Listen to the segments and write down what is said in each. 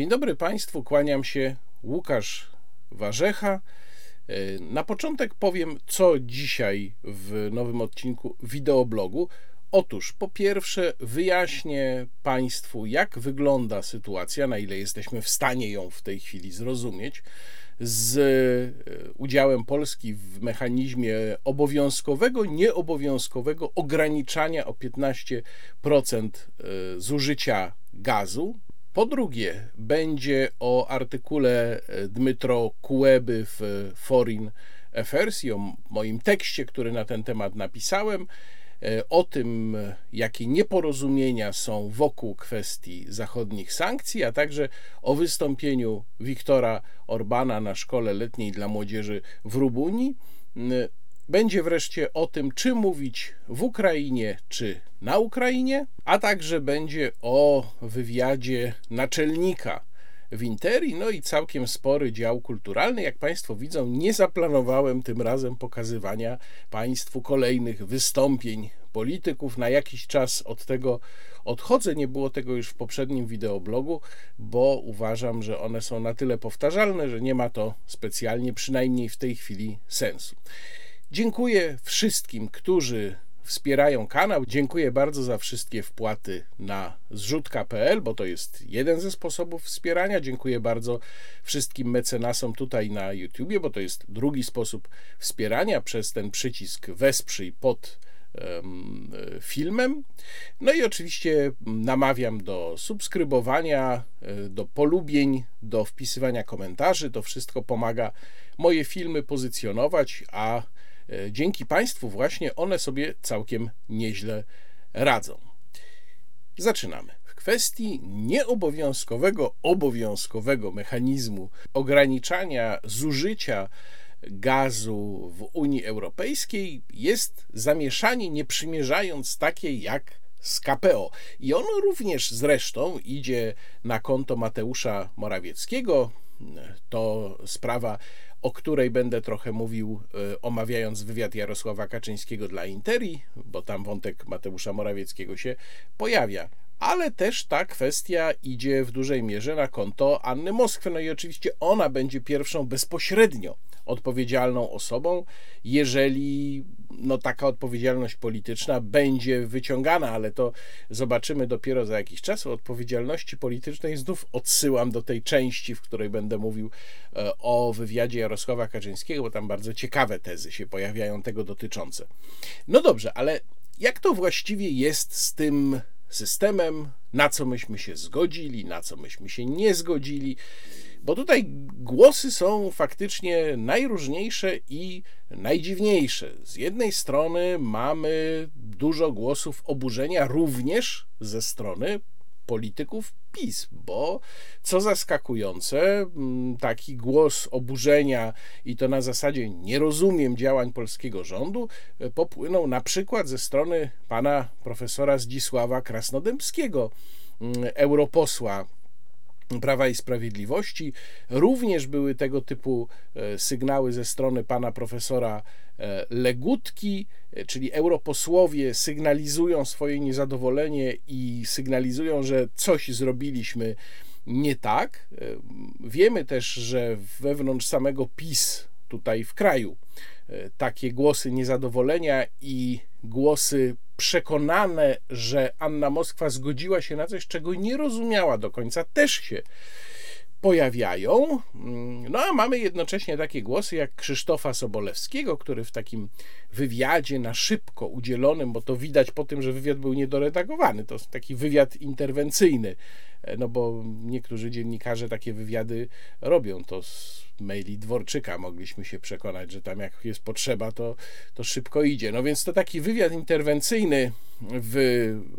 Dzień dobry Państwu, kłaniam się Łukasz Warzecha. E, na początek powiem, co dzisiaj w nowym odcinku wideoblogu. Otóż, po pierwsze, wyjaśnię Państwu, jak wygląda sytuacja, na ile jesteśmy w stanie ją w tej chwili zrozumieć, z e, udziałem Polski w mechanizmie obowiązkowego, nieobowiązkowego ograniczania o 15% e, zużycia gazu po drugie, będzie o artykule e, Dmytro Kueby w Foreign Affairs i o moim tekście, który na ten temat napisałem, e, o tym, jakie nieporozumienia są wokół kwestii zachodnich sankcji, a także o wystąpieniu Wiktora Orbana na szkole letniej dla młodzieży w Rubunii. Będzie wreszcie o tym, czy mówić w Ukrainie, czy na Ukrainie, a także będzie o wywiadzie naczelnika w Interi, no i całkiem spory dział kulturalny. Jak Państwo widzą, nie zaplanowałem tym razem pokazywania Państwu kolejnych wystąpień polityków. Na jakiś czas od tego odchodzę. Nie było tego już w poprzednim wideoblogu, bo uważam, że one są na tyle powtarzalne, że nie ma to specjalnie, przynajmniej w tej chwili, sensu. Dziękuję wszystkim, którzy wspierają kanał. Dziękuję bardzo za wszystkie wpłaty na zrzutka.pl, bo to jest jeden ze sposobów wspierania. Dziękuję bardzo wszystkim mecenasom tutaj na YouTubie, bo to jest drugi sposób wspierania przez ten przycisk wesprzyj pod filmem. No i oczywiście namawiam do subskrybowania, e, do polubień, do wpisywania komentarzy. To wszystko pomaga moje filmy pozycjonować, a E, dzięki państwu właśnie one sobie całkiem nieźle radzą. Zaczynamy. W kwestii nieobowiązkowego, obowiązkowego mechanizmu ograniczania zużycia gazu w Unii Europejskiej jest zamieszanie, nie przymierzając takie jak z KPO. I ono również zresztą idzie na konto Mateusza Morawieckiego. To sprawa o której będę trochę mówił, e, omawiając wywiad Jarosława Kaczyńskiego dla Interi, bo tam wątek Mateusza Morawieckiego się pojawia. Ale też ta kwestia idzie w dużej mierze na konto Anny Moskwy. No i oczywiście ona będzie pierwszą bezpośrednio odpowiedzialną osobą, jeżeli no, taka odpowiedzialność polityczna będzie wyciągana, ale to zobaczymy dopiero za jakiś czas. O odpowiedzialności politycznej znów odsyłam do tej części, w której będę mówił e, o wywiadzie Jarosława Kaczyńskiego, bo tam bardzo ciekawe tezy się pojawiają tego dotyczące. No dobrze, ale jak to właściwie jest z tym systemem, na co myśmy się zgodzili, na co myśmy się nie zgodzili, bo tutaj głosy są faktycznie najróżniejsze i najdziwniejsze. Z jednej strony mamy dużo głosów oburzenia również ze strony polityków PiS, bo co zaskakujące, mm, taki głos oburzenia i to na zasadzie nie rozumiem działań polskiego rządu e, popłynął na przykład ze strony pana profesora Zdzisława Krasnodębskiego, mm, europosła Prawa i Sprawiedliwości. Również były tego typu e, sygnały ze strony pana profesora e, Legutki, e, czyli europosłowie sygnalizują swoje niezadowolenie i sygnalizują, że coś zrobiliśmy nie tak. Wiemy też, że wewnątrz samego PiS tutaj w kraju takie głosy niezadowolenia i głosy przekonane, że Anna Moskwa zgodziła się na coś, czego nie rozumiała do końca, też się pojawiają. No a mamy jednocześnie takie głosy jak Krzysztofa Sobolewskiego, który w takim wywiadzie na szybko udzielonym, bo to widać po tym, że wywiad był niedoredagowany, to taki wywiad interwencyjny, no bo niektórzy dziennikarze takie wywiady robią. To z maili Dworczyka mogliśmy się przekonać, że tam jak jest potrzeba, to, to szybko idzie. No więc to taki wywiad interwencyjny w,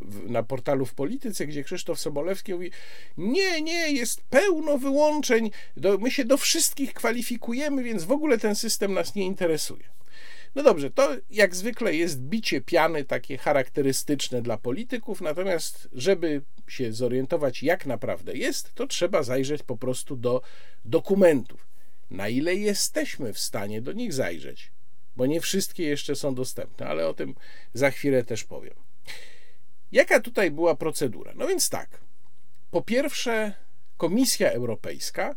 w, na portalu w Polityce, gdzie Krzysztof Sobolewski mówi: Nie, nie, jest pełno wyłączeń, do, my się do wszystkich kwalifikujemy, więc w ogóle ten system nas nie interesuje. No dobrze, to jak zwykle jest bicie piany takie charakterystyczne dla polityków, natomiast żeby się zorientować, jak naprawdę jest, to trzeba zajrzeć po prostu do dokumentów. Na ile jesteśmy w stanie do nich zajrzeć, bo nie wszystkie jeszcze są dostępne, ale o tym za chwilę też powiem. Jaka tutaj była procedura? No więc tak. Po pierwsze, Komisja Europejska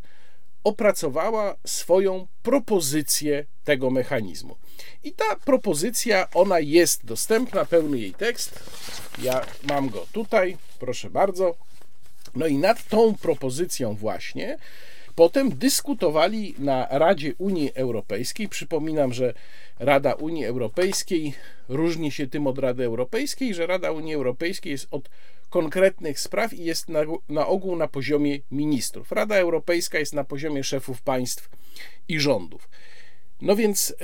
opracowała swoją propozycję tego mechanizmu. I ta propozycja, ona jest dostępna, pełny jej tekst. Ja mam go tutaj, proszę bardzo. No i nad tą propozycją właśnie potem dyskutowali na Radzie Unii Europejskiej. Przypominam, że Rada Unii Europejskiej różni się tym od Rady Europejskiej, że Rada Unii Europejskiej jest od konkretnych spraw i jest na, na ogół na poziomie ministrów. Rada Europejska jest na poziomie szefów państw i rządów. No więc y,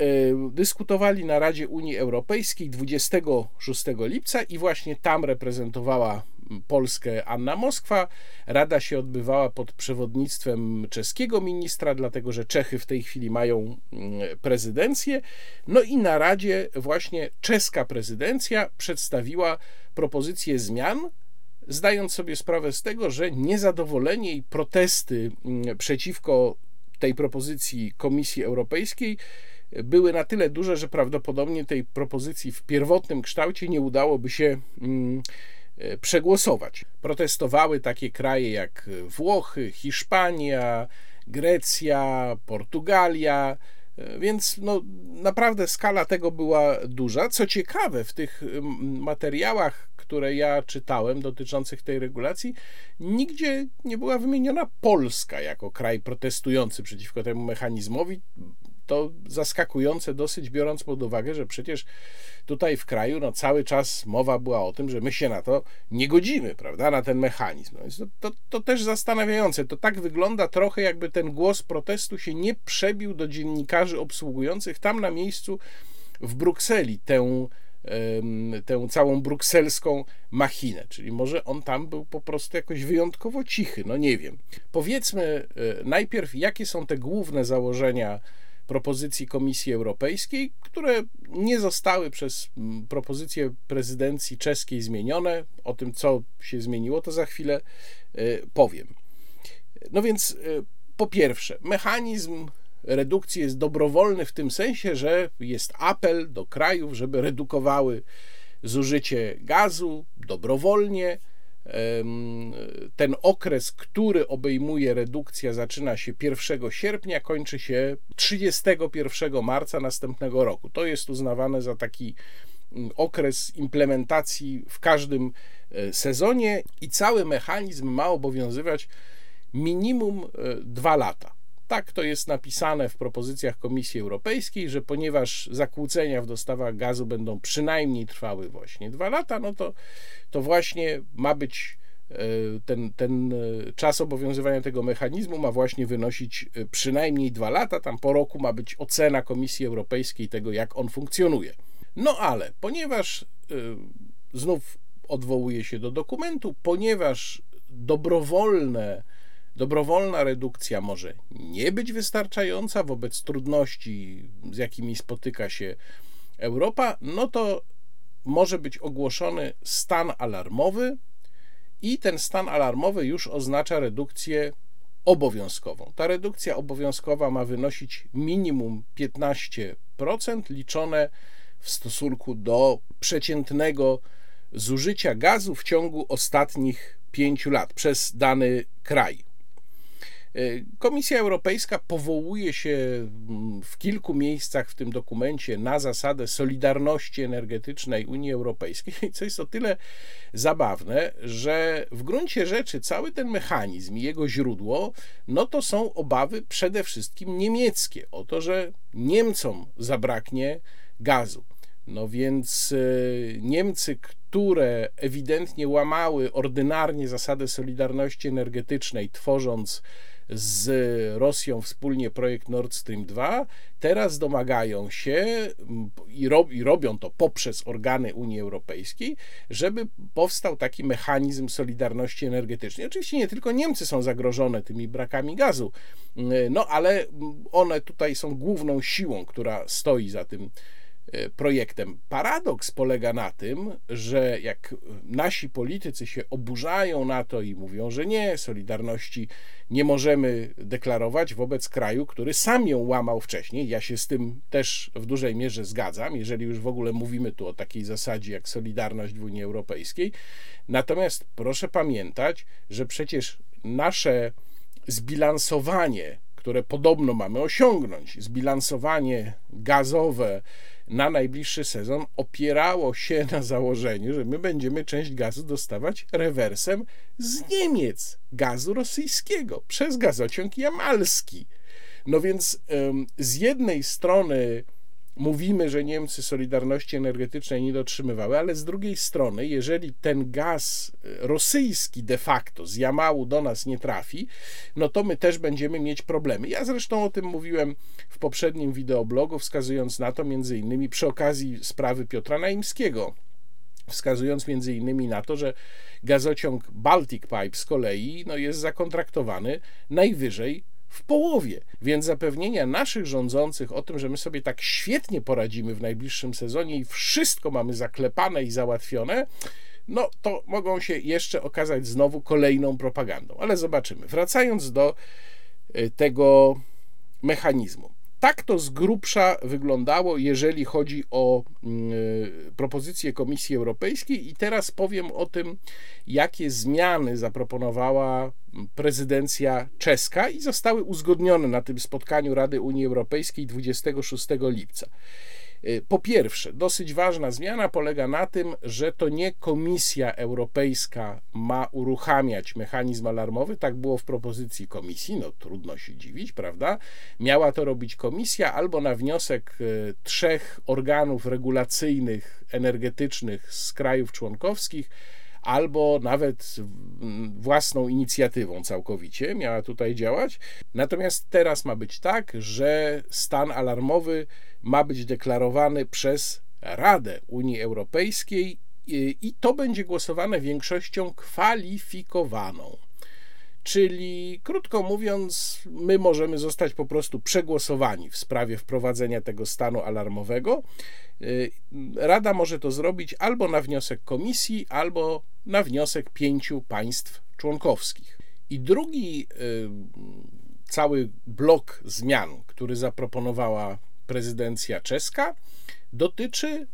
dyskutowali na Radzie Unii Europejskiej 26 lipca i właśnie tam reprezentowała Polskę Anna Moskwa. Rada się odbywała pod przewodnictwem czeskiego ministra, dlatego że Czechy w tej chwili mają prezydencję. No i na Radzie właśnie czeska prezydencja przedstawiła propozycję zmian zdając sobie sprawę z tego, że niezadowolenie i protesty przeciwko tej propozycji Komisji Europejskiej były na tyle duże, że prawdopodobnie tej propozycji w pierwotnym kształcie nie udałoby się mm, e, przegłosować. Protestowały takie kraje jak Włochy, Hiszpania, Grecja, Portugalia, e, więc no, naprawdę skala tego była duża. Co ciekawe, w tych materiałach, które ja czytałem dotyczących tej regulacji, nigdzie nie była wymieniona Polska jako kraj protestujący przeciwko temu mechanizmowi. To zaskakujące dosyć, biorąc pod uwagę, że przecież tutaj w kraju no, cały czas mowa była o tym, że my się na to nie godzimy, prawda, na ten mechanizm. No, to, to, to też zastanawiające. To tak wygląda trochę, jakby ten głos protestu się nie przebił do dziennikarzy obsługujących tam na miejscu w Brukseli tę tę całą brukselską machinę. Czyli może on tam był po prostu jakoś wyjątkowo cichy, no nie wiem. Powiedzmy e, najpierw, jakie są te główne założenia propozycji Komisji Europejskiej, które nie zostały przez propozycję prezydencji czeskiej zmienione. O tym, co się zmieniło, to za chwilę e, powiem. No więc, e, po pierwsze, mechanizm redukcji jest dobrowolny w tym sensie, że jest apel do krajów, żeby redukowały zużycie gazu dobrowolnie. Ten okres, który obejmuje redukcja, zaczyna się 1 sierpnia, kończy się 31 marca następnego roku. To jest uznawane za taki mm, okres implementacji w każdym e, sezonie i cały mechanizm ma obowiązywać minimum e, dwa lata. Tak to jest napisane w propozycjach Komisji Europejskiej, że ponieważ zakłócenia w dostawach gazu będą przynajmniej trwały właśnie dwa lata, no to, to właśnie ma być e, ten, ten e, czas obowiązywania tego mechanizmu ma właśnie wynosić e, przynajmniej dwa lata. Tam po roku ma być ocena Komisji Europejskiej tego, jak on funkcjonuje. No ale ponieważ znów odwołuje się do dokumentu, ponieważ dobrowolne Dobrowolna redukcja może nie być wystarczająca wobec trudności, z jakimi spotyka się Europa, no to może być ogłoszony stan alarmowy i ten stan alarmowy już oznacza redukcję obowiązkową. Ta redukcja obowiązkowa ma wynosić minimum 15% liczone w stosunku do przeciętnego zużycia gazu w ciągu ostatnich 5 lat przez dany kraj. Y, Komisja Europejska powołuje się mm, w kilku miejscach w tym dokumencie na zasadę solidarności energetycznej Unii Europejskiej, co jest o tyle zabawne, że w gruncie rzeczy cały ten mechanizm i jego źródło, no to są obawy przede wszystkim niemieckie o to, że Niemcom zabraknie gazu. No więc y, Niemcy, które ewidentnie łamały ordynarnie zasadę solidarności energetycznej, tworząc z Rosją wspólnie projekt Nord Stream 2, teraz domagają się i, rob, i robią to poprzez organy Unii Europejskiej, żeby powstał taki mechanizm solidarności energetycznej. Oczywiście nie tylko Niemcy są zagrożone tymi brakami gazu, no ale one tutaj są główną siłą, która stoi za tym projektem. Paradoks polega na tym, że jak nasi politycy się oburzają na to i mówią, że nie, Solidarności nie możemy deklarować wobec kraju, który sam ją łamał wcześniej. Ja się z tym też w dużej mierze zgadzam, jeżeli już w ogóle mówimy tu o takiej zasadzie jak Solidarność w Unii Europejskiej. Natomiast proszę pamiętać, że przecież nasze zbilansowanie, które podobno mamy osiągnąć, zbilansowanie gazowe na najbliższy sezon opierało się na założeniu, że my będziemy część gazu dostawać rewersem z Niemiec, gazu rosyjskiego, przez gazociąg jamalski. No więc z jednej strony mówimy, że Niemcy solidarności energetycznej nie dotrzymywały, ale z drugiej strony, jeżeli ten gaz e, rosyjski de facto z Jamału do nas nie trafi, no to my też będziemy mieć problemy. Ja zresztą o tym mówiłem w poprzednim wideoblogu, wskazując na to między innymi przy okazji sprawy Piotra Naimskiego wskazując między innymi na to, że gazociąg Baltic Pipe z kolei no, jest zakontraktowany najwyżej w połowie. Więc zapewnienia naszych rządzących o tym, że my sobie tak świetnie poradzimy w najbliższym sezonie i wszystko mamy zaklepane i załatwione, no to mogą się jeszcze okazać znowu kolejną propagandą. Ale zobaczymy. Wracając do y, tego mechanizmu. Tak to z grubsza wyglądało, jeżeli chodzi o mm, propozycję Komisji Europejskiej, i teraz powiem o tym, jakie zmiany zaproponowała prezydencja czeska i zostały uzgodnione na tym spotkaniu Rady Unii Europejskiej 26 lipca. Y, po pierwsze, dosyć ważna zmiana polega na tym, że to nie Komisja Europejska ma uruchamiać mechanizm alarmowy, tak było w propozycji Komisji, no trudno się dziwić, prawda? Miała to robić Komisja albo na wniosek y, trzech organów regulacyjnych, energetycznych z krajów członkowskich, albo nawet własną inicjatywą całkowicie miała tutaj działać. Natomiast teraz ma być tak, że stan alarmowy ma być deklarowany przez Radę Unii Europejskiej i to będzie głosowane większością kwalifikowaną. Czyli, krótko mówiąc, my możemy zostać po prostu przegłosowani w sprawie wprowadzenia tego stanu alarmowego. Y, Rada może to zrobić albo na wniosek komisji, albo na wniosek pięciu państw członkowskich. I drugi y, cały blok zmian, który zaproponowała prezydencja czeska, dotyczy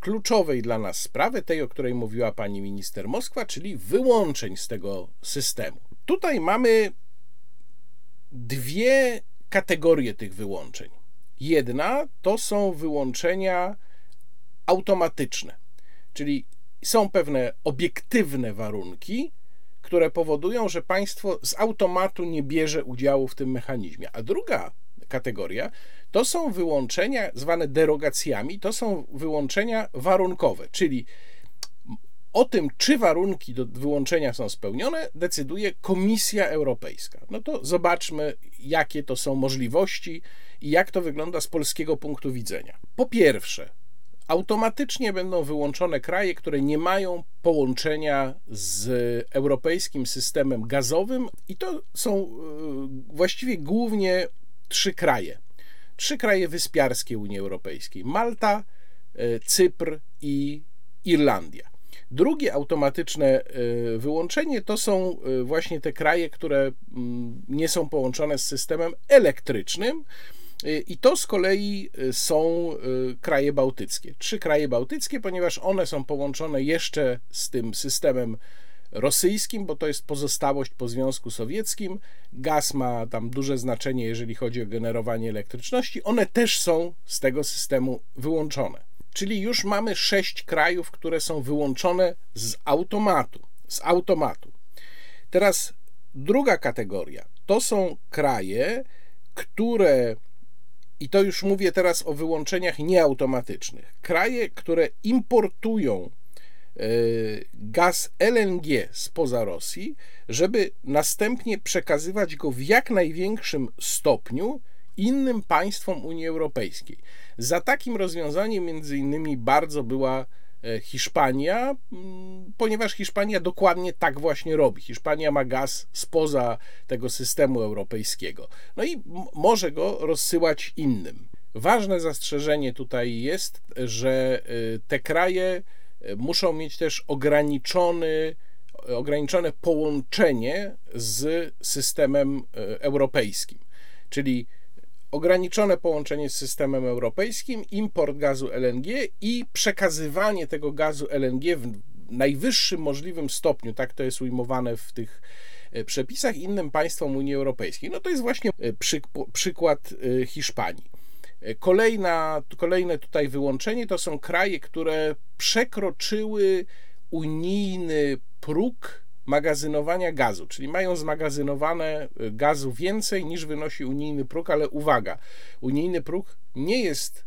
kluczowej dla nas sprawy, tej, o której mówiła pani minister Moskwa, czyli wyłączeń z tego systemu. Tutaj mamy dwie kategorie tych wyłączeń. Jedna to są wyłączenia automatyczne, czyli są pewne obiektywne warunki, które powodują, że państwo z automatu nie bierze udziału w tym mechanizmie. A druga kategoria to są wyłączenia zwane derogacjami, to są wyłączenia warunkowe, czyli o tym, czy warunki do wyłączenia są spełnione, decyduje Komisja Europejska. No to zobaczmy, jakie to są możliwości i jak to wygląda z polskiego punktu widzenia. Po pierwsze, automatycznie będą wyłączone kraje, które nie mają połączenia z europejskim systemem gazowym, i to są e, właściwie głównie trzy kraje. Trzy kraje wyspiarskie Unii Europejskiej: Malta, e, Cypr i Irlandia. Drugie automatyczne e, wyłączenie to są właśnie te kraje, które mm, nie są połączone z systemem elektrycznym. I to z kolei y, są y, kraje bałtyckie. Trzy kraje bałtyckie, ponieważ one są połączone jeszcze z tym systemem rosyjskim, bo to jest pozostałość po Związku Sowieckim. Gaz ma tam duże znaczenie, jeżeli chodzi o generowanie elektryczności. One też są z tego systemu wyłączone. Czyli już mamy sześć krajów, które są wyłączone z automatu. Z automatu. Teraz druga kategoria to są kraje, które i to już mówię teraz o wyłączeniach nieautomatycznych. Kraje, które importują e, gaz LNG spoza Rosji, żeby następnie przekazywać go w jak największym stopniu innym państwom Unii Europejskiej. Za takim rozwiązaniem między innymi bardzo była E, Hiszpania, ponieważ Hiszpania dokładnie tak właśnie robi. Hiszpania ma gaz spoza tego systemu europejskiego. No i może go rozsyłać innym. Ważne zastrzeżenie tutaj jest, że e, te kraje e, muszą mieć też ograniczony, ograniczone połączenie z systemem europejskim. Czyli ograniczone połączenie z systemem europejskim, import gazu LNG i przekazywanie tego gazu LNG w najwyższym możliwym stopniu, tak to jest ujmowane w tych przepisach innym państwom Unii Europejskiej. No to jest właśnie przy, przykład Hiszpanii. Kolejna, kolejne tutaj wyłączenie to są kraje, które przekroczyły unijny próg magazynowania gazu, czyli mają zmagazynowane gazu więcej niż wynosi unijny próg, ale uwaga, unijny próg nie jest e,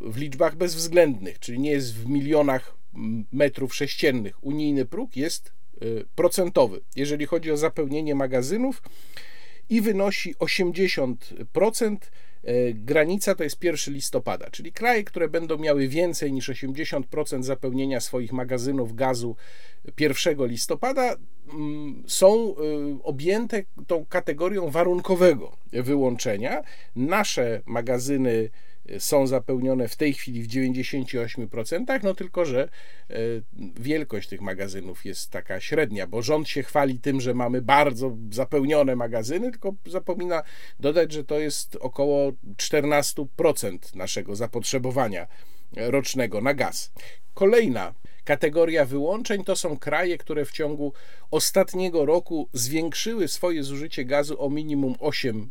w liczbach bezwzględnych, czyli nie jest w milionach metrów sześciennych. Unijny próg jest e, procentowy, jeżeli chodzi o zapełnienie magazynów i wynosi 80%. E, granica to jest 1 listopada, czyli kraje, które będą miały więcej niż 80% zapełnienia swoich magazynów gazu 1 listopada, mm, są e, objęte tą kategorią warunkowego wyłączenia. Nasze magazyny są zapełnione w tej chwili w 98%, no tylko, że e, wielkość tych magazynów jest taka średnia, bo rząd się chwali tym, że mamy bardzo zapełnione magazyny, tylko zapomina dodać, że to jest około 14% naszego zapotrzebowania rocznego na gaz. Kolejna kategoria wyłączeń to są kraje, które w ciągu ostatniego roku zwiększyły swoje zużycie gazu o minimum 8%.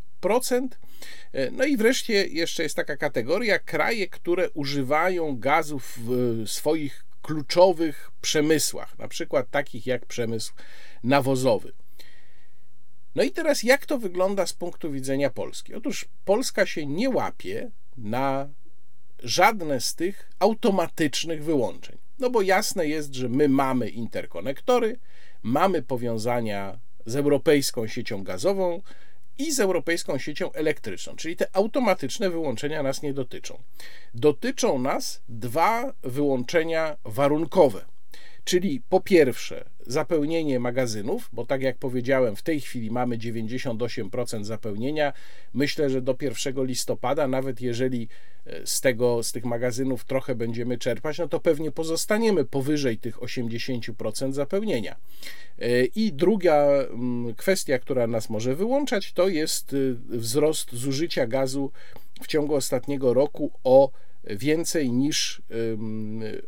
No i wreszcie jeszcze jest taka kategoria kraje, które używają gazu w swoich kluczowych przemysłach, na przykład takich jak przemysł nawozowy. No i teraz jak to wygląda z punktu widzenia Polski? Otóż Polska się nie łapie na żadne z tych automatycznych wyłączeń. No bo jasne jest, że my mamy interkonektory, mamy powiązania z europejską siecią gazową i z europejską siecią elektryczną, czyli te automatyczne wyłączenia nas nie dotyczą. Dotyczą nas dwa wyłączenia warunkowe. Czyli po pierwsze zapełnienie magazynów, bo tak jak powiedziałem, w tej chwili mamy 98% zapełnienia. Myślę, że do 1 listopada, nawet jeżeli e, z, tego, z tych magazynów trochę będziemy czerpać, no to pewnie pozostaniemy powyżej tych 80% zapełnienia. E, I druga mm, kwestia, która nas może wyłączać, to jest y, wzrost zużycia gazu w ciągu ostatniego roku o więcej niż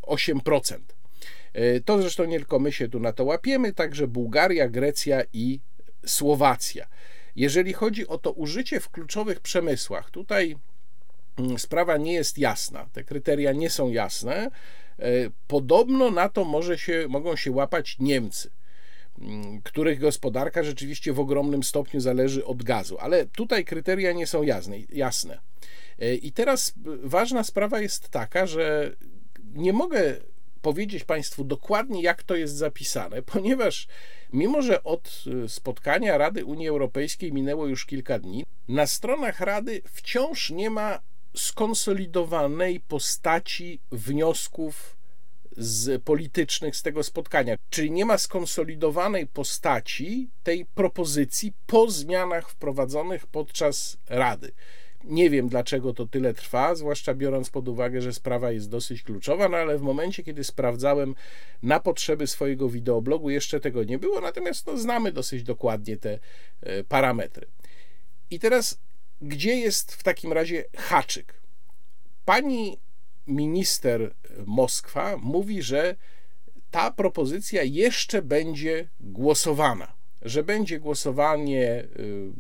8%. E, to zresztą nie tylko my się tu na to łapiemy, także Bułgaria, Grecja i Słowacja. Jeżeli chodzi o to użycie w kluczowych przemysłach, tutaj mm, sprawa nie jest jasna, te kryteria nie są jasne. E, podobno na to może się, mogą się łapać Niemcy, mm, których gospodarka rzeczywiście w ogromnym stopniu zależy od gazu, ale tutaj kryteria nie są jasne. jasne. E, I teraz ważna sprawa jest taka, że nie mogę powiedzieć Państwu dokładnie, jak to jest zapisane, ponieważ mimo, że od y, spotkania Rady Unii Europejskiej minęło już kilka dni, na stronach Rady wciąż nie ma skonsolidowanej postaci wniosków z politycznych z tego spotkania, czyli nie ma skonsolidowanej postaci tej propozycji po zmianach wprowadzonych podczas Rady. Nie wiem, dlaczego to tyle trwa, zwłaszcza biorąc pod uwagę, że sprawa jest dosyć kluczowa, no ale w momencie, kiedy sprawdzałem na potrzeby swojego wideoblogu, jeszcze tego nie było, natomiast no, znamy dosyć dokładnie te e, parametry. I teraz, gdzie jest w takim razie haczyk? Pani minister Moskwa mówi, że ta propozycja jeszcze będzie głosowana że będzie głosowanie y,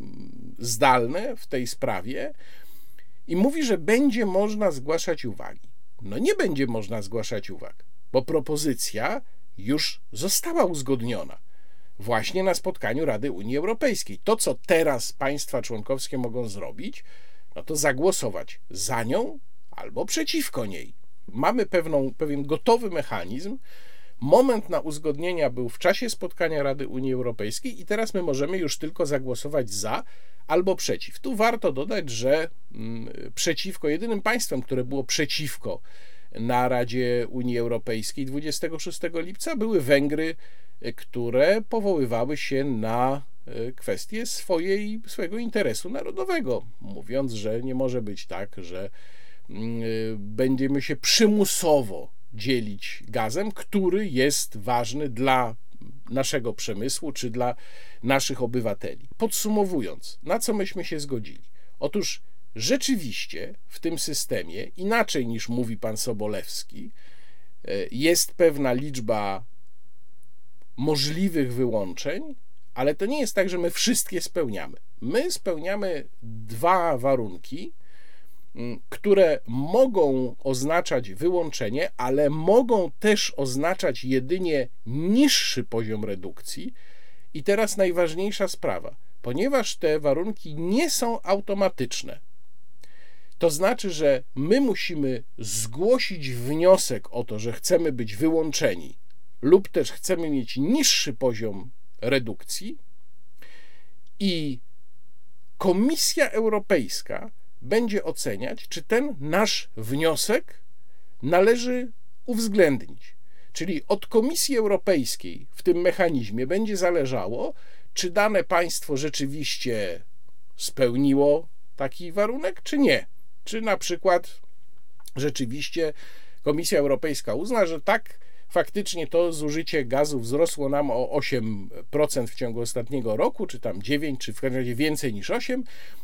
zdalne w tej sprawie i mówi, że będzie można zgłaszać uwagi. No nie będzie można zgłaszać uwag, bo propozycja już została uzgodniona właśnie na spotkaniu Rady Unii Europejskiej. To, co teraz państwa członkowskie mogą zrobić, no to zagłosować za nią albo przeciwko niej. Mamy pewną, pewien gotowy mechanizm, Moment na uzgodnienia był w czasie spotkania Rady Unii Europejskiej i teraz my możemy już tylko zagłosować za albo przeciw. Tu warto dodać, że mm, przeciwko, jedynym państwem, które było przeciwko na Radzie Unii Europejskiej 26 lipca były Węgry, które powoływały się na e, kwestię swojej, swojego interesu narodowego, mówiąc, że nie może być tak, że mm, e, będziemy się przymusowo dzielić gazem, który jest ważny dla naszego przemysłu czy dla naszych obywateli. Podsumowując, na co myśmy się zgodzili? Otóż rzeczywiście w tym systemie, inaczej niż mówi pan Sobolewski, e, jest pewna liczba możliwych wyłączeń, ale to nie jest tak, że my wszystkie spełniamy. My spełniamy dwa warunki, które mogą oznaczać wyłączenie, ale mogą też oznaczać jedynie niższy poziom redukcji. I teraz najważniejsza sprawa, ponieważ te warunki nie są automatyczne, to znaczy, że my musimy zgłosić wniosek o to, że chcemy być wyłączeni, lub też chcemy mieć niższy poziom redukcji, i Komisja Europejska będzie oceniać, czy ten nasz wniosek należy uwzględnić. Czyli od Komisji Europejskiej w tym mechanizmie będzie zależało, czy dane państwo rzeczywiście spełniło taki warunek, czy nie. Czy na przykład rzeczywiście Komisja Europejska uzna, że tak, faktycznie to zużycie gazu wzrosło nam o 8% w ciągu ostatniego roku, czy tam 9, czy w każdym razie więcej niż 8.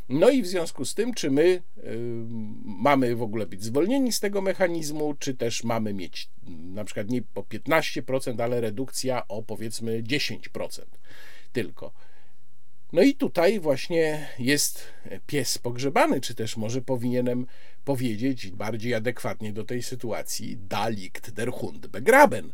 No i w związku z tym, czy my y, mamy w ogóle być zwolnieni z tego mechanizmu, czy też mamy mieć na przykład nie po 15%, ale redukcja o powiedzmy 10% tylko. No i tutaj właśnie jest pies pogrzebany, czy też może powinienem powiedzieć bardziej adekwatnie do tej sytuacji Dalikt der Hund begraben,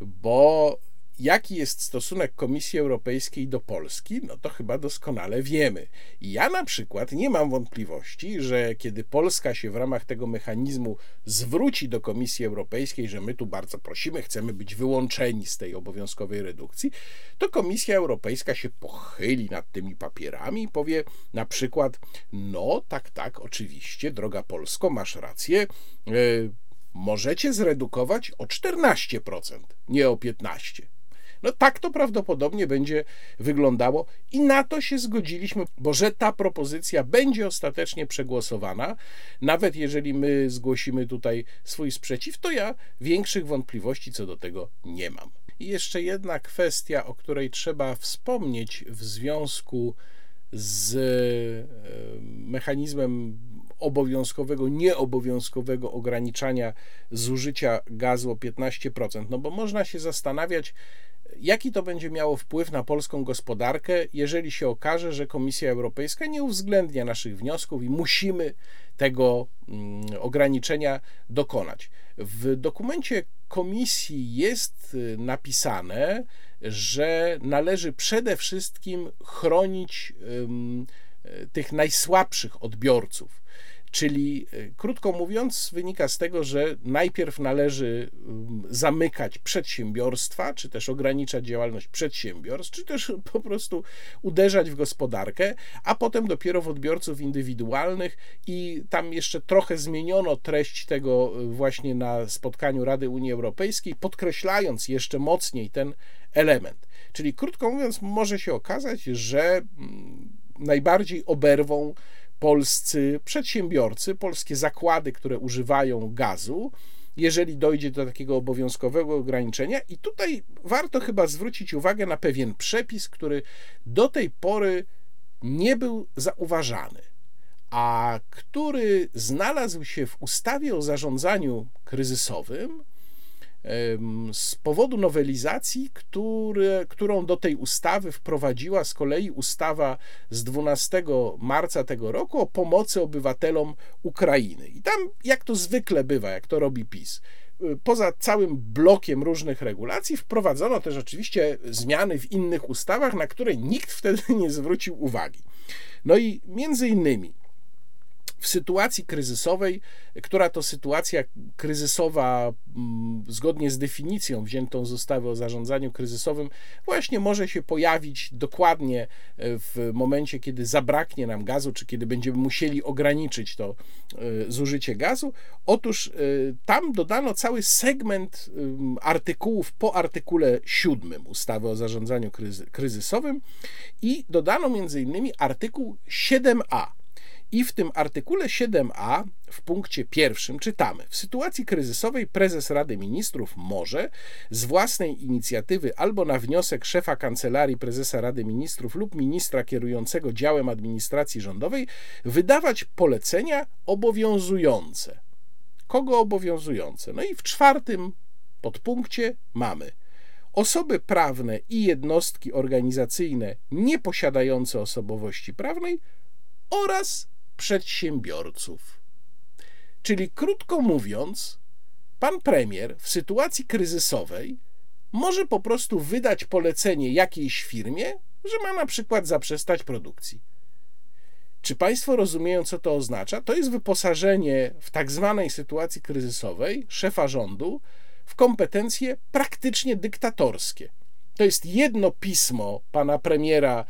bo jaki jest stosunek Komisji Europejskiej do Polski, no to chyba doskonale wiemy. Ja na przykład nie mam wątpliwości, że kiedy Polska się w ramach tego mechanizmu zwróci do Komisji Europejskiej, że my tu bardzo prosimy, chcemy być wyłączeni z tej obowiązkowej redukcji, to Komisja Europejska się pochyli nad tymi papierami i powie na przykład: No, tak, tak, oczywiście, droga Polsko, masz rację. Yy, możecie zredukować o 14%, nie o 15%. No tak to prawdopodobnie będzie wyglądało i na to się zgodziliśmy, bo że ta propozycja będzie ostatecznie przegłosowana, nawet jeżeli my zgłosimy tutaj swój sprzeciw, to ja większych wątpliwości co do tego nie mam. I jeszcze jedna kwestia, o której trzeba wspomnieć w związku z e, mechanizmem obowiązkowego, nieobowiązkowego ograniczania zużycia gazu o 15%. No bo można się zastanawiać, Jaki to będzie miało wpływ na polską gospodarkę, jeżeli się okaże, że Komisja Europejska nie uwzględnia naszych wniosków i musimy tego mm, ograniczenia dokonać? W dokumencie Komisji jest y, napisane, że należy przede wszystkim chronić y, tych najsłabszych odbiorców Czyli e, krótko mówiąc, wynika z tego, że najpierw należy mm, zamykać przedsiębiorstwa, czy też ograniczać działalność przedsiębiorstw, czy też po prostu uderzać w gospodarkę, a potem dopiero w odbiorców indywidualnych i tam jeszcze trochę zmieniono treść tego e, właśnie na spotkaniu Rady Unii Europejskiej, podkreślając jeszcze mocniej ten element. Czyli krótko mówiąc, może się okazać, że mm, najbardziej oberwą polscy przedsiębiorcy, polskie zakłady, które używają gazu, jeżeli dojdzie do takiego obowiązkowego ograniczenia. I tutaj warto chyba zwrócić uwagę na pewien przepis, który do tej pory nie był zauważany, a który znalazł się w ustawie o zarządzaniu kryzysowym z powodu nowelizacji, które, którą do tej ustawy wprowadziła z kolei ustawa z 12 marca tego roku o pomocy obywatelom Ukrainy. I tam, jak to zwykle bywa, jak to robi PiS, y, poza całym blokiem różnych regulacji wprowadzono też oczywiście zmiany w innych ustawach, na które nikt wtedy nie zwrócił uwagi. No i między innymi w sytuacji kryzysowej, która to sytuacja kryzysowa, mm, zgodnie z definicją wziętą z ustawy o zarządzaniu kryzysowym, właśnie może się pojawić dokładnie e, w momencie, kiedy zabraknie nam gazu, czy kiedy będziemy musieli ograniczyć to e, zużycie gazu. Otóż e, tam dodano cały segment artykułów po artykule 7 ustawy o zarządzaniu kryzysowym i dodano między innymi artykuł 7a i w tym artykule 7a w punkcie pierwszym czytamy: W sytuacji kryzysowej prezes Rady Ministrów może z własnej inicjatywy albo na wniosek szefa kancelarii prezesa Rady Ministrów lub ministra kierującego działem administracji rządowej wydawać polecenia obowiązujące. Kogo obowiązujące? No i w czwartym podpunkcie mamy osoby prawne i jednostki organizacyjne nieposiadające osobowości prawnej oraz przedsiębiorców. Czyli krótko mówiąc, pan premier w sytuacji kryzysowej może po prostu wydać polecenie jakiejś firmie, że ma na przykład zaprzestać produkcji. Czy Państwo rozumieją, co to oznacza? To jest wyposażenie w tak zwanej sytuacji kryzysowej szefa rządu w kompetencje praktycznie dyktatorskie. To jest jedno pismo pana premiera,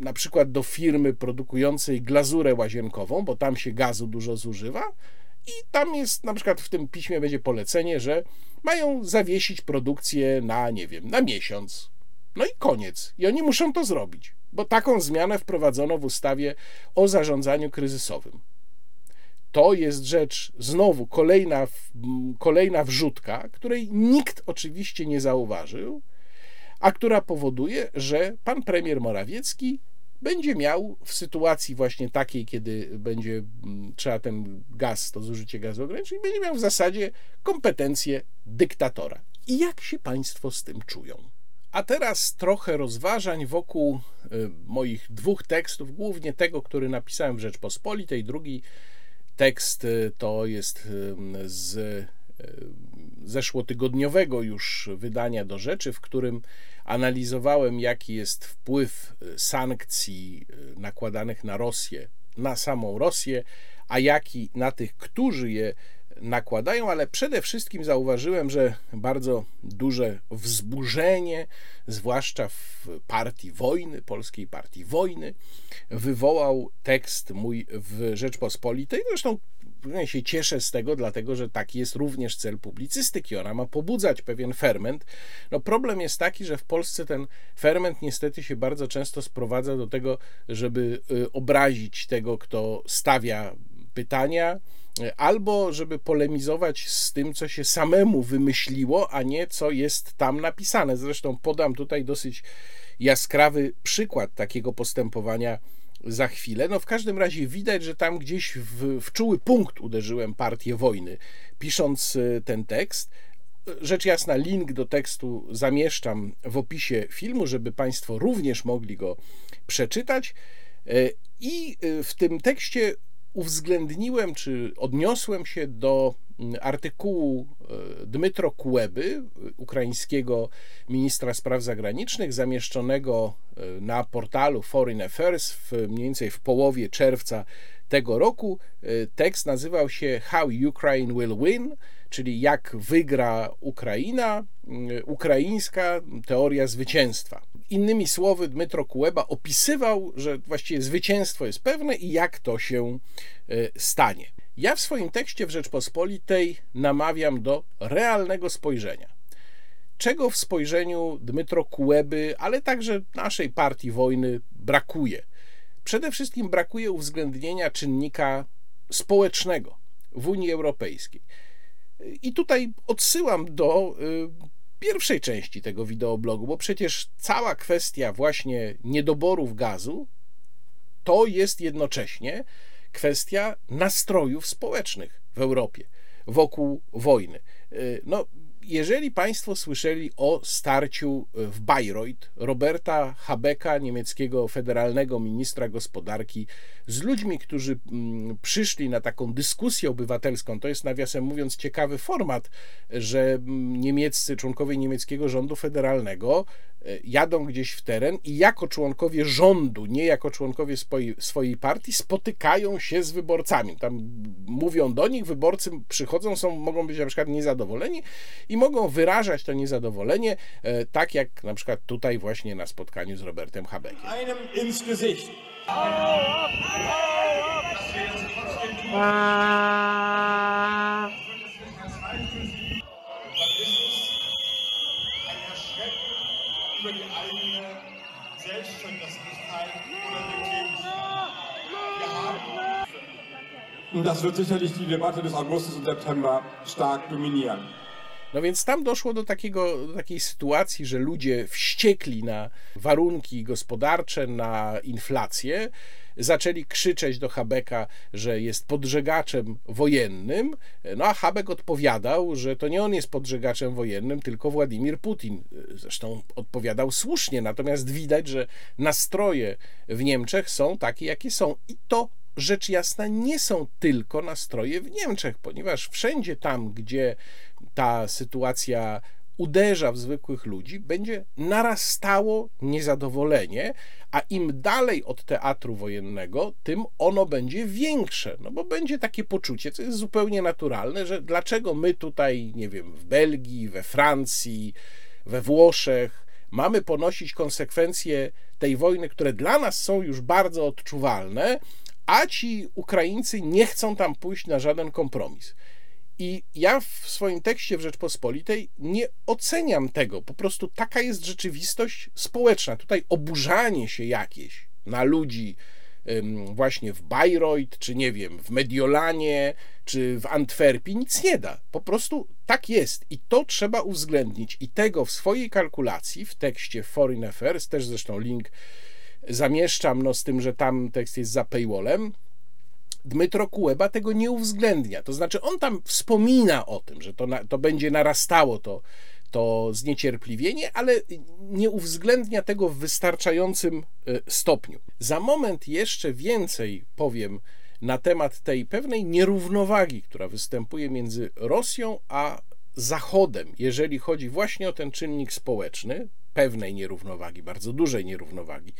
na przykład do firmy produkującej glazurę łazienkową, bo tam się gazu dużo zużywa, i tam jest na przykład w tym piśmie będzie polecenie, że mają zawiesić produkcję na, nie wiem, na miesiąc. No i koniec. I oni muszą to zrobić, bo taką zmianę wprowadzono w ustawie o zarządzaniu kryzysowym. To jest rzecz, znowu kolejna, kolejna wrzutka, której nikt oczywiście nie zauważył, a która powoduje, że pan premier Morawiecki będzie miał w sytuacji właśnie takiej, kiedy będzie trzeba ten gaz, to zużycie gazu ograniczyć, będzie miał w zasadzie kompetencje dyktatora. I jak się Państwo z tym czują? A teraz trochę rozważań wokół y, moich dwóch tekstów, głównie tego, który napisałem w Rzeczpospolitej. Drugi tekst y, to jest y, z zeszłotygodniowego już wydania do rzeczy, w którym analizowałem, jaki jest wpływ sankcji nakładanych na Rosję, na samą Rosję, a jaki na tych, którzy je nakładają, ale przede wszystkim zauważyłem, że bardzo duże wzburzenie, zwłaszcza w partii wojny, polskiej partii wojny, wywołał tekst mój w Rzeczpospolitej. Zresztą ja się cieszę z tego, dlatego że taki jest również cel publicystyki. Ona ma pobudzać pewien ferment. No problem jest taki, że w Polsce ten ferment niestety się bardzo często sprowadza do tego, żeby y, obrazić tego, kto stawia pytania, albo żeby polemizować z tym, co się samemu wymyśliło, a nie co jest tam napisane. Zresztą podam tutaj dosyć jaskrawy przykład takiego postępowania za chwilę. No w każdym razie widać, że tam gdzieś w, w czuły punkt uderzyłem partię wojny, pisząc e, ten tekst. Rzecz jasna, link do tekstu zamieszczam w opisie filmu, żeby Państwo również mogli go przeczytać. E, I e, w tym tekście uwzględniłem, czy odniosłem się do mm, artykułu e, Dmytro Kułeby, ukraińskiego ministra spraw zagranicznych, zamieszczonego e, na portalu Foreign Affairs w, mniej więcej w połowie czerwca tego roku. E, tekst nazywał się How Ukraine Will Win, czyli jak wygra Ukraina, ukraińska teoria zwycięstwa. Innymi słowy, Dmytro Kuleba opisywał, że właściwie zwycięstwo jest pewne i jak to się e, stanie. Ja w swoim tekście w Rzeczpospolitej namawiam do realnego spojrzenia. Czego w spojrzeniu Dmytro Kuleby, ale także naszej partii wojny brakuje? Przede wszystkim brakuje uwzględnienia czynnika społecznego w Unii Europejskiej. I tutaj odsyłam do y, pierwszej części tego wideoblogu, bo przecież cała kwestia właśnie niedoborów gazu to jest jednocześnie kwestia nastrojów społecznych w Europie wokół wojny. Y, no, jeżeli Państwo słyszeli o starciu w Bayreuth Roberta Habecka, niemieckiego federalnego ministra gospodarki, z ludźmi, którzy mm, przyszli na taką dyskusję obywatelską, to jest nawiasem mówiąc ciekawy format, że mm, niemieccy członkowie niemieckiego rządu federalnego E, jadą gdzieś w teren i jako członkowie rządu, nie jako członkowie swojej, swojej partii, spotykają się z wyborcami. Tam mówią do nich, wyborcy przychodzą, są, mogą być na przykład niezadowoleni i mogą wyrażać to niezadowolenie, e, tak jak na przykład tutaj właśnie na spotkaniu z Robertem Habeckiem. Einem ins Gesicht. Und das wird sicherlich die Debatte des Augustus und September stark dominieren. No więc tam doszło do, takiego, do takiej sytuacji, że ludzie wściekli na warunki gospodarcze, na inflację, zaczęli krzyczeć do Habeka, że jest podżegaczem wojennym. No a Habek odpowiadał, że to nie on jest podżegaczem wojennym, tylko Władimir Putin. Zresztą odpowiadał słusznie, natomiast widać, że nastroje w Niemczech są takie, jakie są. I to rzecz jasna nie są tylko nastroje w Niemczech, ponieważ wszędzie tam, gdzie ta sytuacja uderza w zwykłych ludzi, będzie narastało niezadowolenie, a im dalej od teatru wojennego, tym ono będzie większe, no bo będzie takie poczucie, co jest zupełnie naturalne, że dlaczego my tutaj, nie wiem, w Belgii, we Francji, we Włoszech mamy ponosić konsekwencje tej wojny, które dla nas są już bardzo odczuwalne, a ci Ukraińcy nie chcą tam pójść na żaden kompromis. I ja w swoim tekście w Rzeczpospolitej nie oceniam tego. Po prostu taka jest rzeczywistość społeczna. Tutaj oburzanie się jakieś na ludzi właśnie w Bayreuth, czy nie wiem, w Mediolanie, czy w Antwerpii nic nie da. Po prostu tak jest i to trzeba uwzględnić. I tego w swojej kalkulacji, w tekście Foreign Affairs, też zresztą link zamieszczam, no z tym, że tam tekst jest za paywallem, Dmytro Kuleba tego nie uwzględnia. To znaczy, on tam wspomina o tym, że to, na, to będzie narastało to, to zniecierpliwienie, ale nie uwzględnia tego w wystarczającym e, stopniu. Za moment jeszcze więcej powiem na temat tej pewnej nierównowagi, która występuje między Rosją a Zachodem, jeżeli chodzi właśnie o ten czynnik społeczny, pewnej nierównowagi, bardzo dużej nierównowagi.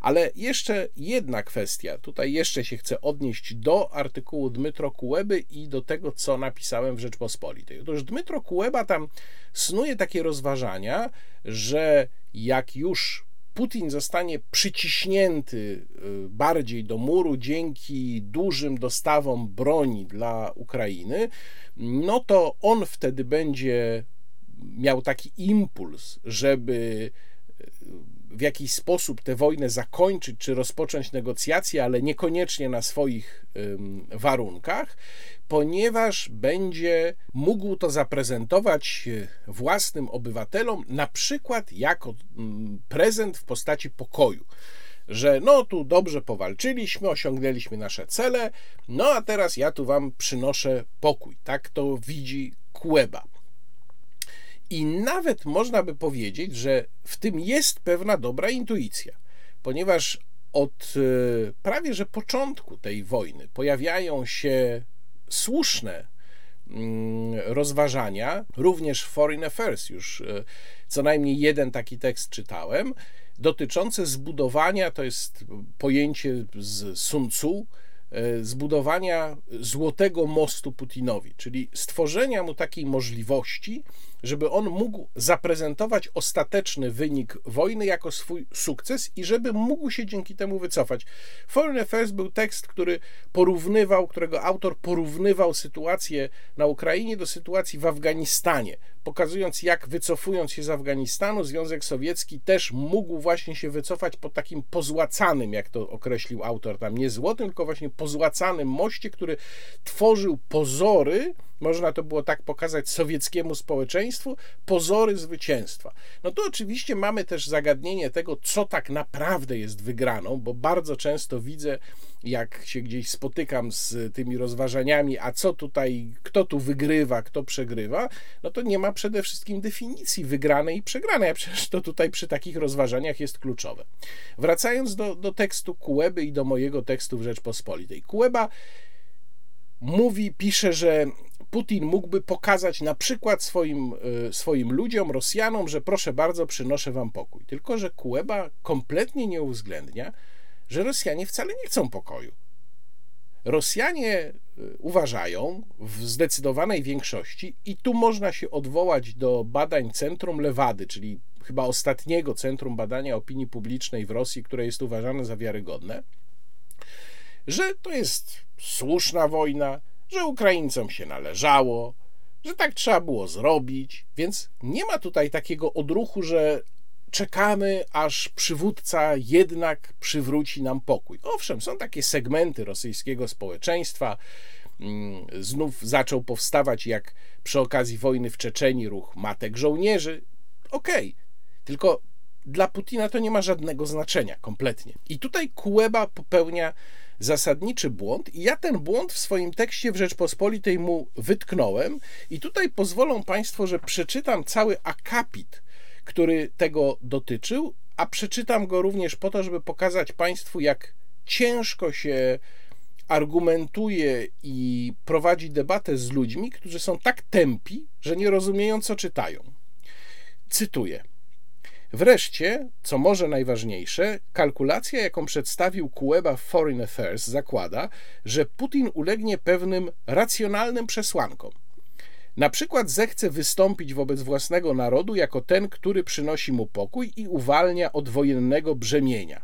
Ale jeszcze jedna kwestia, tutaj jeszcze się chcę odnieść do artykułu Dmytro Kuleby i do tego, co napisałem w Rzeczpospolitej. Otóż Dmytro Kuleba tam snuje takie rozważania, że jak już Putin zostanie przyciśnięty y, bardziej do muru dzięki dużym dostawom broni dla Ukrainy, no to on wtedy będzie miał taki impuls, żeby e, w jakiś sposób tę wojnę zakończyć czy rozpocząć negocjacje, ale niekoniecznie na swoich warunkach, ponieważ będzie mógł to zaprezentować e, własnym obywatelom, na przykład jako prezent w postaci pokoju że no tu dobrze powalczyliśmy, osiągnęliśmy nasze cele, no a teraz ja tu wam przynoszę pokój. Tak to widzi Kueba. I nawet można by powiedzieć, że w tym jest pewna dobra intuicja, ponieważ od e, prawie że początku tej wojny pojawiają się słuszne mm, rozważania, również w Foreign Affairs już e, co najmniej jeden taki tekst czytałem, dotyczące zbudowania, to jest pojęcie z Sun Tzu, e, zbudowania złotego mostu Putinowi, czyli stworzenia mu takiej możliwości, żeby on mógł zaprezentować ostateczny wynik wojny jako swój sukces i żeby mógł się dzięki temu wycofać. Foreign Affairs był tekst, który porównywał, którego autor porównywał sytuację na Ukrainie do sytuacji w Afganistanie, pokazując jak wycofując się z Afganistanu, Związek Sowiecki też mógł właśnie się wycofać po takim pozłacanym, jak to określił autor, tam nie złotym, tylko właśnie pozłacanym moście, który tworzył pozory, można to było tak pokazać sowieckiemu społeczeństwu, pozory zwycięstwa. No to oczywiście mamy też zagadnienie tego, co tak naprawdę jest wygraną, bo bardzo często widzę, jak się gdzieś spotykam z tymi rozważaniami, a co tutaj, kto tu wygrywa, kto przegrywa, no to nie ma przede wszystkim definicji wygranej i przegranej, a przecież to tutaj przy takich rozważaniach jest kluczowe. Wracając do, do tekstu Kueby i do mojego tekstu w Rzeczpospolitej. Kueba mówi, pisze, że Putin mógłby pokazać na przykład swoim, e, swoim ludziom, Rosjanom, że proszę bardzo, przynoszę wam pokój. Tylko, że Kueba kompletnie nie uwzględnia, że Rosjanie wcale nie chcą pokoju. Rosjanie e, uważają w zdecydowanej większości, i tu można się odwołać do badań Centrum Lewady, czyli chyba ostatniego centrum badania opinii publicznej w Rosji, które jest uważane za wiarygodne, że to jest słuszna wojna, że Ukraińcom się należało, że tak trzeba było zrobić, więc nie ma tutaj takiego odruchu, że czekamy, aż przywódca jednak przywróci nam pokój. Owszem, są takie segmenty rosyjskiego społeczeństwa. Mm, znów zaczął powstawać, jak przy okazji wojny w Czeczeni, ruch matek żołnierzy. Okej, okay. tylko dla Putina to nie ma żadnego znaczenia kompletnie. I tutaj Kueba popełnia zasadniczy błąd, i ja ten błąd w swoim tekście w Rzeczpospolitej mu wytknąłem. I tutaj pozwolą Państwo, że przeczytam cały akapit, który tego dotyczył, a przeczytam go również po to, żeby pokazać Państwu, jak ciężko się argumentuje i prowadzi debatę z ludźmi, którzy są tak tępi, że nie rozumieją, co czytają. Cytuję. Wreszcie, co może najważniejsze, kalkulacja, jaką przedstawił Kueba Foreign Affairs, zakłada, że Putin ulegnie pewnym racjonalnym przesłankom. Na przykład zechce wystąpić wobec własnego narodu jako ten, który przynosi mu pokój i uwalnia od wojennego brzemienia.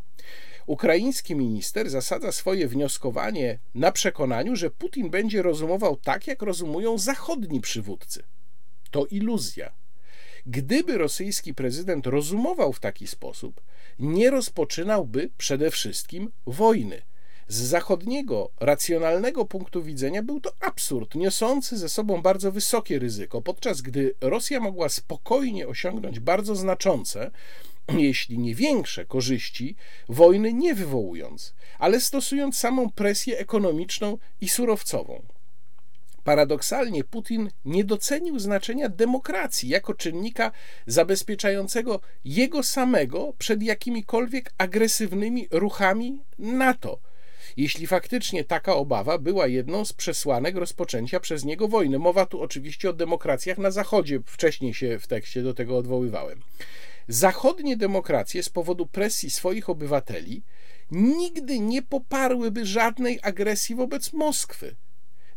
Ukraiński minister zasadza swoje wnioskowanie na przekonaniu, że Putin będzie rozumował tak, jak rozumują zachodni przywódcy. To iluzja. Gdyby rosyjski prezydent rozumował w taki sposób, nie rozpoczynałby przede wszystkim wojny. Z zachodniego, racjonalnego punktu widzenia był to absurd, niosący ze sobą bardzo wysokie ryzyko, podczas gdy Rosja mogła spokojnie osiągnąć bardzo znaczące, jeśli nie większe korzyści, wojny nie wywołując, ale stosując samą presję ekonomiczną i surowcową. Paradoksalnie Putin nie docenił znaczenia demokracji jako czynnika zabezpieczającego jego samego przed jakimikolwiek agresywnymi ruchami NATO. Jeśli faktycznie taka obawa była jedną z przesłanek rozpoczęcia przez niego wojny. Mowa tu oczywiście o demokracjach na Zachodzie, wcześniej się w tekście do tego odwoływałem. Zachodnie demokracje z powodu presji swoich obywateli nigdy nie poparłyby żadnej agresji wobec Moskwy.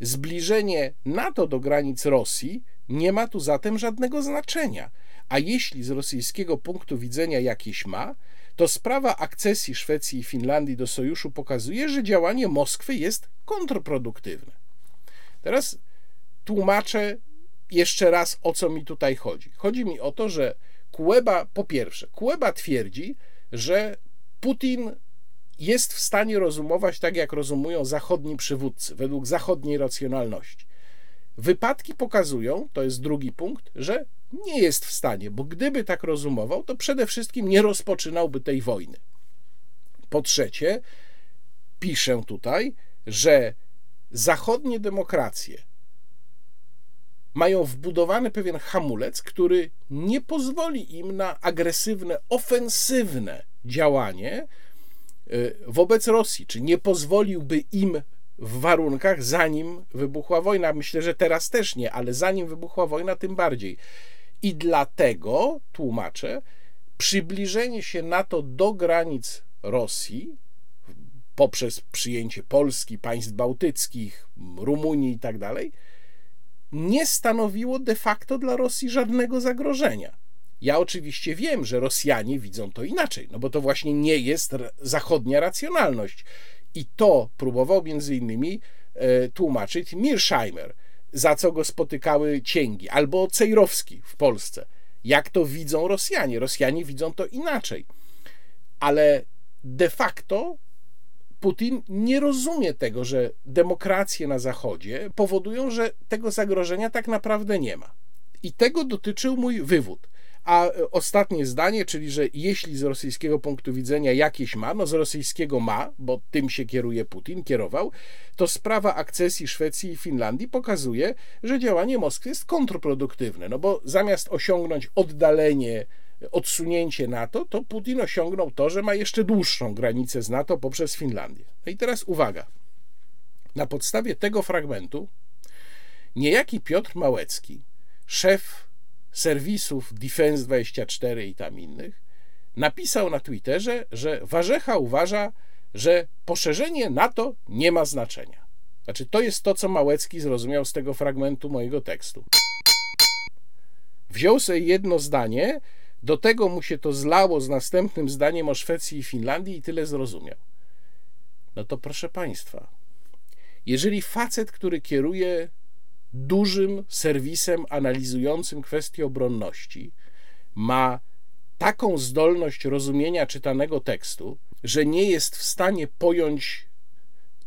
Zbliżenie NATO do granic Rosji nie ma tu zatem żadnego znaczenia, a jeśli z rosyjskiego punktu widzenia jakieś ma, to sprawa akcesji Szwecji i Finlandii do sojuszu pokazuje, że działanie Moskwy jest kontrproduktywne. Teraz tłumaczę jeszcze raz, o co mi tutaj chodzi. Chodzi mi o to, że Kueba, po pierwsze, Kueba twierdzi, że Putin jest w stanie rozumować tak, jak rozumują zachodni przywódcy, według zachodniej racjonalności. Wypadki pokazują, to jest drugi punkt, że nie jest w stanie, bo gdyby tak rozumował, to przede wszystkim nie rozpoczynałby tej wojny. Po trzecie, piszę tutaj, że zachodnie demokracje mają wbudowany pewien hamulec, który nie pozwoli im na agresywne, ofensywne działanie wobec Rosji, czy nie pozwoliłby im w warunkach, zanim wybuchła wojna. Myślę, że teraz też nie, ale zanim wybuchła wojna, tym bardziej. I dlatego, tłumaczę, przybliżenie się NATO do granic Rosji poprzez przyjęcie Polski, państw bałtyckich, Rumunii i tak dalej, nie stanowiło de facto dla Rosji żadnego zagrożenia. Ja oczywiście wiem, że Rosjanie widzą to inaczej, no bo to właśnie nie jest zachodnia racjonalność. I to próbował między innymi e, tłumaczyć Mirsheimer, za co go spotykały cięgi, albo Cejrowski w Polsce. Jak to widzą Rosjanie? Rosjanie widzą to inaczej. Ale de facto Putin nie rozumie tego, że demokracje na Zachodzie powodują, że tego zagrożenia tak naprawdę nie ma. I tego dotyczył mój wywód. A ostatnie zdanie, czyli że jeśli z rosyjskiego punktu widzenia jakieś ma, no z rosyjskiego ma, bo tym się kieruje Putin, kierował, to sprawa akcesji Szwecji i Finlandii pokazuje, że działanie Moskwy jest kontrproduktywne, no bo zamiast osiągnąć oddalenie odsunięcie NATO, to Putin osiągnął to, że ma jeszcze dłuższą granicę z NATO poprzez Finlandię. No i teraz uwaga. Na podstawie tego fragmentu niejaki Piotr Małecki, szef serwisów Defense 24 i tam innych, napisał na Twitterze, że Warzecha uważa, że poszerzenie NATO nie ma znaczenia. Znaczy, to jest to, co Małecki zrozumiał z tego fragmentu mojego tekstu. Wziął sobie jedno zdanie, do tego mu się to zlało z następnym zdaniem o Szwecji i Finlandii i tyle zrozumiał. No to proszę Państwa, jeżeli facet, który kieruje dużym serwisem analizującym kwestie obronności, ma taką zdolność rozumienia czytanego tekstu, że nie jest w stanie pojąć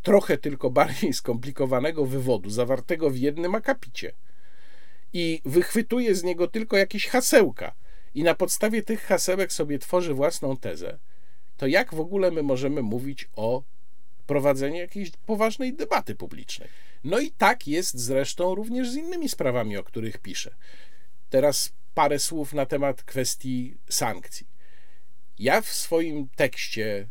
trochę tylko bardziej skomplikowanego wywodu zawartego w jednym akapicie i wychwytuje z niego tylko jakieś hasełka i na podstawie tych hasełek sobie tworzy własną tezę, to jak w ogóle my możemy mówić o prowadzeniu jakiejś poważnej debaty publicznej? No i tak jest zresztą również z innymi sprawami, o których piszę. Teraz parę słów na temat kwestii sankcji. Ja w swoim tekście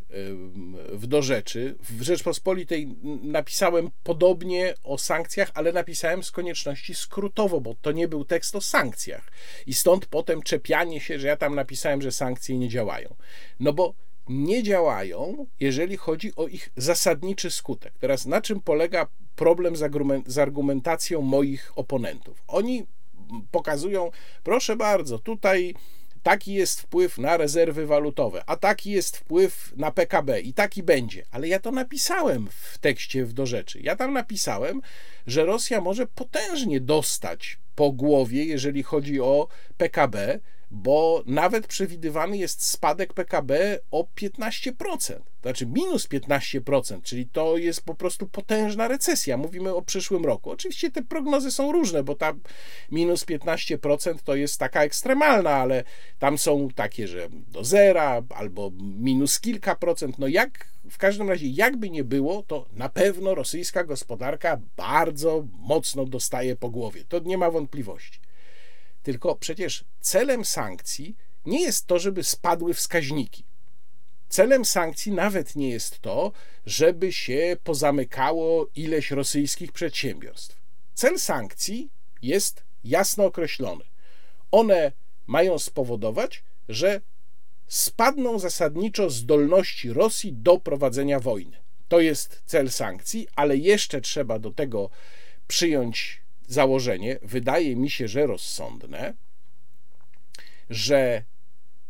w do rzeczy w Rzeczpospolitej napisałem podobnie o sankcjach, ale napisałem z konieczności skrótowo, bo to nie był tekst o sankcjach. I stąd potem czepianie się, że ja tam napisałem, że sankcje nie działają. No bo nie działają, jeżeli chodzi o ich zasadniczy skutek. Teraz na czym polega problem z argumentacją moich oponentów? Oni pokazują, proszę bardzo, tutaj taki jest wpływ na rezerwy walutowe, a taki jest wpływ na PKB i taki będzie. Ale ja to napisałem w tekście w do rzeczy. Ja tam napisałem, że Rosja może potężnie dostać po głowie, jeżeli chodzi o PKB, bo nawet przewidywany jest spadek PKB o 15%, znaczy minus 15%, czyli to jest po prostu potężna recesja. Mówimy o przyszłym roku. Oczywiście te prognozy są różne, bo ta minus 15% to jest taka ekstremalna, ale tam są takie, że do zera albo minus kilka procent. No jak w każdym razie, jakby nie było, to na pewno rosyjska gospodarka bardzo mocno dostaje po głowie. To nie ma wątpliwości. Tylko przecież celem sankcji nie jest to, żeby spadły wskaźniki. Celem sankcji nawet nie jest to, żeby się pozamykało ileś rosyjskich przedsiębiorstw. Cel sankcji jest jasno określony. One mają spowodować, że spadną zasadniczo zdolności Rosji do prowadzenia wojny. To jest cel sankcji, ale jeszcze trzeba do tego przyjąć założenie, wydaje mi się, że rozsądne, że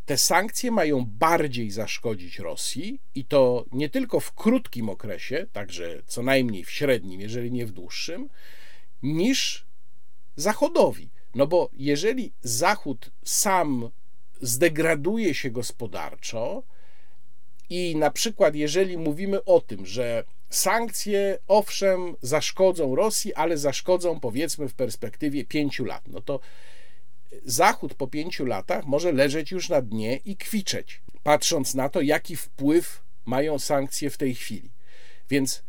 te sankcje mają bardziej zaszkodzić Rosji i to nie tylko w krótkim okresie, także co najmniej w średnim, jeżeli nie w dłuższym, niż Zachodowi. No bo jeżeli Zachód sam zdegraduje się gospodarczo i na przykład jeżeli mówimy o tym, że sankcje owszem zaszkodzą Rosji, ale zaszkodzą powiedzmy w perspektywie pięciu lat. No to Zachód po pięciu latach może leżeć już na dnie i kwiczeć, patrząc na to, jaki wpływ mają sankcje w tej chwili. Więc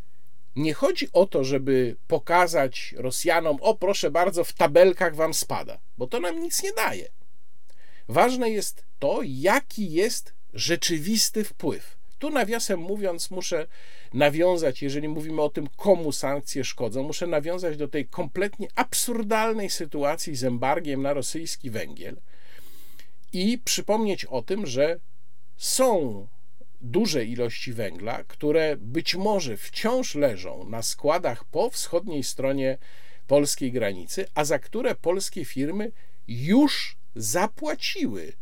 nie chodzi o to, żeby pokazać Rosjanom, o proszę bardzo, w tabelkach wam spada, bo to nam nic nie daje. Ważne jest to, jaki jest rzeczywisty wpływ. Tu nawiasem mówiąc, muszę nawiązać, jeżeli mówimy o tym, komu sankcje szkodzą, muszę nawiązać do tej kompletnie absurdalnej sytuacji z embargiem na rosyjski węgiel i przypomnieć o tym, że są duże ilości węgla, które być może wciąż leżą na składach po wschodniej stronie polskiej granicy, a za które polskie firmy już zapłaciły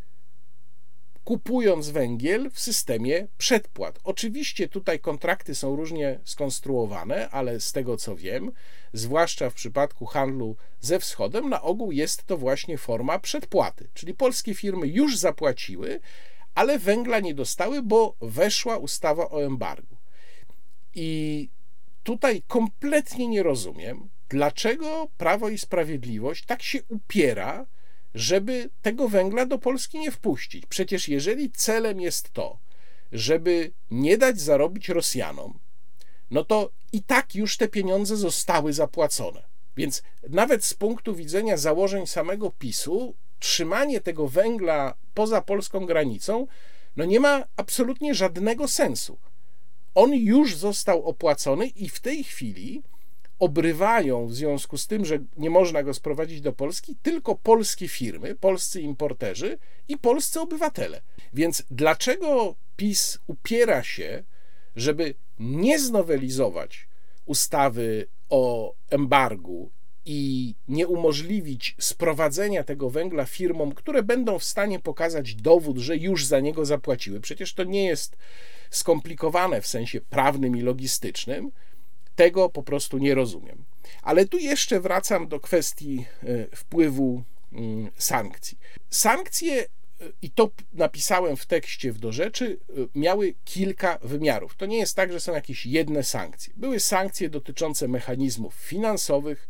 kupując węgiel w systemie przedpłat. Oczywiście tutaj kontrakty są różnie skonstruowane, ale z tego co wiem, zwłaszcza w przypadku handlu ze wschodem, na ogół jest to właśnie forma przedpłaty. Czyli polskie firmy już zapłaciły, ale węgla nie dostały, bo weszła ustawa o embargu. I tutaj kompletnie nie rozumiem, dlaczego Prawo i Sprawiedliwość tak się upiera, żeby tego węgla do Polski nie wpuścić. Przecież jeżeli celem jest to, żeby nie dać zarobić Rosjanom, no to i tak już te pieniądze zostały zapłacone. Więc nawet z punktu widzenia założeń samego PiSu, trzymanie tego węgla poza polską granicą no nie ma absolutnie żadnego sensu. On już został opłacony i w tej chwili obrywają w związku z tym, że nie można go sprowadzić do Polski, tylko polskie firmy, polscy importerzy i polscy obywatele. Więc dlaczego PiS upiera się, żeby nie znowelizować ustawy o embargu i nie umożliwić sprowadzenia tego węgla firmom, które będą w stanie pokazać dowód, że już za niego zapłaciły. Przecież to nie jest skomplikowane w sensie prawnym i logistycznym tego po prostu nie rozumiem. Ale tu jeszcze wracam do kwestii e, wpływu mm, sankcji. Sankcje i to napisałem w tekście w do rzeczy, miały kilka wymiarów. To nie jest tak, że są jakieś jedne sankcje. Były sankcje dotyczące mechanizmów finansowych,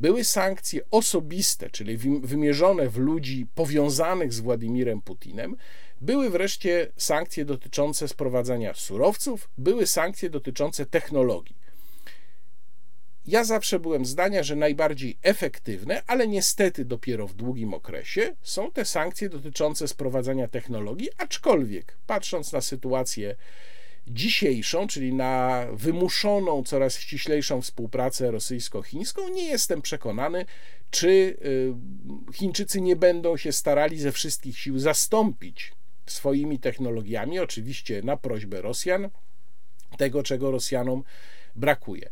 były sankcje osobiste, czyli wymierzone w ludzi powiązanych z Władimirem Putinem, były wreszcie sankcje dotyczące sprowadzania surowców, były sankcje dotyczące technologii. Ja zawsze byłem zdania, że najbardziej efektywne, ale niestety dopiero w długim okresie, są te sankcje dotyczące sprowadzania technologii, aczkolwiek patrząc na sytuację dzisiejszą, czyli na wymuszoną, coraz ściślejszą współpracę rosyjsko-chińską, nie jestem przekonany, czy y, Chińczycy nie będą się starali ze wszystkich sił zastąpić swoimi technologiami, oczywiście na prośbę Rosjan, tego, czego Rosjanom brakuje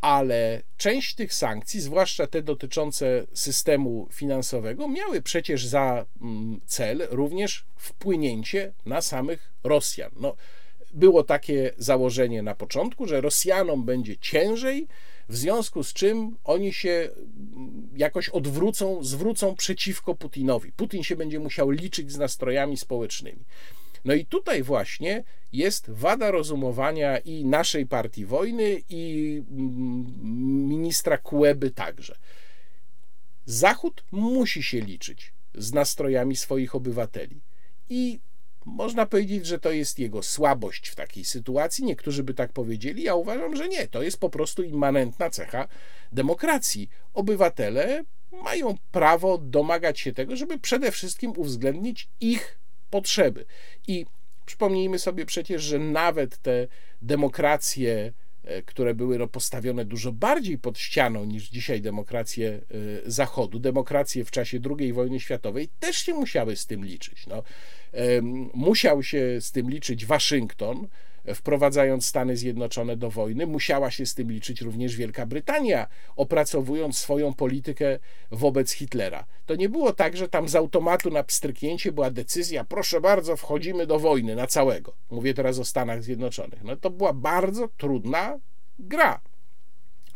ale część tych sankcji, zwłaszcza te dotyczące systemu finansowego, miały przecież za mm, cel również wpłynięcie na samych Rosjan. No, było takie założenie na początku, że Rosjanom będzie ciężej, w związku z czym oni się mm, jakoś odwrócą, zwrócą przeciwko Putinowi. Putin się będzie musiał liczyć z nastrojami społecznymi. No i tutaj właśnie jest wada rozumowania i naszej partii wojny, i mm, ministra Kueby także. Zachód musi się liczyć z nastrojami swoich obywateli. I można powiedzieć, że to jest jego słabość w takiej sytuacji. Niektórzy by tak powiedzieli. Ja uważam, że nie. To jest po prostu immanentna cecha demokracji. Obywatele mają prawo domagać się tego, żeby przede wszystkim uwzględnić ich potrzeby. I przypomnijmy sobie przecież, że nawet te demokracje, e, które były no, postawione dużo bardziej pod ścianą niż dzisiaj demokracje e, Zachodu, demokracje w czasie II wojny światowej, też się musiały z tym liczyć. No, musiał się z tym liczyć Waszyngton, wprowadzając Stany Zjednoczone do wojny, musiała się z tym liczyć również Wielka Brytania, opracowując swoją politykę wobec Hitlera. To nie było tak, że tam z automatu na pstryknięcie była decyzja, proszę bardzo, wchodzimy do wojny na całego. Mówię teraz o Stanach Zjednoczonych. No to była bardzo trudna gra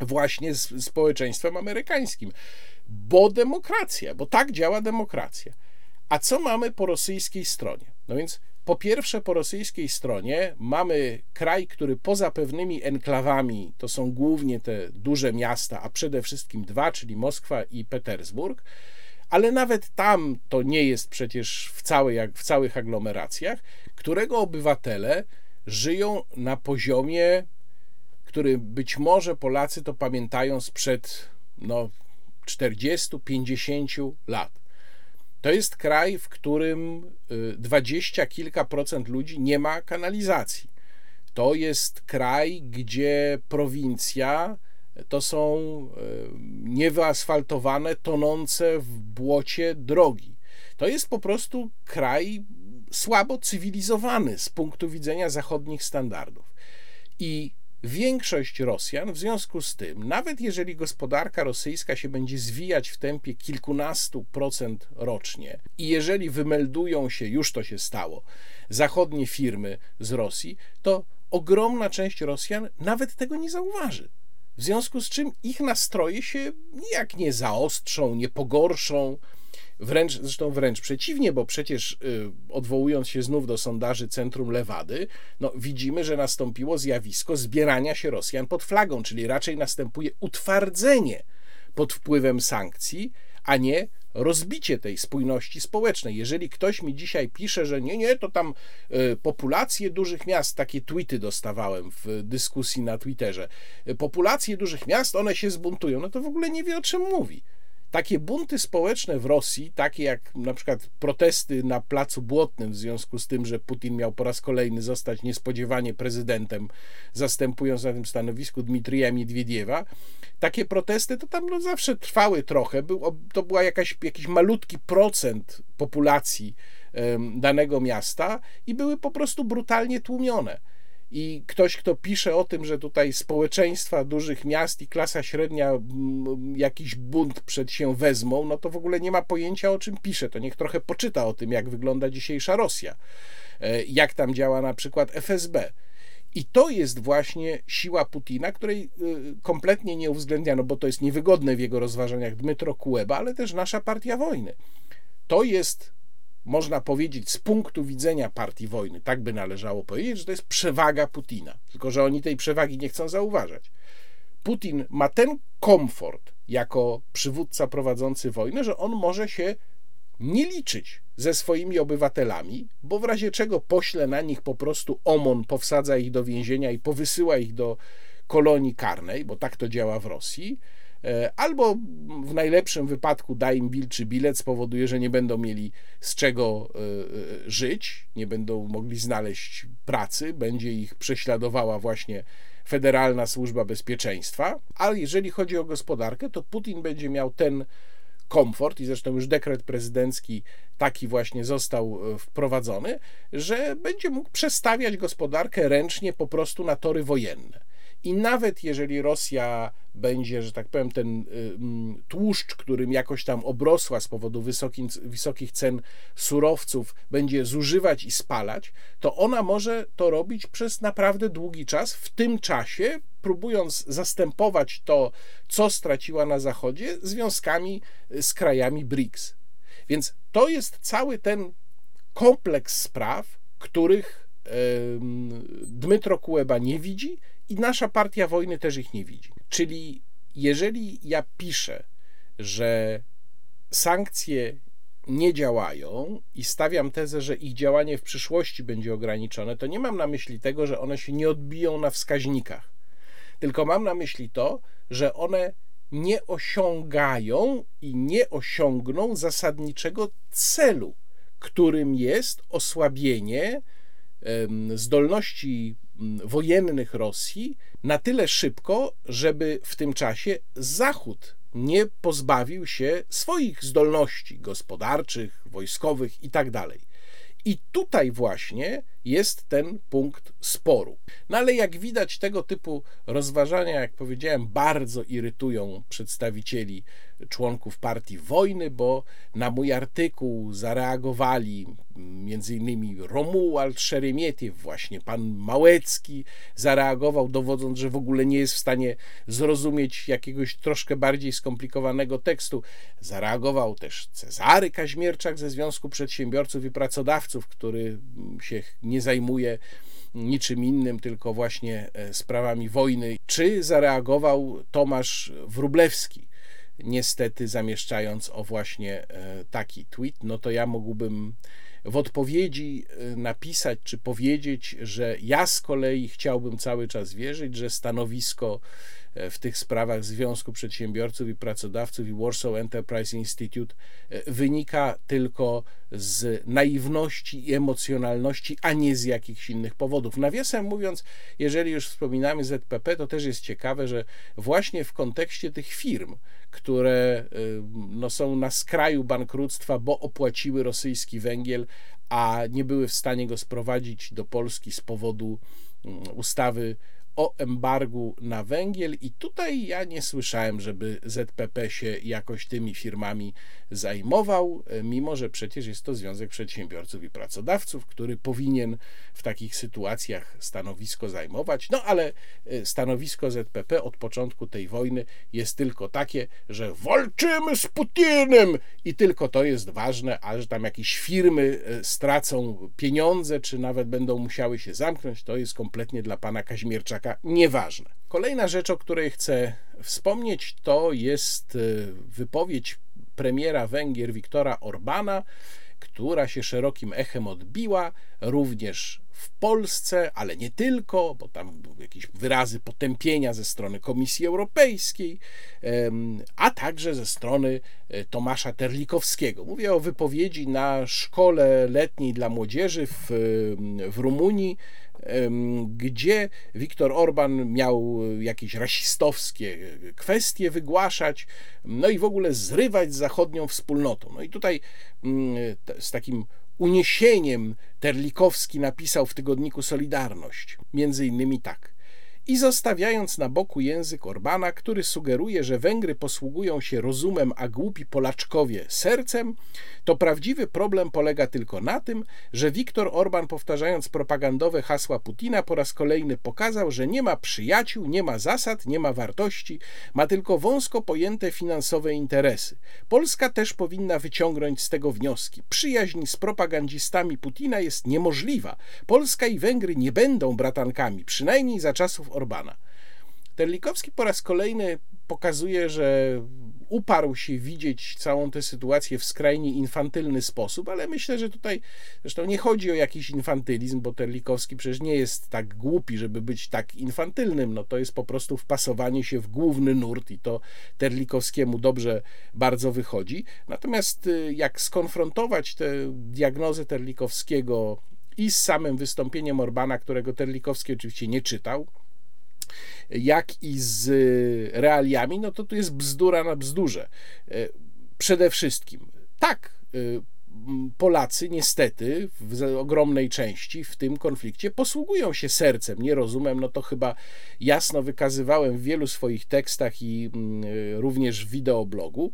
właśnie z społeczeństwem amerykańskim, bo demokracja, bo tak działa demokracja. A co mamy po rosyjskiej stronie? No więc po pierwsze, po rosyjskiej stronie mamy kraj, który poza pewnymi enklawami, to są głównie te duże miasta, a przede wszystkim dwa, czyli Moskwa i Petersburg, ale nawet tam to nie jest przecież w, całej, w całych aglomeracjach, którego obywatele żyją na poziomie, który być może Polacy to pamiętają sprzed no, 40-50 lat. To jest kraj, w którym y, dwadzieścia kilka procent ludzi nie ma kanalizacji. To jest kraj, gdzie prowincja to są y, niewyasfaltowane, tonące w błocie drogi. To jest po prostu kraj słabo cywilizowany z punktu widzenia zachodnich standardów. I Większość Rosjan w związku z tym, nawet jeżeli gospodarka rosyjska się będzie zwijać w tempie kilkunastu procent rocznie i jeżeli wymeldują się, już to się stało, zachodnie firmy z Rosji, to ogromna część Rosjan nawet tego nie zauważy. W związku z czym ich nastroje się nijak nie zaostrzą, nie pogorszą, Wręcz, zresztą wręcz przeciwnie, bo przecież y, odwołując się znów do sondaży Centrum Lewady, no, widzimy, że nastąpiło zjawisko zbierania się Rosjan pod flagą, czyli raczej następuje utwardzenie pod wpływem sankcji, a nie rozbicie tej spójności społecznej. Jeżeli ktoś mi dzisiaj pisze, że nie, nie, to tam y, populacje dużych miast, takie tweety dostawałem w dyskusji na Twitterze, y, populacje dużych miast, one się zbuntują, no to w ogóle nie wie o czym mówi. Takie bunty społeczne w Rosji, takie jak na przykład protesty na Placu Błotnym w związku z tym, że Putin miał po raz kolejny zostać niespodziewanie prezydentem, zastępując na tym stanowisku Dmitrija Miedwiediewa, takie protesty to tam no, zawsze trwały trochę. Był, to była jakaś, jakiś malutki procent populacji danego miasta i były po prostu brutalnie tłumione i ktoś, kto pisze o tym, że tutaj społeczeństwa dużych miast i klasa średnia jakiś bunt przed się wezmą, no to w ogóle nie ma pojęcia o czym pisze. To niech trochę poczyta o tym, jak wygląda dzisiejsza Rosja, e, jak tam działa na przykład FSB. I to jest właśnie siła Putina, której e, kompletnie nie uwzględniano, bo to jest niewygodne w jego rozważaniach Dmytro Kuleba, ale też nasza partia wojny. To jest można powiedzieć, z punktu widzenia partii wojny, tak by należało powiedzieć, że to jest przewaga Putina. Tylko, że oni tej przewagi nie chcą zauważać. Putin ma ten komfort jako przywódca prowadzący wojnę, że on może się nie liczyć ze swoimi obywatelami, bo w razie czego pośle na nich po prostu OMON, powsadza ich do więzienia i powysyła ich do kolonii karnej, bo tak to działa w Rosji, albo w najlepszym wypadku da im bilczy bilet, spowoduje, że nie będą mieli z czego e, e, żyć, nie będą mogli znaleźć pracy, będzie ich prześladowała właśnie Federalna Służba Bezpieczeństwa, ale jeżeli chodzi o gospodarkę, to Putin będzie miał ten komfort i zresztą już dekret prezydencki taki właśnie został e, wprowadzony, że będzie mógł przestawiać gospodarkę ręcznie po prostu na tory wojenne. I nawet jeżeli Rosja będzie, że tak powiem, ten y, tłuszcz, którym jakoś tam obrosła z powodu wysokich, cen surowców, będzie zużywać i spalać, to ona może to robić przez naprawdę długi czas. W tym czasie, próbując zastępować to, co straciła na Zachodzie, związkami z krajami BRICS. Więc to jest cały ten kompleks spraw, których Dmytro Kuleba nie widzi i nasza partia wojny też ich nie widzi. Czyli jeżeli ja piszę, że sankcje nie działają i stawiam tezę, że ich działanie w przyszłości będzie ograniczone, to nie mam na myśli tego, że one się nie odbiją na wskaźnikach, tylko mam na myśli to, że one nie osiągają i nie osiągną zasadniczego celu, którym jest osłabienie zdolności wojennych Rosji na tyle szybko, żeby w tym czasie Zachód nie pozbawił się swoich zdolności gospodarczych, wojskowych itd. Tak I tutaj właśnie jest ten punkt sporu. No ale jak widać, tego typu rozważania, jak powiedziałem, bardzo irytują przedstawicieli członków partii wojny, bo na mój artykuł zareagowali m.in. Romuald Szeremietiew, właśnie pan Małecki zareagował, dowodząc, że w ogóle nie jest w stanie zrozumieć jakiegoś troszkę bardziej skomplikowanego tekstu. Zareagował też Cezary Kaźmierczak ze Związku Przedsiębiorców i Pracodawców, który się nie zajmuje niczym innym, tylko właśnie e, sprawami wojny. Czy zareagował Tomasz Wrublewski, niestety zamieszczając o właśnie e, taki tweet, no to ja mógłbym w odpowiedzi e, napisać czy powiedzieć, że ja z kolei chciałbym cały czas wierzyć, że stanowisko w tych sprawach Związku Przedsiębiorców i Pracodawców i Warsaw Enterprise Institute e, wynika tylko z naiwności i emocjonalności, a nie z jakichś innych powodów. Nawiasem mówiąc, jeżeli już wspominamy ZPP, to też jest ciekawe, że właśnie w kontekście tych firm, które e, no, są na skraju bankructwa, bo opłaciły rosyjski węgiel, a nie były w stanie go sprowadzić do Polski z powodu mm, ustawy o embargu na węgiel i tutaj ja nie słyszałem, żeby ZPP się jakoś tymi firmami zajmował, mimo że przecież jest to Związek Przedsiębiorców i Pracodawców, który powinien w takich sytuacjach stanowisko zajmować. No ale e, stanowisko ZPP od początku tej wojny jest tylko takie, że walczymy z Putinem i tylko to jest ważne, a że tam jakieś firmy e, stracą pieniądze, czy nawet będą musiały się zamknąć, to jest kompletnie dla pana Kaźmierczaka taka nieważne. Kolejna rzecz, o której chcę wspomnieć, to jest e, wypowiedź premiera Węgier Viktora Orbana, która się szerokim echem odbiła również w Polsce, ale nie tylko, bo tam były jakieś wyrazy potępienia ze strony Komisji Europejskiej, a także ze strony e, Tomasza Terlikowskiego. Mówię o wypowiedzi na szkole letniej dla młodzieży w, w Rumunii, gdzie Viktor Orban miał jakieś rasistowskie kwestie wygłaszać, no i w ogóle zrywać z zachodnią wspólnotą. No i tutaj mm, z takim uniesieniem Terlikowski napisał w tygodniku Solidarność, między innymi tak. I zostawiając na boku język Orbana, który sugeruje, że Węgry posługują się rozumem, a głupi Polaczkowie sercem, to prawdziwy problem polega tylko na tym, że Viktor Orban, powtarzając propagandowe hasła Putina, po raz kolejny pokazał, że nie ma przyjaciół, nie ma zasad, nie ma wartości, ma tylko wąsko pojęte finansowe interesy. Polska też powinna wyciągnąć z tego wnioski. Przyjaźń z propagandzistami Putina jest niemożliwa. Polska i Węgry nie będą bratankami, przynajmniej za czasów Orbana. Terlikowski po raz kolejny pokazuje, że uparł się widzieć całą tę sytuację w skrajnie infantylny sposób, ale myślę, że tutaj zresztą nie chodzi o jakiś infantylizm, bo Terlikowski przecież nie jest tak głupi, żeby być tak infantylnym. No to jest po prostu wpasowanie się w główny nurt i to Terlikowskiemu dobrze bardzo wychodzi. Natomiast y, jak skonfrontować tę diagnozę Terlikowskiego i z samym wystąpieniem Orbana, którego Terlikowski oczywiście nie czytał, jak i z realiami, no to tu jest bzdura na bzdurze. E, przede wszystkim, tak, e, Polacy niestety w ogromnej części w tym konflikcie posługują się sercem, nie rozumem. No to chyba jasno wykazywałem w wielu swoich tekstach i e, również w wideoblogu.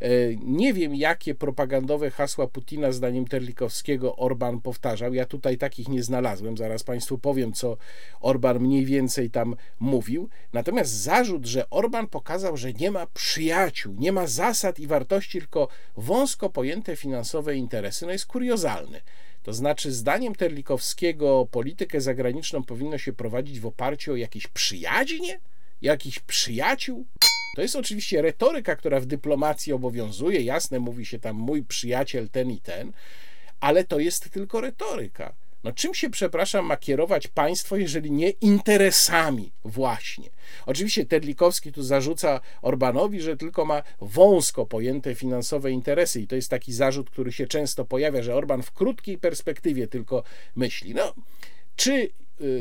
E, nie wiem, jakie propagandowe hasła Putina, zdaniem Terlikowskiego, Orban powtarzał. Ja tutaj takich nie znalazłem. Zaraz Państwu powiem, co Orban mniej więcej tam mówił. Natomiast zarzut, że Orban pokazał, że nie ma przyjaciół, nie ma zasad i wartości, tylko wąsko pojęte finansowe interesy, no jest kuriozalny. To znaczy, zdaniem Terlikowskiego, politykę zagraniczną powinno się prowadzić w oparciu o jakieś przyjaźnie, jakichś przyjaciół. To jest oczywiście retoryka, która w dyplomacji obowiązuje. Jasne, mówi się tam mój przyjaciel ten i ten, ale to jest tylko retoryka. No czym się, przepraszam, ma kierować państwo, jeżeli nie interesami właśnie? Oczywiście Terlikowski tu zarzuca Orbanowi, że tylko ma wąsko pojęte finansowe interesy i to jest taki zarzut, który się często pojawia, że Orban w krótkiej perspektywie tylko myśli. No, czy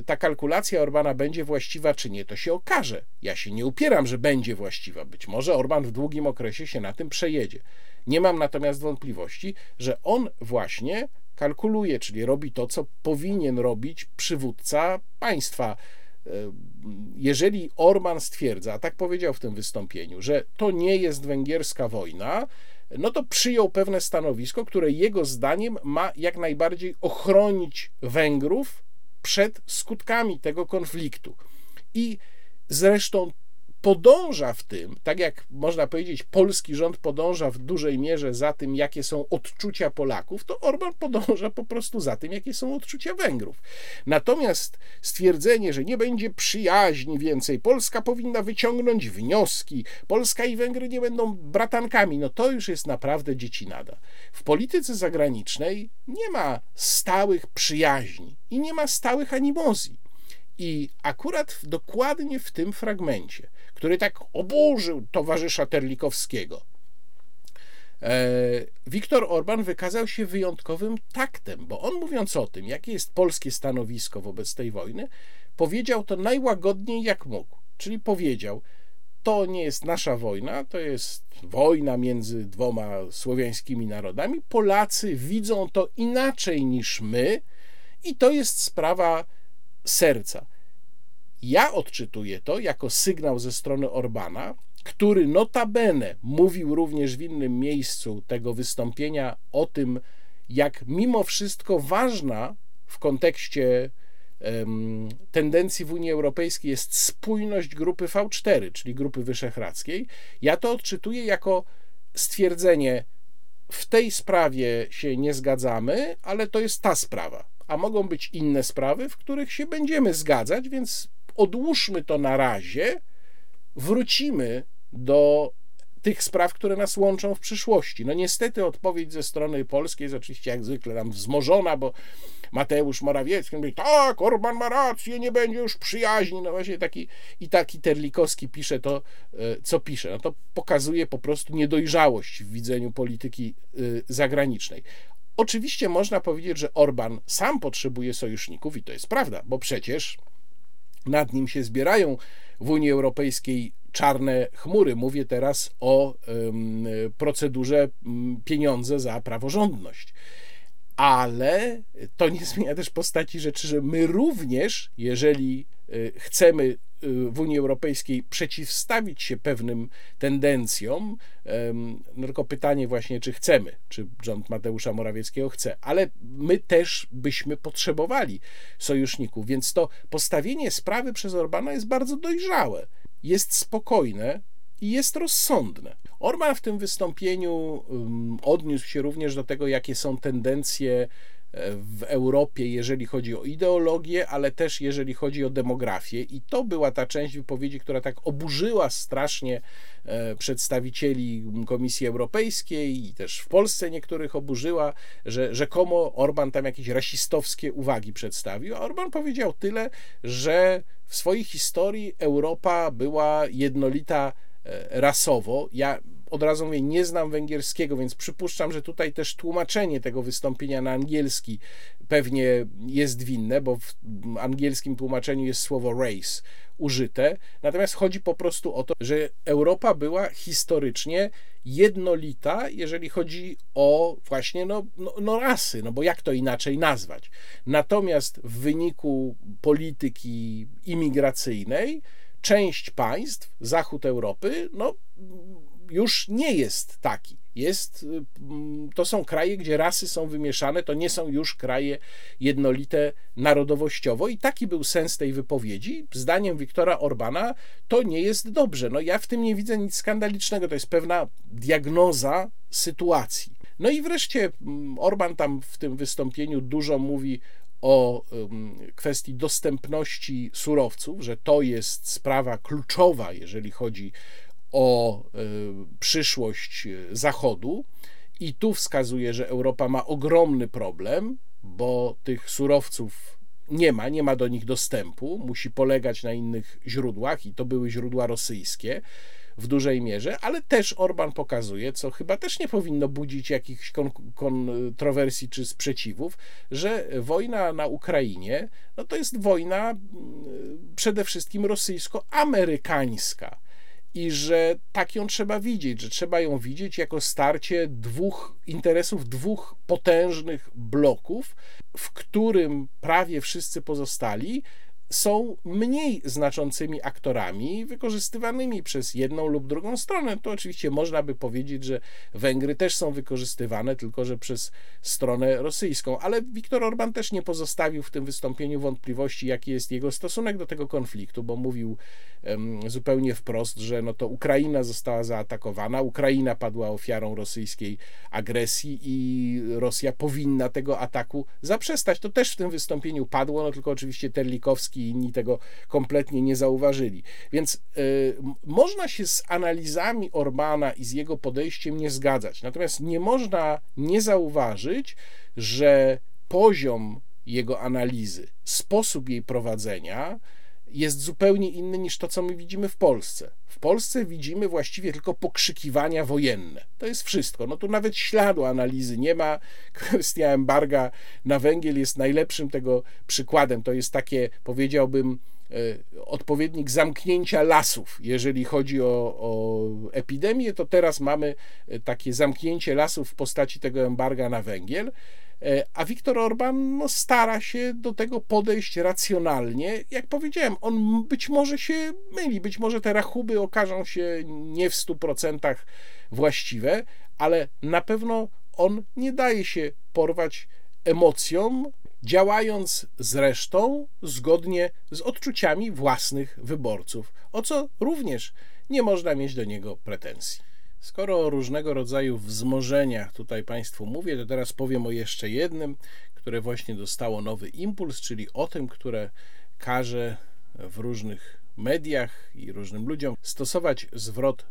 ta kalkulacja Orbana będzie właściwa, czy nie, to się okaże. Ja się nie upieram, że będzie właściwa. Być może Orban w długim okresie się na tym przejedzie. Nie mam natomiast wątpliwości, że on właśnie kalkuluje, czyli robi to, co powinien robić przywódca państwa. Y, jeżeli Orban stwierdza, a tak powiedział w tym wystąpieniu, że to nie jest węgierska wojna, no to przyjął pewne stanowisko, które jego zdaniem ma jak najbardziej ochronić Węgrów przed skutkami tego konfliktu. I zresztą podąża w tym, tak jak można powiedzieć, polski rząd podąża w dużej mierze za tym, jakie są odczucia Polaków, to Orban podąża po prostu za tym, jakie są odczucia Węgrów. Natomiast stwierdzenie, że nie będzie przyjaźni więcej, Polska powinna wyciągnąć wnioski, Polska i Węgry nie będą bratankami, no to już jest naprawdę dziecinada. W polityce zagranicznej nie ma stałych przyjaźni i nie ma stałych animozji. I akurat dokładnie w tym fragmencie, który tak oburzył towarzysza Terlikowskiego, e, Viktor Orban wykazał się wyjątkowym taktem, bo on mówiąc o tym, jakie jest polskie stanowisko wobec tej wojny, powiedział to najłagodniej jak mógł. Czyli powiedział, to nie jest nasza wojna, to jest wojna między dwoma słowiańskimi narodami. Polacy widzą to inaczej niż my i to jest sprawa serca. Ja odczytuję to jako sygnał ze strony Orbana, który notabene mówił również w innym miejscu tego wystąpienia o tym, jak mimo wszystko ważna w kontekście um, tendencji w Unii Europejskiej jest spójność grupy V4, czyli grupy wyszehradzkiej. Ja to odczytuję jako stwierdzenie, w tej sprawie się nie zgadzamy, ale to jest ta sprawa a mogą być inne sprawy, w których się będziemy zgadzać, więc odłóżmy to na razie, wrócimy do tych spraw, które nas łączą w przyszłości. No niestety odpowiedź ze strony polskiej jest oczywiście jak zwykle tam wzmożona, bo Mateusz Morawiecki mówi, tak, Orban ma rację, nie będzie już przyjaźni. No właśnie taki i taki Terlikowski pisze to, e, co pisze. No to pokazuje po prostu niedojrzałość w widzeniu polityki e, zagranicznej. Oczywiście można powiedzieć, że Orban sam potrzebuje sojuszników i to jest prawda, bo przecież nad nim się zbierają w Unii Europejskiej czarne chmury. Mówię teraz o procedurze pieniądze za praworządność. Ale to nie zmienia też postaci rzeczy, że my również, jeżeli chcemy y, w Unii Europejskiej przeciwstawić się pewnym tendencjom. No tylko pytanie właśnie, czy chcemy, czy rząd Mateusza Morawieckiego chce, ale my też byśmy potrzebowali sojuszników, więc to postawienie sprawy przez Orbana jest bardzo dojrzałe, jest spokojne, i jest rozsądne. Orban w tym wystąpieniu odniósł się również do tego, jakie są tendencje w Europie, jeżeli chodzi o ideologię, ale też jeżeli chodzi o demografię. I to była ta część wypowiedzi, która tak oburzyła strasznie e, przedstawicieli Komisji Europejskiej i też w Polsce niektórych oburzyła, że rzekomo Orban tam jakieś rasistowskie uwagi przedstawił. A Orban powiedział tyle, że w swojej historii Europa była jednolita e, rasowo. Ja od razu mówię, nie znam węgierskiego, więc przypuszczam, że tutaj też tłumaczenie tego wystąpienia na angielski pewnie jest winne, bo w angielskim tłumaczeniu jest słowo race użyte. Natomiast chodzi po prostu o to, że Europa była historycznie jednolita, jeżeli chodzi o właśnie no, no, no rasy, no bo jak to inaczej nazwać. Natomiast w wyniku polityki imigracyjnej część państw, zachód Europy, no już nie jest taki. Jest, y, to są kraje, gdzie rasy są wymieszane, to nie są już kraje jednolite narodowościowo i taki był sens tej wypowiedzi. Zdaniem Wiktora Orbana to nie jest dobrze. No ja w tym nie widzę nic skandalicznego, to jest pewna diagnoza sytuacji. No i wreszcie Orban tam w tym wystąpieniu dużo mówi o kwestii dostępności surowców, że to jest sprawa kluczowa, jeżeli chodzi o e, przyszłość Zachodu. I tu wskazuje, że Europa ma ogromny problem, bo tych surowców nie ma, nie ma do nich dostępu, musi polegać na innych źródłach, i to były źródła rosyjskie w dużej mierze, ale też Orban pokazuje, co chyba też nie powinno budzić jakichś kontrowersji czy sprzeciwów, że wojna na Ukrainie no to jest wojna mm, przede wszystkim rosyjsko-amerykańska i że tak ją trzeba widzieć, że trzeba ją widzieć jako starcie dwóch interesów, dwóch potężnych bloków, w którym prawie wszyscy pozostali są mniej znaczącymi aktorami, wykorzystywanymi przez jedną lub drugą stronę. To oczywiście można by powiedzieć, że Węgry też są wykorzystywane, tylko że przez stronę rosyjską. Ale Viktor Orban też nie pozostawił w tym wystąpieniu wątpliwości, jaki jest jego stosunek do tego konfliktu, bo mówił zupełnie wprost, że no to Ukraina została zaatakowana, Ukraina padła ofiarą rosyjskiej agresji i Rosja powinna tego ataku zaprzestać. To też w tym wystąpieniu padło, no tylko oczywiście Terlikowski i inni tego kompletnie nie zauważyli. Więc y, można się z analizami Orbana i z jego podejściem nie zgadzać. Natomiast nie można nie zauważyć, że poziom jego analizy, sposób jej prowadzenia jest zupełnie inny niż to, co my widzimy w Polsce. W Polsce widzimy właściwie tylko pokrzykiwania wojenne. To jest wszystko. No tu nawet śladu analizy nie ma. Kwestia embarga na węgiel jest najlepszym tego przykładem. To jest takie, powiedziałbym, e, odpowiednik zamknięcia lasów. Jeżeli chodzi o, o, epidemię, to teraz mamy e, takie zamknięcie lasów w postaci tego embarga na węgiel. E, a Viktor Orban no, stara się do tego podejść racjonalnie. Jak powiedziałem, on być może się myli, być może te rachuby okażą się nie w 100% właściwe, ale na pewno on nie daje się porwać emocjom, działając zresztą zgodnie z odczuciami własnych wyborców, o co również nie można mieć do niego pretensji. Skoro o różnego rodzaju wzmożeniach tutaj Państwu mówię, to teraz powiem o jeszcze jednym, które właśnie dostało nowy impuls, czyli o tym, które każe w różnych mediach i różnym ludziom stosować zwrot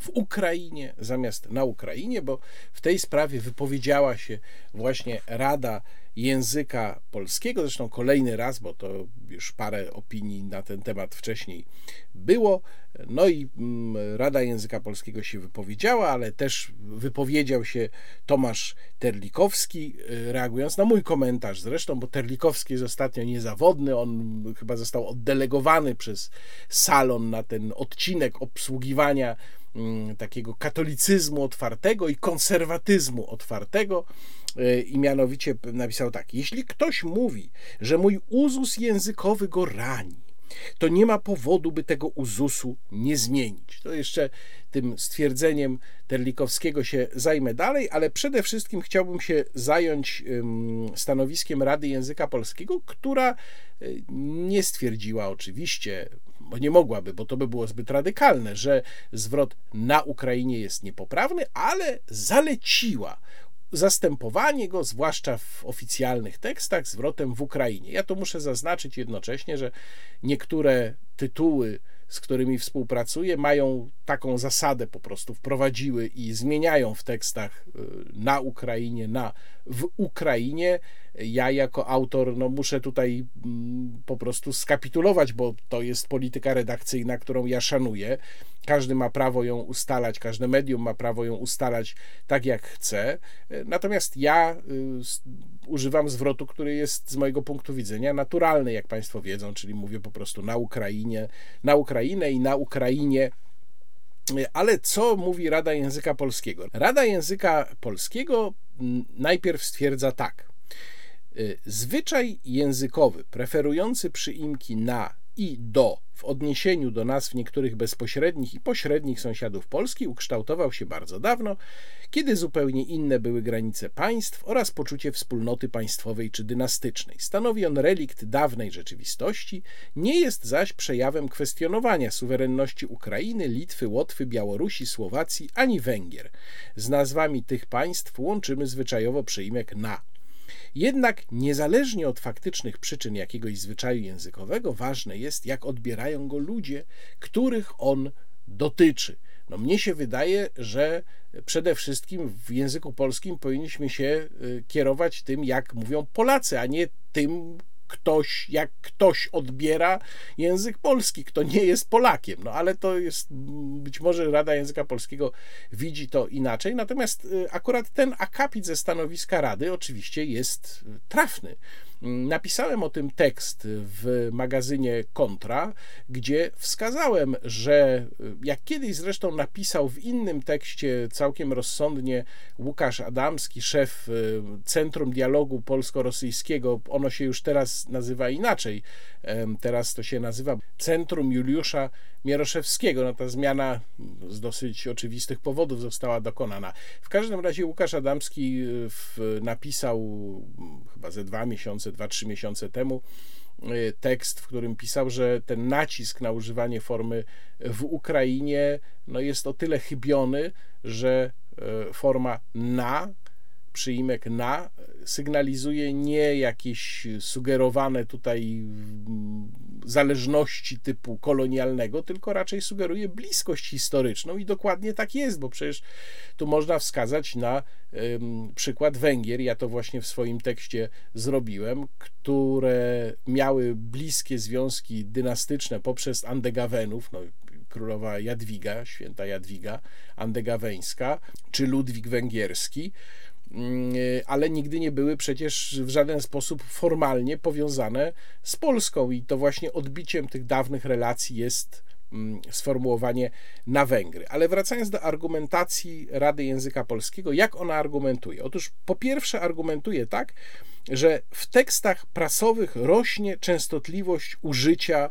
w Ukrainie zamiast na Ukrainie, bo w tej sprawie wypowiedziała się właśnie Rada Języka Polskiego, zresztą kolejny raz, bo to już parę opinii na ten temat wcześniej było. No i mm, Rada Języka Polskiego się wypowiedziała, ale też wypowiedział się Tomasz Terlikowski, y, reagując na mój komentarz zresztą, bo Terlikowski jest ostatnio niezawodny, on chyba został oddelegowany przez salon na ten odcinek obsługiwania takiego katolicyzmu otwartego i konserwatyzmu otwartego y, i mianowicie napisał tak: Jeśli ktoś mówi, że mój uzus językowy go rani, to nie ma powodu, by tego uzusu nie zmienić. To jeszcze tym stwierdzeniem Terlikowskiego się zajmę dalej, ale przede wszystkim chciałbym się zająć stanowiskiem Rady Języka Polskiego, która y, nie stwierdziła oczywiście, bo nie mogłaby, bo to by było zbyt radykalne, że zwrot na Ukrainie jest niepoprawny, ale zaleciła zastępowanie go, zwłaszcza w oficjalnych tekstach, zwrotem w Ukrainie. Ja to muszę zaznaczyć jednocześnie, że niektóre tytuły, z którymi współpracuję, mają taką zasadę po prostu, wprowadziły i zmieniają w tekstach y, na Ukrainie, na w Ukrainie ja jako autor no, muszę tutaj mm, po prostu skapitulować, bo to jest polityka redakcyjna, którą ja szanuję. Każdy ma prawo ją ustalać, każde medium ma prawo ją ustalać tak, jak chce. Natomiast ja y, używam zwrotu, który jest z mojego punktu widzenia naturalny, jak Państwo wiedzą, czyli mówię po prostu na Ukrainie, na Ukrainę i na Ukrainie ale co mówi Rada Języka Polskiego? Rada Języka Polskiego najpierw stwierdza tak. Y, zwyczaj językowy preferujący przyimki na i do w odniesieniu do nazw niektórych bezpośrednich i pośrednich sąsiadów Polski ukształtował się bardzo dawno, kiedy zupełnie inne były granice państw oraz poczucie wspólnoty państwowej czy dynastycznej. Stanowi on relikt dawnej rzeczywistości, nie jest zaś przejawem kwestionowania suwerenności Ukrainy, Litwy, Łotwy, Białorusi, Słowacji ani Węgier. Z nazwami tych państw łączymy zwyczajowo przyimek na. Jednak niezależnie od faktycznych przyczyn jakiegoś zwyczaju językowego, ważne jest, jak odbierają go ludzie, których on dotyczy. No mnie się wydaje, że przede wszystkim w języku polskim powinniśmy się y, kierować tym, jak mówią Polacy, a nie tym, ktoś, jak ktoś odbiera język polski, kto nie jest Polakiem. No ale to jest, być może Rada Języka Polskiego widzi to inaczej, natomiast y, akurat ten akapit ze stanowiska Rady oczywiście jest trafny. Napisałem o tym tekst w magazynie Kontra, gdzie wskazałem, że jak kiedyś zresztą napisał w innym tekście całkiem rozsądnie Łukasz Adamski, szef y, Centrum Dialogu Polsko-Rosyjskiego, ono się już teraz nazywa inaczej. Teraz to się nazywa Centrum Juliusza Mieroszewskiego. No ta zmiana z dosyć oczywistych powodów została dokonana. W każdym razie Łukasz Adamski y, w, napisał chyba ze dwa miesiące, dwa, trzy miesiące temu y, tekst, w którym pisał, że ten nacisk na używanie formy w Ukrainie no jest o tyle chybiony, że y, forma na przyimek na sygnalizuje nie jakieś sugerowane tutaj mm, zależności typu kolonialnego, tylko raczej sugeruje bliskość historyczną i dokładnie tak jest, bo przecież tu można wskazać na przykład Węgier, ja to właśnie w swoim tekście zrobiłem, które miały bliskie związki dynastyczne poprzez Andegawenów, no, królowa Jadwiga, święta Jadwiga Andegaweńska, czy Ludwik Węgierski, ale nigdy nie były przecież w żaden sposób formalnie powiązane z Polską i to właśnie odbiciem tych dawnych relacji jest mm, sformułowanie na Węgry. Ale wracając do argumentacji Rady Języka Polskiego, jak ona argumentuje? Otóż po pierwsze argumentuje tak, że w tekstach prasowych rośnie częstotliwość użycia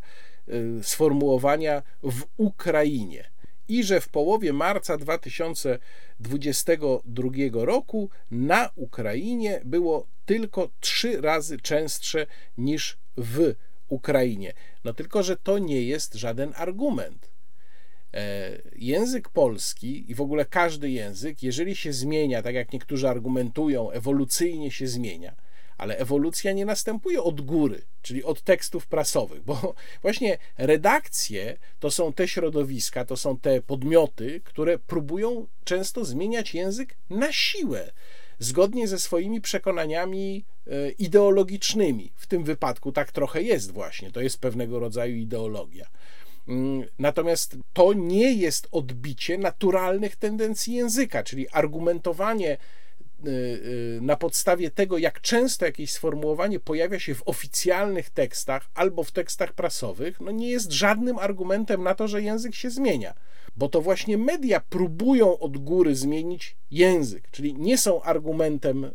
y, sformułowania w Ukrainie i że w połowie marca 2022 roku na Ukrainie było tylko trzy razy częstsze niż w Ukrainie. No tylko, że to nie jest żaden argument. E, język polski i w ogóle każdy język, jeżeli się zmienia, tak jak niektórzy argumentują, ewolucyjnie się zmienia, ale ewolucja nie następuje od góry, czyli od tekstów prasowych, bo właśnie redakcje to są te środowiska, to są te podmioty, które próbują często zmieniać język na siłę, zgodnie ze swoimi przekonaniami e, ideologicznymi. W tym wypadku tak trochę jest właśnie, to jest pewnego rodzaju ideologia. Mm, natomiast to nie jest odbicie naturalnych tendencji języka, czyli argumentowanie na podstawie tego, jak często jakieś sformułowanie pojawia się w oficjalnych tekstach albo w tekstach prasowych, no nie jest żadnym argumentem na to, że język się zmienia. bo to właśnie media próbują od góry zmienić język, czyli nie są argumentem, y,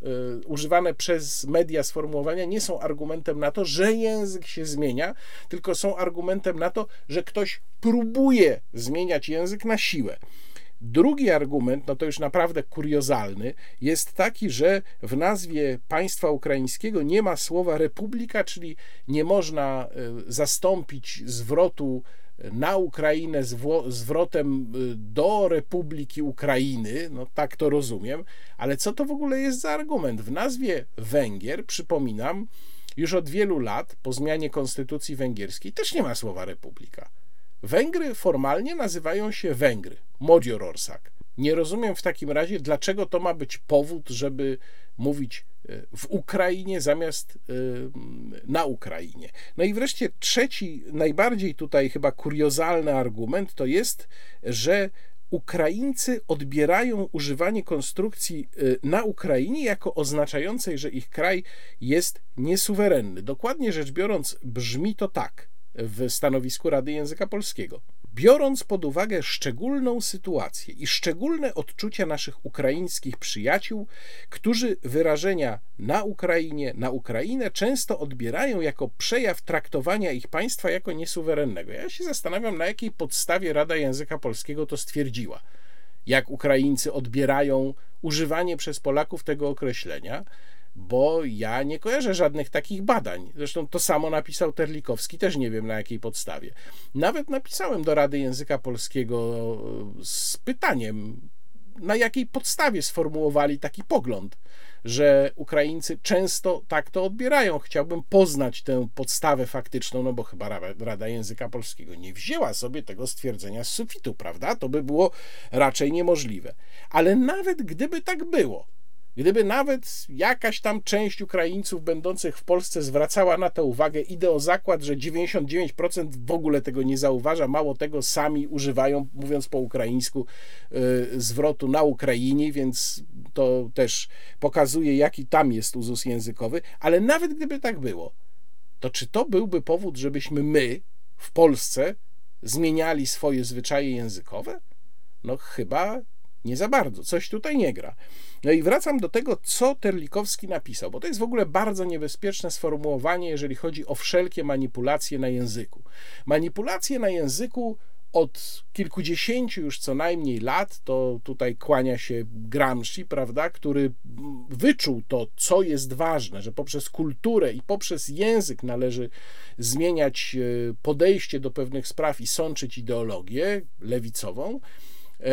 używane przez media sformułowania nie są argumentem na to, że język się zmienia, tylko są argumentem na to, że ktoś próbuje zmieniać język na siłę. Drugi argument, no to już naprawdę kuriozalny, jest taki, że w nazwie państwa ukraińskiego nie ma słowa republika, czyli nie można y, zastąpić zwrotu na Ukrainę zwrotem y, do Republiki Ukrainy, no tak to rozumiem, ale co to w ogóle jest za argument? W nazwie Węgier, przypominam, już od wielu lat po zmianie konstytucji węgierskiej też nie ma słowa republika. Węgry formalnie nazywają się Węgry, Magyarország. Nie rozumiem w takim razie, dlaczego to ma być powód, żeby mówić e, w Ukrainie zamiast e, na Ukrainie. No i wreszcie trzeci, najbardziej tutaj chyba kuriozalny argument to jest, że Ukraińcy odbierają używanie konstrukcji e, na Ukrainie jako oznaczającej, że ich kraj jest niesuwerenny. Dokładnie rzecz biorąc, brzmi to tak w stanowisku Rady Języka Polskiego. Biorąc pod uwagę szczególną sytuację i szczególne odczucia naszych ukraińskich przyjaciół, którzy wyrażenia na Ukrainie, na Ukrainę często odbierają jako przejaw traktowania ich państwa jako niesuwerennego. Ja się zastanawiam, na jakiej podstawie Rada Języka Polskiego to stwierdziła. Jak Ukraińcy odbierają używanie przez Polaków tego określenia bo ja nie kojarzę żadnych takich badań. Zresztą to samo napisał Terlikowski, też nie wiem na jakiej podstawie. Nawet napisałem do Rady Języka Polskiego e, z pytaniem, na jakiej podstawie sformułowali taki pogląd, że Ukraińcy często tak to odbierają. Chciałbym poznać tę podstawę faktyczną, no bo chyba Rada Języka Polskiego nie wzięła sobie tego stwierdzenia z sufitu, prawda? To by było raczej niemożliwe. Ale nawet gdyby tak było, Gdyby nawet jakaś tam część Ukraińców będących w Polsce zwracała na to uwagę, idę o zakład, że 99% w ogóle tego nie zauważa, mało tego sami używają, mówiąc po ukraińsku, yy, zwrotu na Ukrainie, więc to też pokazuje, jaki tam jest uzus językowy, ale nawet gdyby tak było, to czy to byłby powód, żebyśmy my w Polsce zmieniali swoje zwyczaje językowe? No chyba nie za bardzo, coś tutaj nie gra. No i wracam do tego, co Terlikowski napisał, bo to jest w ogóle bardzo niebezpieczne sformułowanie, jeżeli chodzi o wszelkie manipulacje na języku. Manipulacje na języku od kilkudziesięciu już co najmniej lat, to tutaj kłania się Gramsci, prawda, który wyczuł to, co jest ważne, że poprzez kulturę i poprzez język należy zmieniać e, podejście do pewnych spraw i sączyć ideologię lewicową e,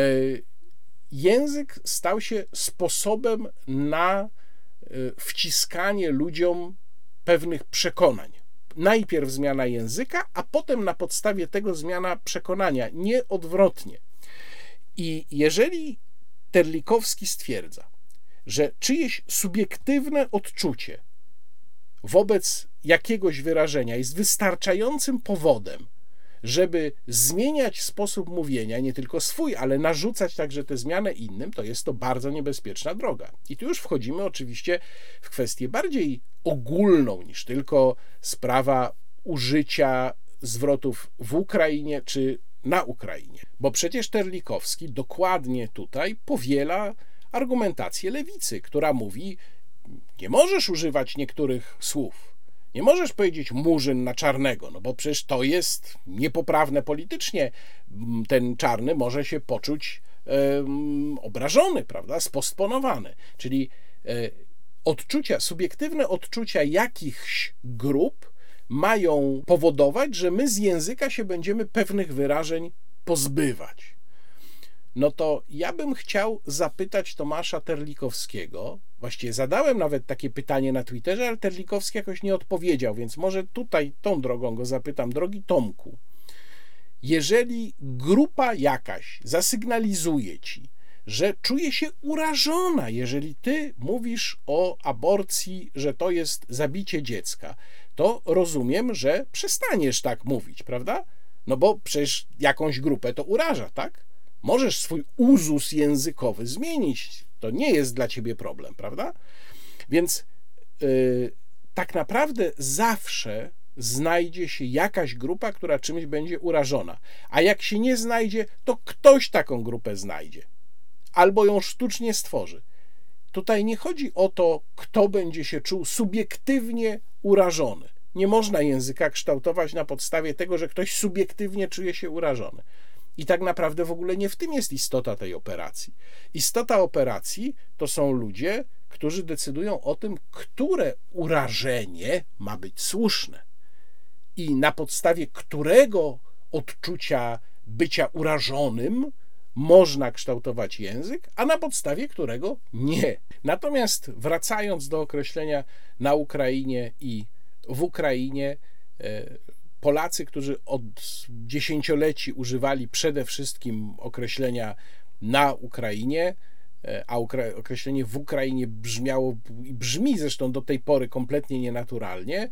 język stał się sposobem na e, wciskanie ludziom pewnych przekonań. Najpierw zmiana języka, a potem na podstawie tego zmiana przekonania, nie odwrotnie. I jeżeli Terlikowski stwierdza, że czyjeś subiektywne odczucie wobec jakiegoś wyrażenia jest wystarczającym powodem, żeby zmieniać sposób mówienia, nie tylko swój, ale narzucać także tę zmianę innym, to jest to bardzo niebezpieczna droga. I tu już wchodzimy oczywiście w kwestię bardziej ogólną niż tylko sprawa użycia zwrotów w Ukrainie czy na Ukrainie. Bo przecież Terlikowski dokładnie tutaj powiela argumentację lewicy, która mówi: Nie możesz używać niektórych słów nie możesz powiedzieć murzyn na czarnego, no bo przecież to jest niepoprawne politycznie. Ten czarny może się poczuć obrażony, prawda, spostponowany. Czyli e, odczucia, subiektywne odczucia jakichś grup mają powodować, że my z języka się będziemy pewnych wyrażeń pozbywać. No to ja bym chciał zapytać Tomasza Terlikowskiego, Właściwie zadałem nawet takie pytanie na Twitterze, ale Terlikowski jakoś nie odpowiedział, więc może tutaj tą drogą go zapytam. Drogi Tomku, jeżeli grupa jakaś zasygnalizuje ci, że czuje się urażona, jeżeli ty mówisz o aborcji, że to jest zabicie dziecka, to rozumiem, że przestaniesz tak mówić, prawda? No bo przecież jakąś grupę to uraża, tak? Możesz swój uzus językowy zmienić, to nie jest dla ciebie problem, prawda? Więc yy, tak naprawdę zawsze znajdzie się jakaś grupa, która czymś będzie urażona. A jak się nie znajdzie, to ktoś taką grupę znajdzie albo ją sztucznie stworzy. Tutaj nie chodzi o to, kto będzie się czuł subiektywnie urażony. Nie można języka kształtować na podstawie tego, że ktoś subiektywnie czuje się urażony. I tak naprawdę w ogóle nie w tym jest istota tej operacji. Istota operacji to są ludzie, którzy decydują o tym, które urażenie ma być słuszne i na podstawie którego odczucia bycia urażonym można kształtować język, a na podstawie którego nie. Natomiast wracając do określenia na Ukrainie i w Ukrainie, e, Polacy, którzy od dziesięcioleci używali przede wszystkim określenia na Ukrainie, e, a określenie w Ukrainie brzmiało i brzmi zresztą do tej pory kompletnie nienaturalnie,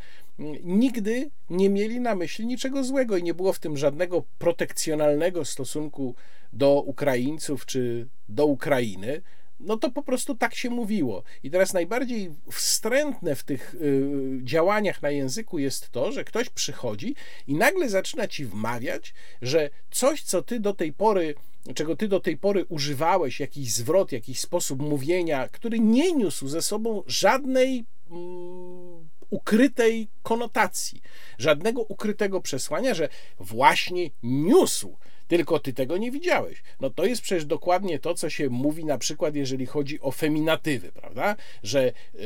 nigdy nie mieli na myśli niczego złego i nie było w tym żadnego protekcjonalnego stosunku do Ukraińców czy do Ukrainy no to po prostu tak się mówiło. I teraz najbardziej wstrętne w tych y, działaniach na języku jest to, że ktoś przychodzi i nagle zaczyna ci wmawiać, że coś, co ty do tej pory czego ty do tej pory używałeś, jakiś zwrot, jakiś sposób mówienia, który nie niósł ze sobą żadnej mm, ukrytej konotacji, żadnego ukrytego przesłania, że właśnie niósł tylko ty tego nie widziałeś. No to jest przecież dokładnie to, co się mówi na przykład, jeżeli chodzi o feminatywy, prawda? Że yy,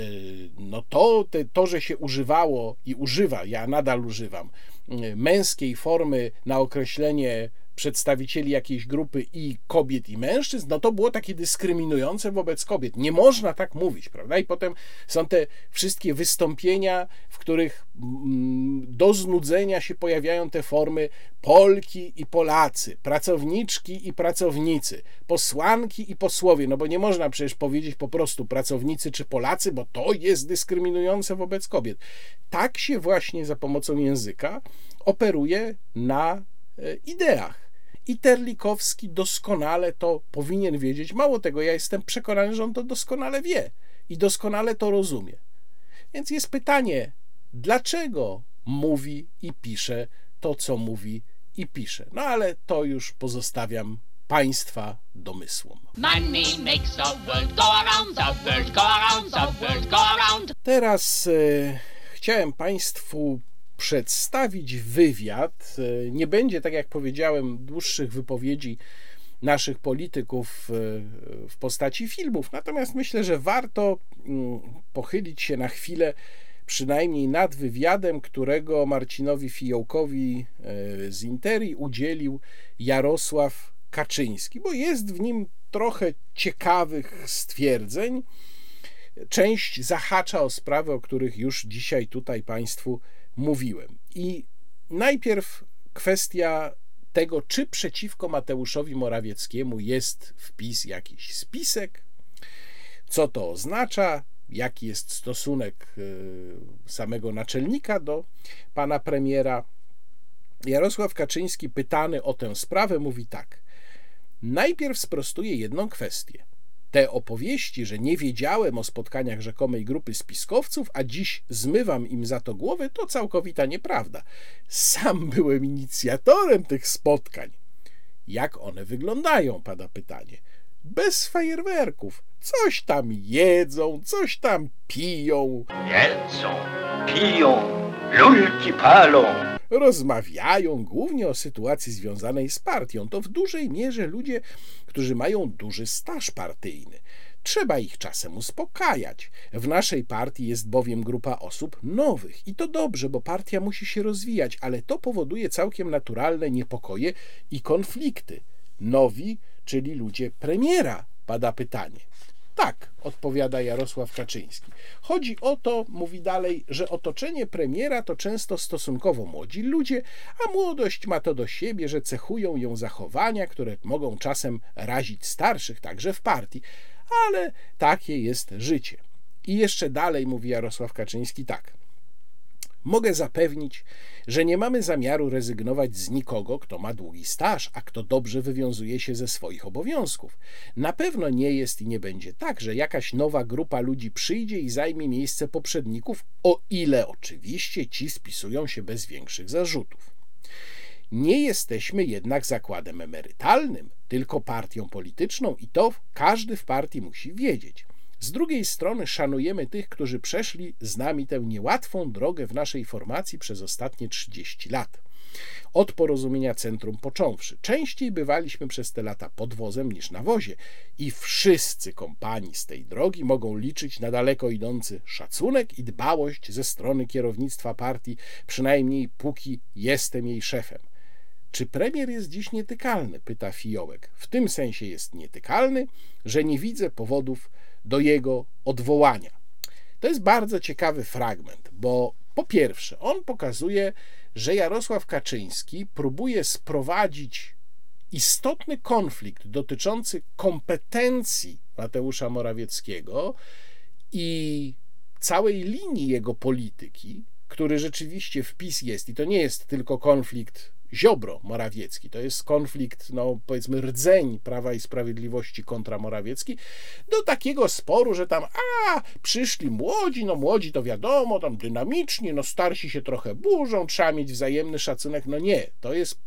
no to, te, to, że się używało i używa, ja nadal używam, yy, męskiej formy na określenie przedstawicieli jakiejś grupy i kobiet i mężczyzn, no to było takie dyskryminujące wobec kobiet. Nie można tak mówić, prawda? I potem są te wszystkie wystąpienia, w których mm, do znudzenia się pojawiają te formy Polki i Polacy, pracowniczki i pracownicy, posłanki i posłowie, no bo nie można przecież powiedzieć po prostu pracownicy czy Polacy, bo to jest dyskryminujące wobec kobiet. Tak się właśnie za pomocą języka operuje na e, ideach. I Terlikowski doskonale to powinien wiedzieć. Mało tego, ja jestem przekonany, że on to doskonale wie i doskonale to rozumie. Więc jest pytanie, dlaczego mówi i pisze to, co mówi i pisze. No ale to już pozostawiam Państwa domysłom. Teraz e, chciałem Państwu przedstawić wywiad. E, nie będzie, tak jak powiedziałem, dłuższych wypowiedzi naszych polityków e, w postaci filmów, natomiast myślę, że warto mm, pochylić się na chwilę przynajmniej nad wywiadem, którego Marcinowi Fiołkowi e, z Interi udzielił Jarosław Kaczyński, bo jest w nim trochę ciekawych stwierdzeń. Część zahacza o sprawy, o których już dzisiaj tutaj Państwu. I najpierw kwestia tego, czy przeciwko Mateuszowi Morawieckiemu jest wpis jakiś spisek, co to oznacza, jaki jest stosunek y, samego naczelnika do pana premiera. Jarosław Kaczyński, pytany o tę sprawę, mówi tak. Najpierw sprostuje jedną kwestię te opowieści, że nie wiedziałem o spotkaniach rzekomej grupy spiskowców, a dziś zmywam im za to głowę, to całkowita nieprawda. Sam byłem inicjatorem tych spotkań. Jak one wyglądają? pada pytanie. Bez fajerwerków. Coś tam jedzą, coś tam piją. Jedzą, piją, lulki palą rozmawiają głównie o sytuacji związanej z partią. To w dużej mierze ludzie, którzy mają duży staż partyjny. Trzeba ich czasem uspokajać. W naszej partii jest bowiem grupa osób nowych i to dobrze, bo partia musi się rozwijać, ale to powoduje całkiem naturalne niepokoje i konflikty. Nowi, czyli ludzie premiera, pada pytanie. Tak, odpowiada Jarosław Kaczyński. Chodzi o to, mówi dalej, że otoczenie premiera to często stosunkowo młodzi ludzie, a młodość ma to do siebie, że cechują ją zachowania, które mogą czasem razić starszych, także w partii, ale takie jest życie. I jeszcze dalej mówi Jarosław Kaczyński tak. Mogę zapewnić, że nie mamy zamiaru rezygnować z nikogo, kto ma długi staż, a kto dobrze wywiązuje się ze swoich obowiązków. Na pewno nie jest i nie będzie tak, że jakaś nowa grupa ludzi przyjdzie i zajmie miejsce poprzedników, o ile oczywiście ci spisują się bez większych zarzutów. Nie jesteśmy jednak zakładem emerytalnym, tylko partią polityczną i to każdy w partii musi wiedzieć. Z drugiej strony szanujemy tych, którzy przeszli z nami tę niełatwą drogę w naszej formacji przez ostatnie 30 lat. Od porozumienia centrum począwszy. Częściej bywaliśmy przez te lata pod wozem niż na wozie i wszyscy kompanii z tej drogi mogą liczyć na daleko idący szacunek i dbałość ze strony kierownictwa partii, przynajmniej póki jestem jej szefem. Czy premier jest dziś nietykalny? pyta Fiołek. W tym sensie jest nietykalny, że nie widzę powodów do jego odwołania. To jest bardzo ciekawy fragment, bo po pierwsze, on pokazuje, że Jarosław Kaczyński próbuje sprowadzić istotny konflikt dotyczący kompetencji Mateusza Morawieckiego i całej linii jego polityki, który rzeczywiście wpis jest, i to nie jest tylko konflikt Ziobro Morawiecki. To jest konflikt, no powiedzmy, rdzeń Prawa i Sprawiedliwości kontra Morawiecki, do takiego sporu, że tam, a, przyszli młodzi, no młodzi to wiadomo, tam dynamiczni, no starsi się trochę burzą, trzeba mieć wzajemny szacunek. No nie, to jest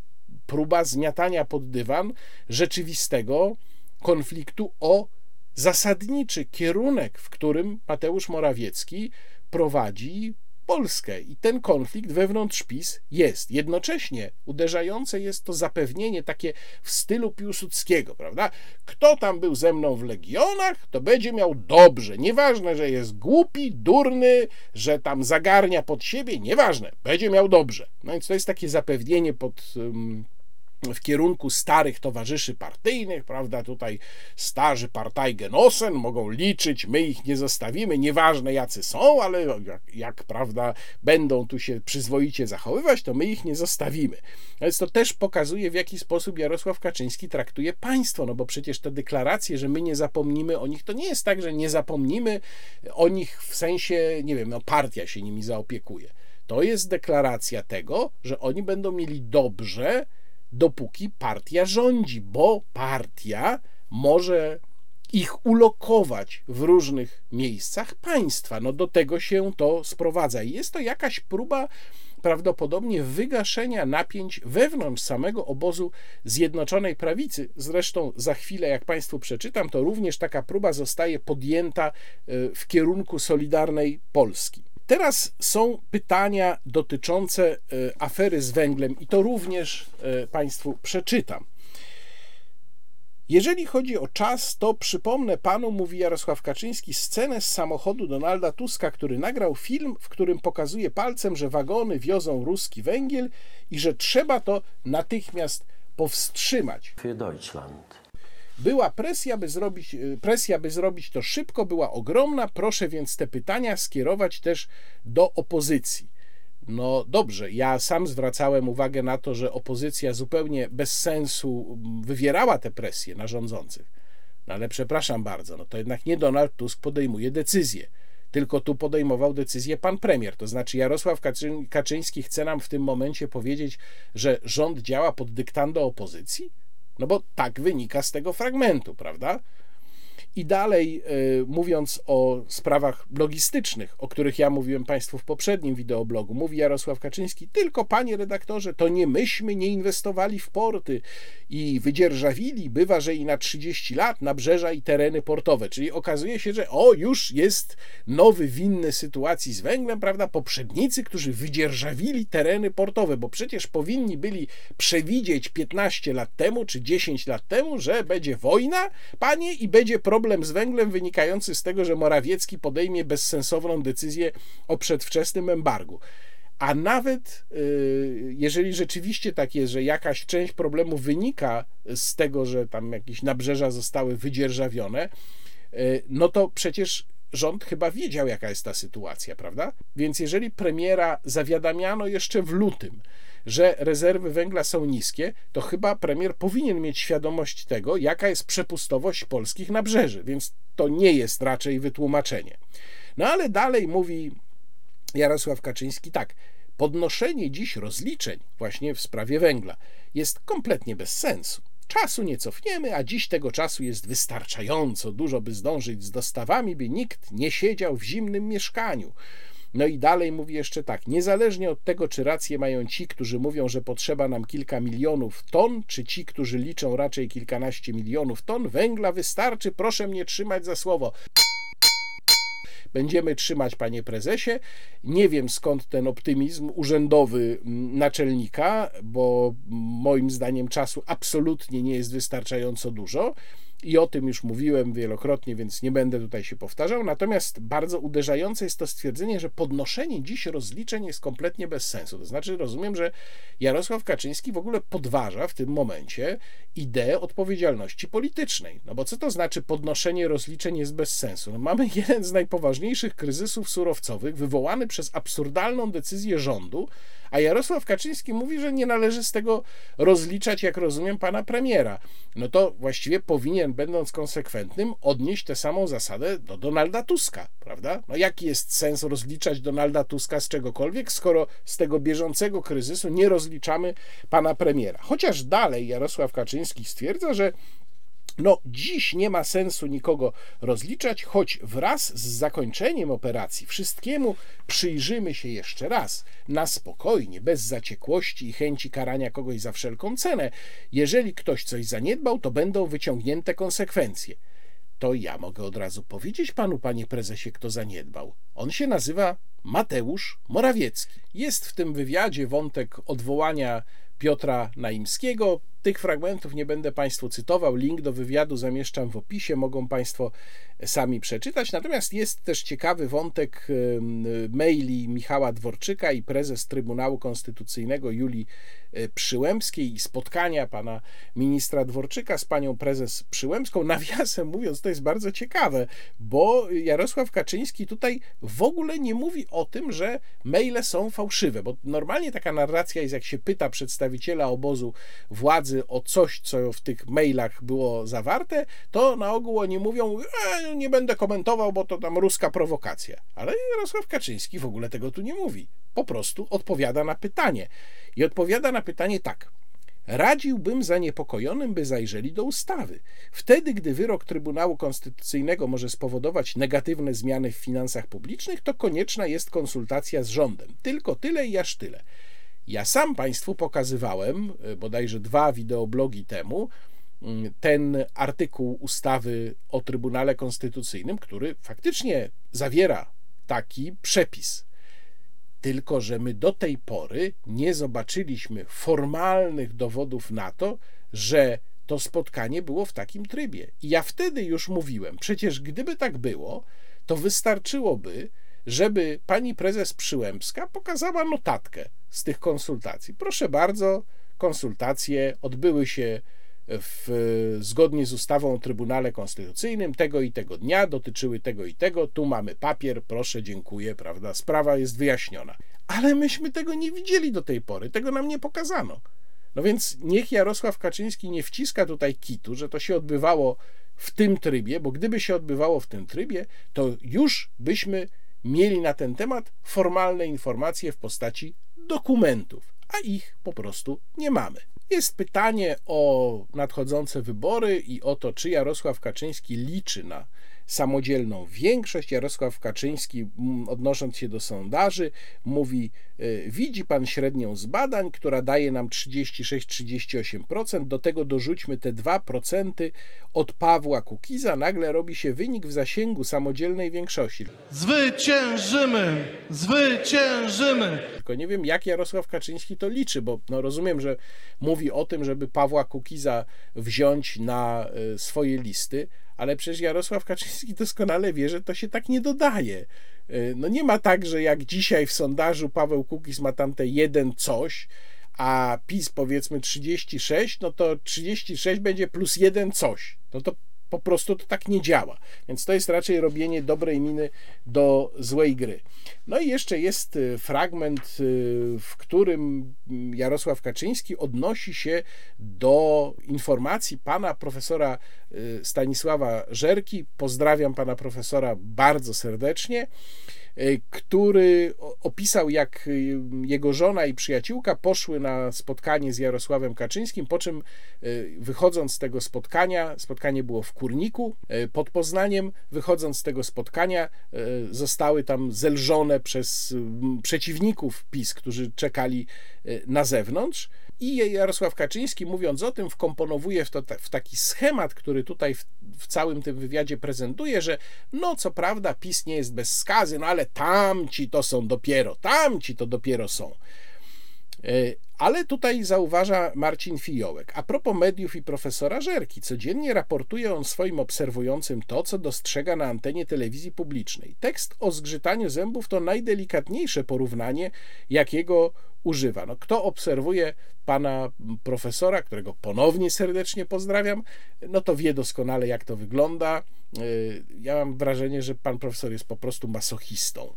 próba zmiatania pod dywan rzeczywistego konfliktu o zasadniczy kierunek, w którym Mateusz Morawiecki prowadzi Polskę i ten konflikt wewnątrz PiS jest. Jednocześnie uderzające jest to zapewnienie takie w stylu Piłsudskiego, prawda? Kto tam był ze mną w Legionach, to będzie miał dobrze. Nieważne, że jest głupi, durny, że tam zagarnia pod siebie, nieważne, będzie miał dobrze. No więc to jest takie zapewnienie pod um, w kierunku starych towarzyszy partyjnych, prawda? Tutaj starzy partajgenosen mogą liczyć, my ich nie zostawimy, nieważne jacy są, ale jak, jak, prawda, będą tu się przyzwoicie zachowywać, to my ich nie zostawimy. Więc to też pokazuje, w jaki sposób Jarosław Kaczyński traktuje państwo, no bo przecież te deklaracje, że my nie zapomnimy o nich, to nie jest tak, że nie zapomnimy o nich w sensie, nie wiem, no partia się nimi zaopiekuje. To jest deklaracja tego, że oni będą mieli dobrze, dopóki partia rządzi, bo partia może ich ulokować w różnych miejscach państwa. No do tego się to sprowadza. I jest to jakaś próba prawdopodobnie wygaszenia napięć wewnątrz samego obozu Zjednoczonej Prawicy. Zresztą za chwilę, jak Państwu przeczytam, to również taka próba zostaje podjęta e, w kierunku Solidarnej Polski. Teraz są pytania dotyczące e, afery z węglem i to również e, Państwu przeczytam. Jeżeli chodzi o czas, to przypomnę panu, mówi Jarosław Kaczyński, scenę z samochodu Donalda Tuska, który nagrał film, w którym pokazuje palcem, że wagony wiozą ruski węgiel i że trzeba to natychmiast powstrzymać. Für Deutschland. Była presja, by zrobić, y, presja, by zrobić to szybko, była ogromna. Proszę więc te pytania skierować też do opozycji. No dobrze, ja sam zwracałem uwagę na to, że opozycja zupełnie bez sensu mm, wywierała tę presję na rządzących. No ale przepraszam bardzo, no to jednak nie Donald Tusk podejmuje decyzję, tylko tu podejmował decyzję pan premier. To znaczy Jarosław Kaczyński chce nam w tym momencie powiedzieć, że rząd działa pod dyktando opozycji? No bo tak wynika z tego fragmentu, prawda? I dalej, y, mówiąc o sprawach logistycznych, o których ja mówiłem Państwu w poprzednim wideoblogu, mówi Jarosław Kaczyński, tylko panie redaktorze, to nie myśmy nie inwestowali w porty i wydzierżawili, bywa, że i na 30 lat, nabrzeża i tereny portowe. Czyli okazuje się, że o, już jest nowy winny sytuacji z węglem, prawda? Poprzednicy, którzy wydzierżawili tereny portowe, bo przecież powinni byli przewidzieć 15 lat temu czy 10 lat temu, że będzie wojna, panie, i będzie problem problem z węglem wynikający z tego, że Morawiecki podejmie bezsensowną decyzję o przedwczesnym embargu. A nawet y, jeżeli rzeczywiście tak jest, że jakaś część problemu wynika z tego, że tam jakieś nabrzeża zostały wydzierżawione, y, no to przecież rząd chyba wiedział, jaka jest ta sytuacja, prawda? Więc jeżeli premiera zawiadamiano jeszcze w lutym, że rezerwy węgla są niskie, to chyba premier powinien mieć świadomość tego, jaka jest przepustowość polskich nabrzeży, więc to nie jest raczej wytłumaczenie. No ale dalej mówi Jarosław Kaczyński tak. podnoszenie dziś rozliczeń właśnie w sprawie węgla jest kompletnie bez sensu. Czasu nie cofniemy, a dziś tego czasu jest wystarczająco dużo, by zdążyć z dostawami, by nikt nie siedział w zimnym mieszkaniu. No i dalej mówi jeszcze tak: niezależnie od tego, czy rację mają ci, którzy mówią, że potrzeba nam kilka milionów ton, czy ci, którzy liczą raczej kilkanaście milionów ton, węgla wystarczy, proszę mnie trzymać za słowo będziemy trzymać, panie prezesie. Nie wiem skąd ten optymizm urzędowy mm, naczelnika, bo moim zdaniem czasu absolutnie nie jest wystarczająco dużo i o tym już mówiłem wielokrotnie, więc nie będę tutaj się powtarzał. Natomiast bardzo uderzające jest to stwierdzenie, że podnoszenie dziś rozliczeń jest kompletnie bez sensu. To znaczy, rozumiem, że Jarosław Kaczyński w ogóle podważa w tym momencie ideę odpowiedzialności politycznej. No bo co to znaczy podnoszenie rozliczeń jest bez sensu? No mamy jeden z najpoważniejszych kryzysów surowcowych wywołany przez absurdalną decyzję rządu, a Jarosław Kaczyński mówi, że nie należy z tego rozliczać, jak rozumiem, pana premiera. No to właściwie powinien, będąc konsekwentnym, odnieść tę samą zasadę do Donalda Tuska, prawda? No jaki jest sens rozliczać Donalda Tuska z czegokolwiek, skoro z tego bieżącego kryzysu nie rozliczamy pana premiera? Chociaż dalej Jarosław Kaczyński stwierdza, że no, dziś nie ma sensu nikogo rozliczać, choć wraz z zakończeniem operacji wszystkiemu przyjrzymy się jeszcze raz, na spokojnie, bez zaciekłości i chęci karania kogoś za wszelką cenę. Jeżeli ktoś coś zaniedbał, to będą wyciągnięte konsekwencje. To ja mogę od razu powiedzieć panu, panie prezesie, kto zaniedbał. On się nazywa Mateusz Morawiecki. Jest w tym wywiadzie wątek odwołania Piotra Naimskiego. Tych fragmentów nie będę Państwu cytował. Link do wywiadu zamieszczam w opisie, mogą Państwo sami przeczytać. Natomiast jest też ciekawy wątek maili Michała Dworczyka i prezes Trybunału Konstytucyjnego Julii e, Przyłębskiej i spotkania pana ministra Dworczyka z panią prezes Przyłębską. Nawiasem mówiąc, to jest bardzo ciekawe, bo Jarosław Kaczyński tutaj w ogóle nie mówi o tym, że maile są fałszywe, bo normalnie taka narracja jest, jak się pyta przedstawiciela obozu władzy o coś, co w tych mailach było zawarte, to na ogół oni mówią, e, nie będę komentował, bo to tam ruska prowokacja. Ale Jarosław Kaczyński w ogóle tego tu nie mówi. Po prostu odpowiada na pytanie. I odpowiada na pytanie tak. Radziłbym zaniepokojonym, by zajrzeli do ustawy. Wtedy, gdy wyrok Trybunału Konstytucyjnego może spowodować negatywne zmiany w finansach publicznych, to konieczna jest konsultacja z rządem. Tylko tyle i aż tyle. Ja sam Państwu pokazywałem, e, bodajże dwa wideoblogi temu, ten artykuł ustawy o Trybunale Konstytucyjnym, który faktycznie zawiera taki przepis. Tylko, że my do tej pory nie zobaczyliśmy formalnych dowodów na to, że to spotkanie było w takim trybie. I ja wtedy już mówiłem, przecież gdyby tak było, to wystarczyłoby, żeby pani prezes Przyłębska pokazała notatkę z tych konsultacji. Proszę bardzo, konsultacje odbyły się w, zgodnie z ustawą o Trybunale Konstytucyjnym tego i tego dnia dotyczyły tego i tego. Tu mamy papier, proszę, dziękuję, prawda? Sprawa jest wyjaśniona. Ale myśmy tego nie widzieli do tej pory, tego nam nie pokazano. No więc niech Jarosław Kaczyński nie wciska tutaj kitu, że to się odbywało w tym trybie, bo gdyby się odbywało w tym trybie, to już byśmy mieli na ten temat formalne informacje w postaci dokumentów, a ich po prostu nie mamy. Jest pytanie o nadchodzące wybory i o to, czy Jarosław Kaczyński liczy na samodzielną większość. Jarosław Kaczyński, odnosząc się do sondaży, mówi: e, Widzi pan średnią z badań, która daje nam 36-38%. Do tego dorzućmy te 2% od Pawła Kukiza. Nagle robi się wynik w zasięgu samodzielnej większości. Zwyciężymy! Zwyciężymy! Tylko nie wiem, jak Jarosław Kaczyński to liczy, bo no rozumiem, że mówi o tym, żeby Pawła Kukiza wziąć na e, swoje listy, ale przecież Jarosław Kaczyński doskonale wie, że to się tak nie dodaje. Y, no nie ma tak, że jak dzisiaj w sondażu Paweł Kukiz ma tamte jeden coś, a PiS powiedzmy 36, no to 36 będzie plus jeden coś. No to po prostu to tak nie działa. Więc to jest raczej robienie dobrej miny do złej gry. No i jeszcze jest y, fragment, y, w którym Jarosław Kaczyński odnosi się do informacji pana profesora y, Stanisława Żerki. Pozdrawiam pana profesora bardzo serdecznie który opisał, jak jego żona i przyjaciółka poszły na spotkanie z Jarosławem Kaczyńskim, po czym wychodząc z tego spotkania, spotkanie było w Kurniku pod Poznaniem, wychodząc z tego spotkania zostały tam zelżone przez przeciwników PiS, którzy czekali na zewnątrz. I Jarosław Kaczyński, mówiąc o tym, wkomponowuje w, to, w taki schemat, który tutaj w, w, całym tym wywiadzie prezentuje, że no co prawda PiS nie jest bez skazy, no ale tamci to są dopiero, tamci to dopiero są. E, ale tutaj zauważa Marcin Fijołek. A propos mediów i profesora Żerki, codziennie raportuje on swoim obserwującym to, co dostrzega na antenie telewizji publicznej. Tekst o zgrzytaniu zębów to najdelikatniejsze porównanie, jakiego używa. No, kto obserwuje pana profesora, którego ponownie serdecznie pozdrawiam, no to wie doskonale, jak to wygląda. Y, ja mam wrażenie, że pan profesor jest po prostu masochistą,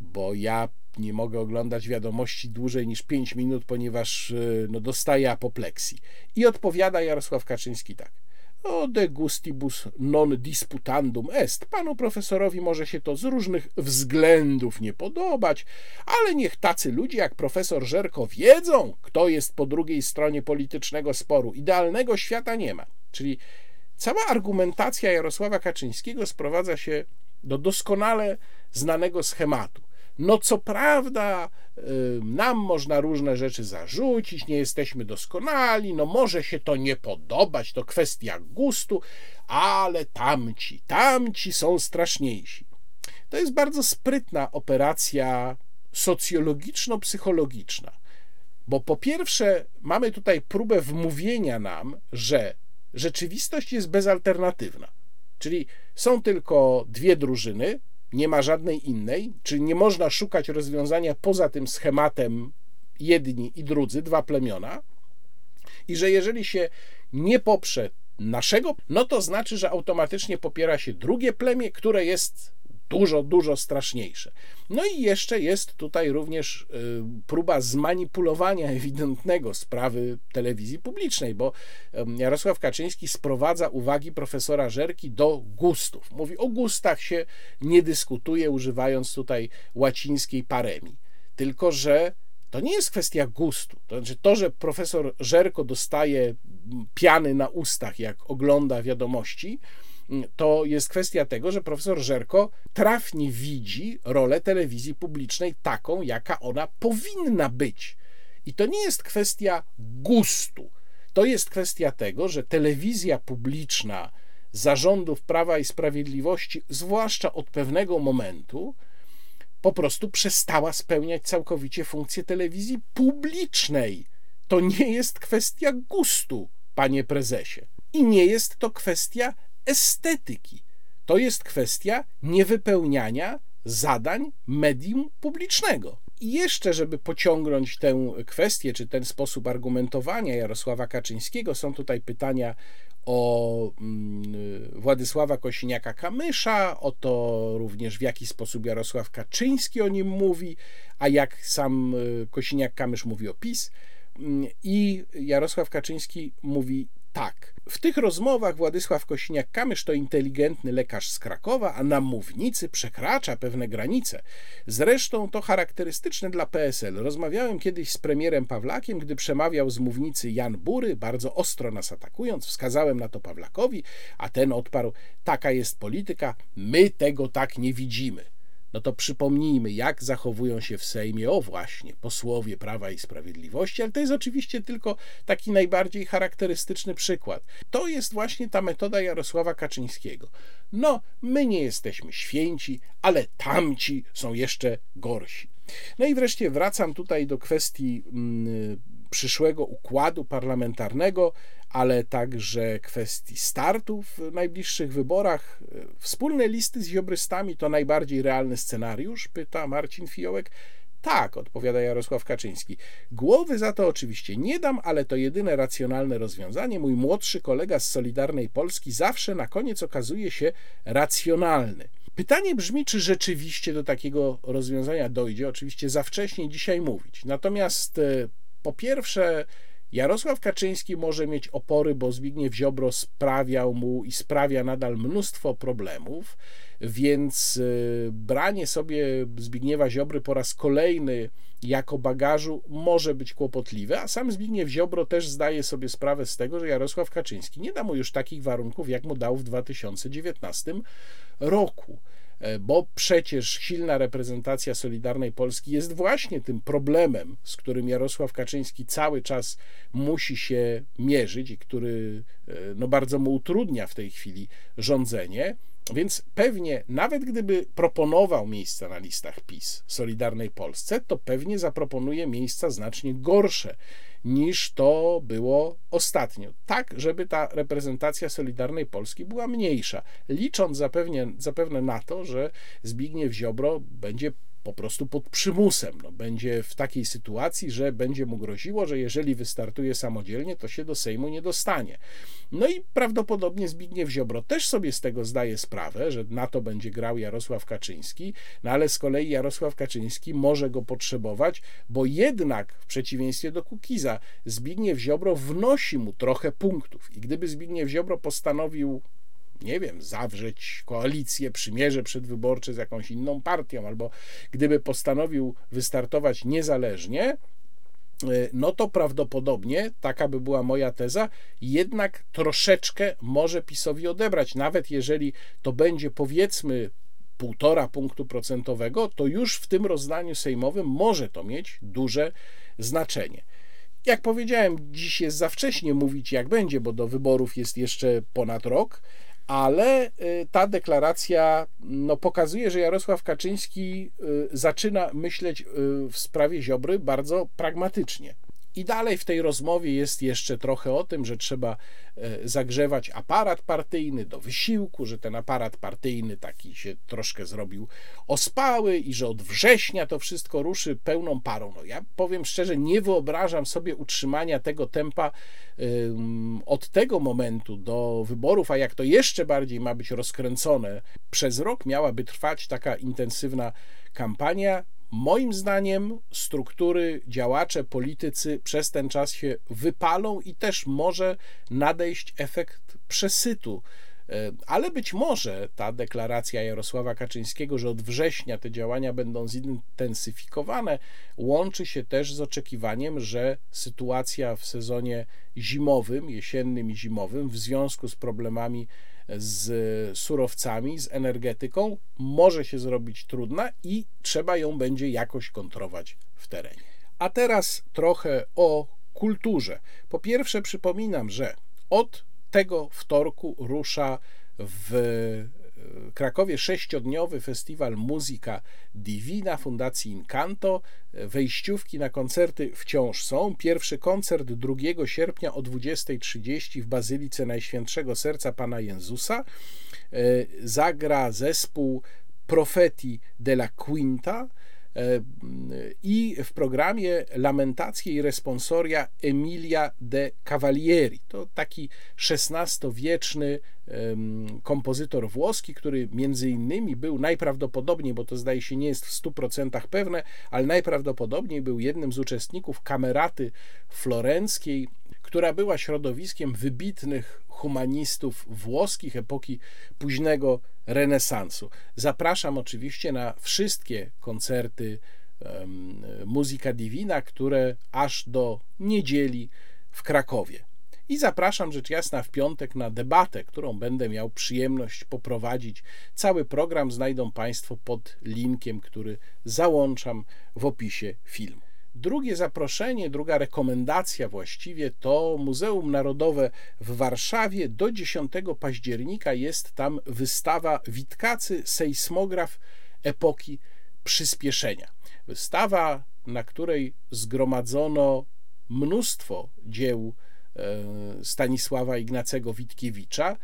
bo ja nie mogę oglądać wiadomości dłużej niż 5 minut, ponieważ y, no, dostaję apopleksji. I odpowiada Jarosław Kaczyński tak. O de gustibus non disputandum est. Panu profesorowi może się to z różnych względów nie podobać, ale niech tacy ludzie jak profesor Żerko wiedzą, kto jest po drugiej stronie politycznego sporu. Idealnego świata nie ma. Czyli cała argumentacja Jarosława Kaczyńskiego sprowadza się do doskonale znanego schematu. No co prawda, nam można różne rzeczy zarzucić, nie jesteśmy doskonali, no może się to nie podobać, to kwestia gustu, ale tamci, tamci są straszniejsi. To jest bardzo sprytna operacja socjologiczno-psychologiczna, bo po pierwsze mamy tutaj próbę wmówienia nam, że rzeczywistość jest bezalternatywna. Czyli są tylko dwie drużyny, nie ma żadnej innej, czy nie można szukać rozwiązania poza tym schematem jedni i drudzy, dwa plemiona, i że jeżeli się nie poprze naszego, no to znaczy, że automatycznie popiera się drugie plemię, które jest dużo, dużo straszniejsze. No i jeszcze jest tutaj również y, próba zmanipulowania ewidentnego sprawy telewizji publicznej, bo Jarosław Kaczyński sprowadza uwagi profesora Żerki do gustów. Mówi o gustach się nie dyskutuje, używając tutaj łacińskiej paremii. Tylko, że to nie jest kwestia gustu. To znaczy, to, że profesor Żerko dostaje piany na ustach, jak ogląda wiadomości, to jest kwestia tego, że profesor Żerko trafnie widzi rolę telewizji publicznej taką, jaka ona powinna być. I to nie jest kwestia gustu. To jest kwestia tego, że telewizja publiczna zarządów Prawa i Sprawiedliwości, zwłaszcza od pewnego momentu, po prostu przestała spełniać całkowicie funkcję telewizji publicznej. To nie jest kwestia gustu, panie prezesie. I nie jest to kwestia estetyki. To jest kwestia niewypełniania zadań medium publicznego. I jeszcze, żeby pociągnąć tę kwestię, czy ten sposób argumentowania Jarosława Kaczyńskiego, są tutaj pytania o mm, Władysława Kosiniaka-Kamysza, o to również w jaki sposób Jarosław Kaczyński o nim mówi, a jak sam y, Kosiniak-Kamysz mówi o PiS. Mm, I Jarosław Kaczyński mówi tak. W tych rozmowach Władysław Kosiniak-Kamysz to inteligentny lekarz z Krakowa, a na mównicy przekracza pewne granice. Zresztą to charakterystyczne dla PSL. Rozmawiałem kiedyś z premierem Pawlakiem, gdy przemawiał z mównicy Jan Bury, bardzo ostro nas atakując. Wskazałem na to Pawlakowi, a ten odparł: Taka jest polityka, my tego tak nie widzimy no to przypomnijmy, jak zachowują się w Sejmie, o właśnie, posłowie Prawa i Sprawiedliwości, ale to jest oczywiście tylko taki najbardziej charakterystyczny przykład. To jest właśnie ta metoda Jarosława Kaczyńskiego. No, my nie jesteśmy święci, ale tamci są jeszcze gorsi. No i wreszcie wracam tutaj do kwestii mm, przyszłego układu parlamentarnego, ale także kwestii startu w najbliższych wyborach. Wspólne listy z ziobrystami to najbardziej realny scenariusz? Pyta Marcin Fiołek. Tak, odpowiada Jarosław Kaczyński. Głowy za to oczywiście nie dam, ale to jedyne racjonalne rozwiązanie. Mój młodszy kolega z Solidarnej Polski zawsze na koniec okazuje się racjonalny. Pytanie brzmi, czy rzeczywiście do takiego rozwiązania dojdzie. Oczywiście za wcześnie dzisiaj mówić. Natomiast e, po pierwsze, Jarosław Kaczyński może mieć opory, bo Zbigniew Ziobro sprawiał mu i sprawia nadal mnóstwo problemów. Więc e, branie sobie Zbigniewa Ziobry po raz kolejny jako bagażu może być kłopotliwe, a sam Zbigniew Ziobro też zdaje sobie sprawę z tego, że Jarosław Kaczyński nie da mu już takich warunków, jak mu dał w 2019 roku. E, bo przecież silna reprezentacja Solidarnej Polski jest właśnie tym problemem, z którym Jarosław Kaczyński cały czas musi się mierzyć i który e, no, bardzo mu utrudnia w tej chwili rządzenie. Więc pewnie, nawet gdyby proponował miejsca na listach PiS Solidarnej Polsce, to pewnie zaproponuje miejsca znacznie gorsze niż to było ostatnio. Tak, żeby ta reprezentacja Solidarnej Polski była mniejsza, licząc zapewne, zapewne na to, że Zbigniew Ziobro będzie po prostu pod przymusem. No, będzie w takiej sytuacji, że będzie mu groziło, że jeżeli wystartuje samodzielnie, to się do Sejmu nie dostanie. No i prawdopodobnie Zbigniew Ziobro też sobie z tego zdaje sprawę, że na to będzie grał Jarosław Kaczyński, no ale z kolei Jarosław Kaczyński może go potrzebować, bo jednak w przeciwieństwie do Kukiza Zbigniew Ziobro wnosi mu trochę punktów i gdyby Zbigniew Ziobro postanowił nie wiem, zawrzeć koalicję, przymierze przedwyborcze z jakąś inną partią, albo gdyby postanowił wystartować niezależnie, e, no to prawdopodobnie, taka by była moja teza, jednak troszeczkę może PiSowi odebrać. Nawet jeżeli to będzie powiedzmy półtora punktu procentowego, to już w tym rozdaniu sejmowym może to mieć duże znaczenie. Jak powiedziałem, dziś jest za wcześnie mówić, jak będzie, bo do wyborów jest jeszcze ponad rok, ale y, ta deklaracja no, pokazuje, że Jarosław Kaczyński y, zaczyna myśleć y, w sprawie Ziobry bardzo pragmatycznie. I dalej w tej rozmowie jest jeszcze trochę o tym, że trzeba e, zagrzewać aparat partyjny do wysiłku, że ten aparat partyjny taki się troszkę zrobił ospały i że od września to wszystko ruszy pełną parą. No ja powiem szczerze, nie wyobrażam sobie utrzymania tego tempa od tego momentu do wyborów, a jak to jeszcze bardziej ma być rozkręcone, przez rok miałaby trwać taka intensywna kampania. Moim zdaniem struktury, działacze, politycy przez ten czas się wypalą i też może nadejść efekt przesytu. E, ale być może ta deklaracja Jarosława Kaczyńskiego, że od września te działania będą zintensyfikowane, łączy się też z oczekiwaniem, że sytuacja w sezonie zimowym, jesiennym i zimowym, w związku z problemami z surowcami, z energetyką może się zrobić trudna i trzeba ją będzie jakoś kontrolować w terenie. A teraz trochę o kulturze. Po pierwsze, przypominam, że od tego wtorku rusza w Krakowie sześciodniowy festiwal Muzyka Divina Fundacji Incanto. Wejściówki na koncerty wciąż są. Pierwszy koncert 2 sierpnia o 20.30 w Bazylice Najświętszego Serca Pana Jezusa. E, zagra zespół Profeti della Quinta i w programie Lamentacje i Responsoria Emilia de Cavalieri. To taki XVI-wieczny kompozytor włoski, który między innymi był najprawdopodobniej, bo to zdaje się nie jest w 100% pewne, ale najprawdopodobniej był jednym z uczestników kameraty florenckiej, która była środowiskiem wybitnych humanistów włoskich epoki późnego renesansu. Zapraszam oczywiście na wszystkie koncerty Muzyka Divina, które aż do niedzieli w Krakowie. I zapraszam rzecz jasna w piątek na debatę, którą będę miał przyjemność poprowadzić. Cały program znajdą Państwo pod linkiem, który załączam w opisie filmu. Drugie zaproszenie, druga rekomendacja właściwie to Muzeum Narodowe w Warszawie. Do 10 października jest tam wystawa Witkacy sejsmograf epoki przyspieszenia. Wystawa, na której zgromadzono mnóstwo dzieł e, Stanisława Ignacego Witkiewicza,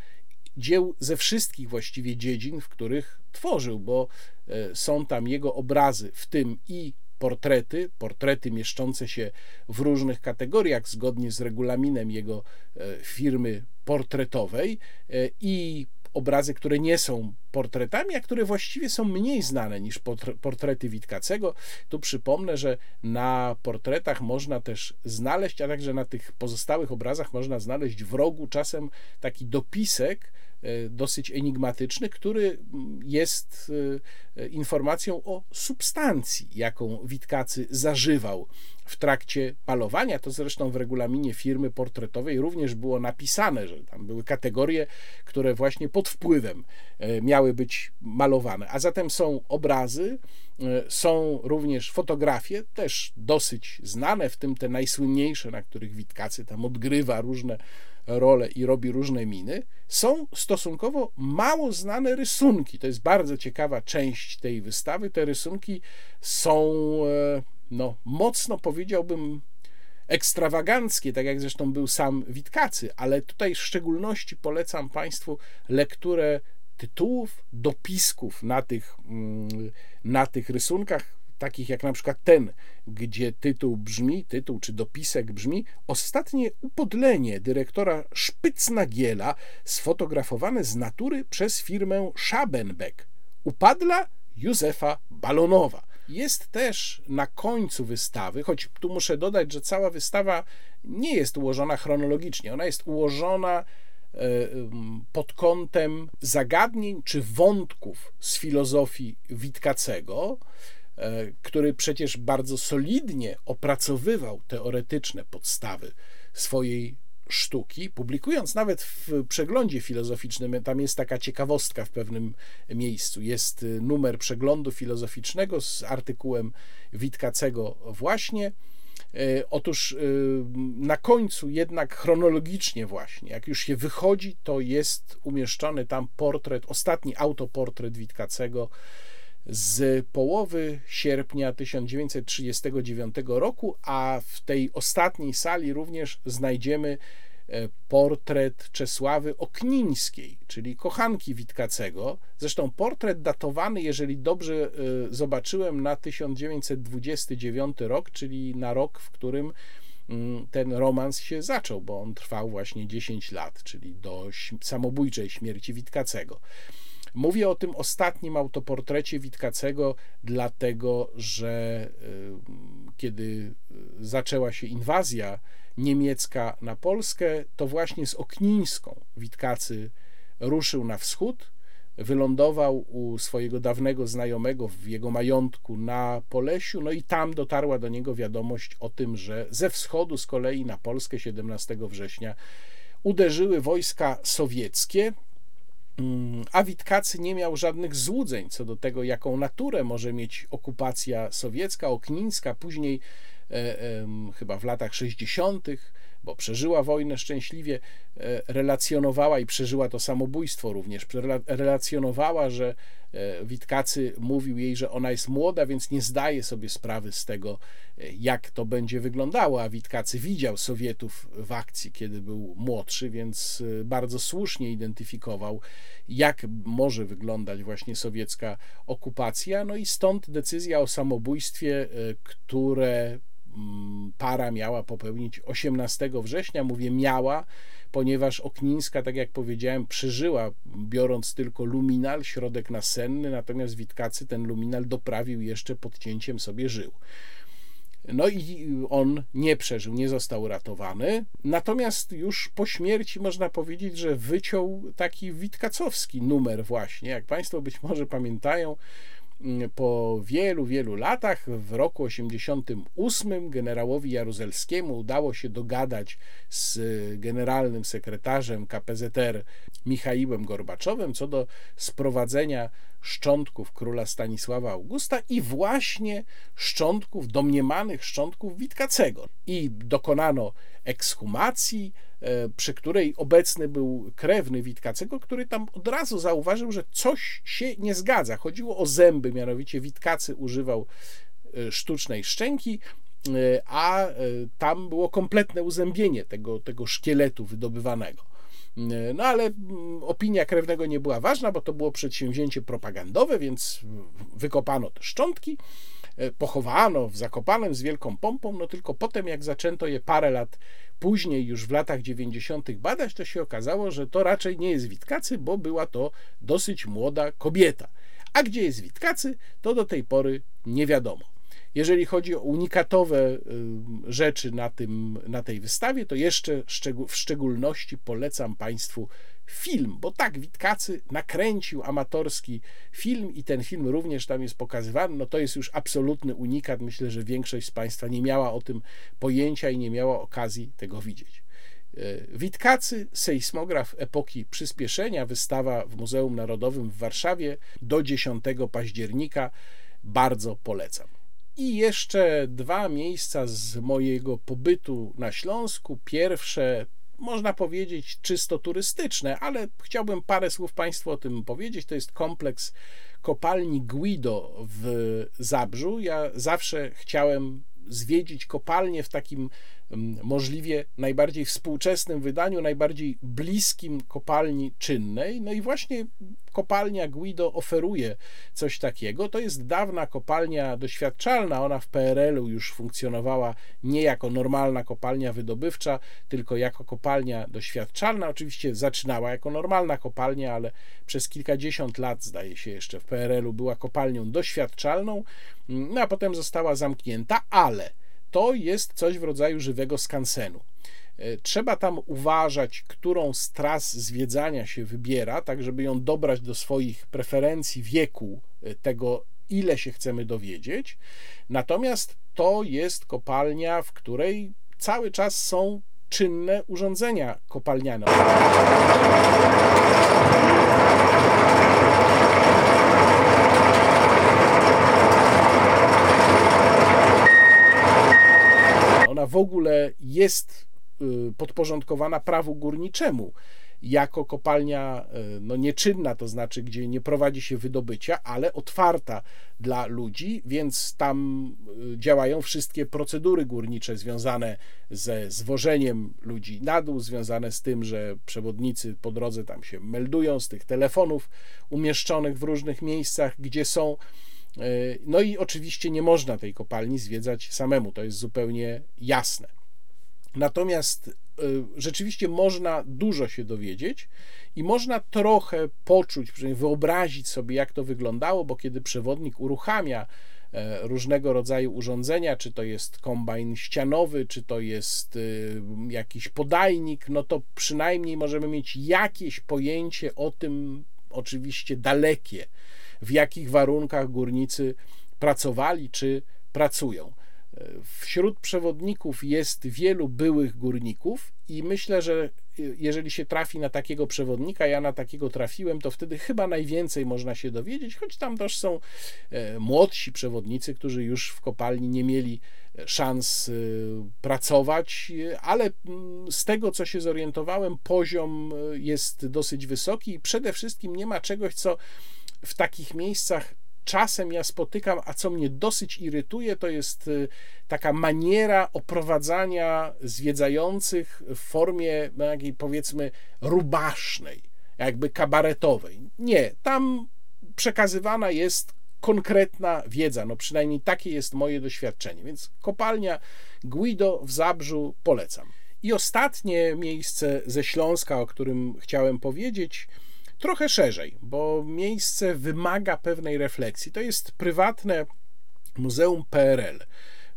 dzieł ze wszystkich właściwie dziedzin, w których tworzył, bo e, są tam jego obrazy, w tym i portrety, portrety mieszczące się w różnych kategoriach zgodnie z regulaminem jego e, firmy portretowej e, i obrazy, które nie są portretami, a które właściwie są mniej znane niż portrety Witkacego. Tu przypomnę, że na portretach można też znaleźć, a także na tych pozostałych obrazach można znaleźć w rogu czasem taki dopisek dosyć enigmatyczny, który jest informacją o substancji, jaką Witkacy zażywał w trakcie malowania. To zresztą w regulaminie firmy portretowej również było napisane, że tam były kategorie, które właśnie pod wpływem miały być malowane. A zatem są obrazy, są również fotografie, też dosyć znane, w tym te najsłynniejsze, na których Witkacy tam odgrywa różne role i robi różne miny. Są stosunkowo mało znane rysunki. To jest bardzo ciekawa część tej wystawy. Te rysunki są, e, no, mocno powiedziałbym, ekstrawaganckie, tak jak zresztą był sam Witkacy, ale tutaj w szczególności polecam Państwu lekturę tytułów, dopisków na tych, mm, na tych rysunkach, takich jak na przykład ten, gdzie tytuł brzmi, tytuł czy dopisek brzmi Ostatnie upodlenie dyrektora Szpycnagiela sfotografowane z natury przez firmę Schabenbeck. Upadla Józefa Balonowa. Jest też na końcu wystawy, choć tu muszę dodać, że cała wystawa nie jest ułożona chronologicznie, ona jest ułożona E, pod kątem zagadnień czy wątków z filozofii Witkacego, który przecież bardzo solidnie opracowywał teoretyczne podstawy swojej sztuki, publikując nawet w przeglądzie filozoficznym, tam jest taka ciekawostka w pewnym miejscu, jest numer przeglądu filozoficznego z artykułem Witkacego właśnie, E, otóż e, na końcu jednak chronologicznie właśnie, jak już się wychodzi, to jest umieszczony tam portret, ostatni autoportret Witkacego z połowy sierpnia 1939 roku, a w tej ostatniej sali również znajdziemy E, portret Czesławy Oknińskiej, czyli kochanki Witkacego. Zresztą portret datowany, jeżeli dobrze e, zobaczyłem, na 1929 rok, czyli na rok, w którym mm, ten romans się zaczął, bo on trwał właśnie 10 lat, czyli do samobójczej śmierci Witkacego. Mówię o tym ostatnim autoportrecie Witkacego, dlatego że e, kiedy zaczęła się inwazja niemiecka na Polskę, to właśnie z Oknińską Witkacy ruszył na wschód, wylądował u swojego dawnego znajomego w jego majątku na Polesiu, no i tam dotarła do niego wiadomość o tym, że ze wschodu z kolei na Polskę 17 września uderzyły wojska sowieckie, a Witkacy nie miał żadnych złudzeń co do tego, jaką naturę może mieć okupacja sowiecka, oknińska, później E, chyba w latach 60., bo przeżyła wojnę szczęśliwie, e, relacjonowała i przeżyła to samobójstwo również. Relacjonowała, że e, Witkacy mówił jej, że ona jest młoda, więc nie zdaje sobie sprawy z tego, jak to będzie wyglądało. A Witkacy widział Sowietów w akcji, kiedy był młodszy, więc bardzo słusznie identyfikował, jak może wyglądać właśnie sowiecka okupacja. No i stąd decyzja o samobójstwie, które para miała popełnić 18 września. Mówię miała, ponieważ Oknińska, tak jak powiedziałem, przeżyła, biorąc tylko luminal, środek nasenny, natomiast Witkacy ten luminal doprawił jeszcze podcięciem sobie żył. No i on nie przeżył, nie został ratowany. Natomiast już po śmierci można powiedzieć, że wyciął taki witkacowski numer właśnie. Jak Państwo być może pamiętają, po wielu, wielu latach, w roku 88, generałowi Jaruzelskiemu udało się dogadać z generalnym sekretarzem KPZR Michaiłem Gorbaczowem co do sprowadzenia szczątków króla Stanisława Augusta i właśnie szczątków, domniemanych szczątków Witkacego. I dokonano ekshumacji, e, przy której obecny był krewny Witkacego, który tam od razu zauważył, że coś się nie zgadza. Chodziło o zęby, mianowicie Witkacy używał e, sztucznej szczęki, e, a tam było kompletne uzębienie tego, tego szkieletu wydobywanego. No ale mm, opinia krewnego nie była ważna, bo to było przedsięwzięcie propagandowe, więc wykopano te szczątki, e, pochowano w Zakopanem z wielką pompą, no tylko potem jak zaczęto je parę lat później, już w latach 90. badać, to się okazało, że to raczej nie jest Witkacy, bo była to dosyć młoda kobieta. A gdzie jest Witkacy, to do tej pory nie wiadomo. Jeżeli chodzi o unikatowe y, rzeczy na, tym, na tej wystawie, to jeszcze w szczególności polecam Państwu film, bo tak, Witkacy nakręcił amatorski film i ten film również tam jest pokazywany, no to jest już absolutny unikat. Myślę, że większość z Państwa nie miała o tym pojęcia i nie miała okazji tego widzieć. E, Witkacy, sejsmograf epoki przyspieszenia, wystawa w Muzeum Narodowym w Warszawie do 10 października. Bardzo polecam. I jeszcze dwa miejsca z mojego pobytu na Śląsku. Pierwsze, można powiedzieć, czysto turystyczne, ale chciałbym parę słów Państwu o tym powiedzieć. To jest kompleks kopalni Guido w Zabrzu. Ja zawsze chciałem zwiedzić kopalnię w takim możliwie najbardziej współczesnym wydaniu, najbardziej bliskim kopalni czynnej. No i właśnie kopalnia Guido oferuje coś takiego. To jest dawna kopalnia doświadczalna. Ona w PRL-u już funkcjonowała nie jako normalna kopalnia wydobywcza, tylko jako kopalnia doświadczalna. Oczywiście zaczynała jako normalna kopalnia, ale przez kilkadziesiąt lat, zdaje się, jeszcze w PRL-u była kopalnią doświadczalną, no a potem została zamknięta, ale to jest coś w rodzaju żywego skansenu. E, trzeba tam uważać, którą z tras zwiedzania się wybiera, tak żeby ją dobrać do swoich preferencji wieku, e, tego ile się chcemy dowiedzieć. Natomiast to jest kopalnia, w której cały czas są czynne urządzenia kopalniane. ona w ogóle jest y, podporządkowana prawu górniczemu. Jako kopalnia y, no, nieczynna, to znaczy, gdzie nie prowadzi się wydobycia, ale otwarta dla ludzi, więc tam y, działają wszystkie procedury górnicze związane ze zwożeniem ludzi na dół, związane z tym, że przewodnicy po drodze tam się meldują z tych telefonów umieszczonych w różnych miejscach, gdzie są no i oczywiście nie można tej kopalni zwiedzać samemu, to jest zupełnie jasne. Natomiast e, rzeczywiście można dużo się dowiedzieć i można trochę poczuć, przynajmniej wyobrazić sobie, jak to wyglądało, bo kiedy przewodnik uruchamia e, różnego rodzaju urządzenia, czy to jest kombajn ścianowy, czy to jest jakiś podajnik, no to przynajmniej możemy mieć jakieś pojęcie o tym, oczywiście dalekie, w jakich warunkach górnicy pracowali czy pracują. Wśród przewodników jest wielu byłych górników, i myślę, że jeżeli się trafi na takiego przewodnika, ja na takiego trafiłem, to wtedy chyba najwięcej można się dowiedzieć, choć tam też są e, młodsi przewodnicy, którzy już w kopalni nie mieli e, szans e, pracować, ale mm, z tego, co się zorientowałem, poziom jest dosyć wysoki i przede wszystkim nie ma czegoś, co w takich miejscach czasem ja spotykam, a co mnie dosyć irytuje, to jest y, taka maniera oprowadzania zwiedzających w formie no, jakiej powiedzmy rubasznej, jakby kabaretowej. Nie, tam przekazywana jest konkretna wiedza, no przynajmniej takie jest moje doświadczenie, więc kopalnia Guido w Zabrzu polecam. I ostatnie miejsce ze Śląska, o którym chciałem powiedzieć, trochę szerzej, bo miejsce wymaga pewnej refleksji. To jest prywatne Muzeum PRL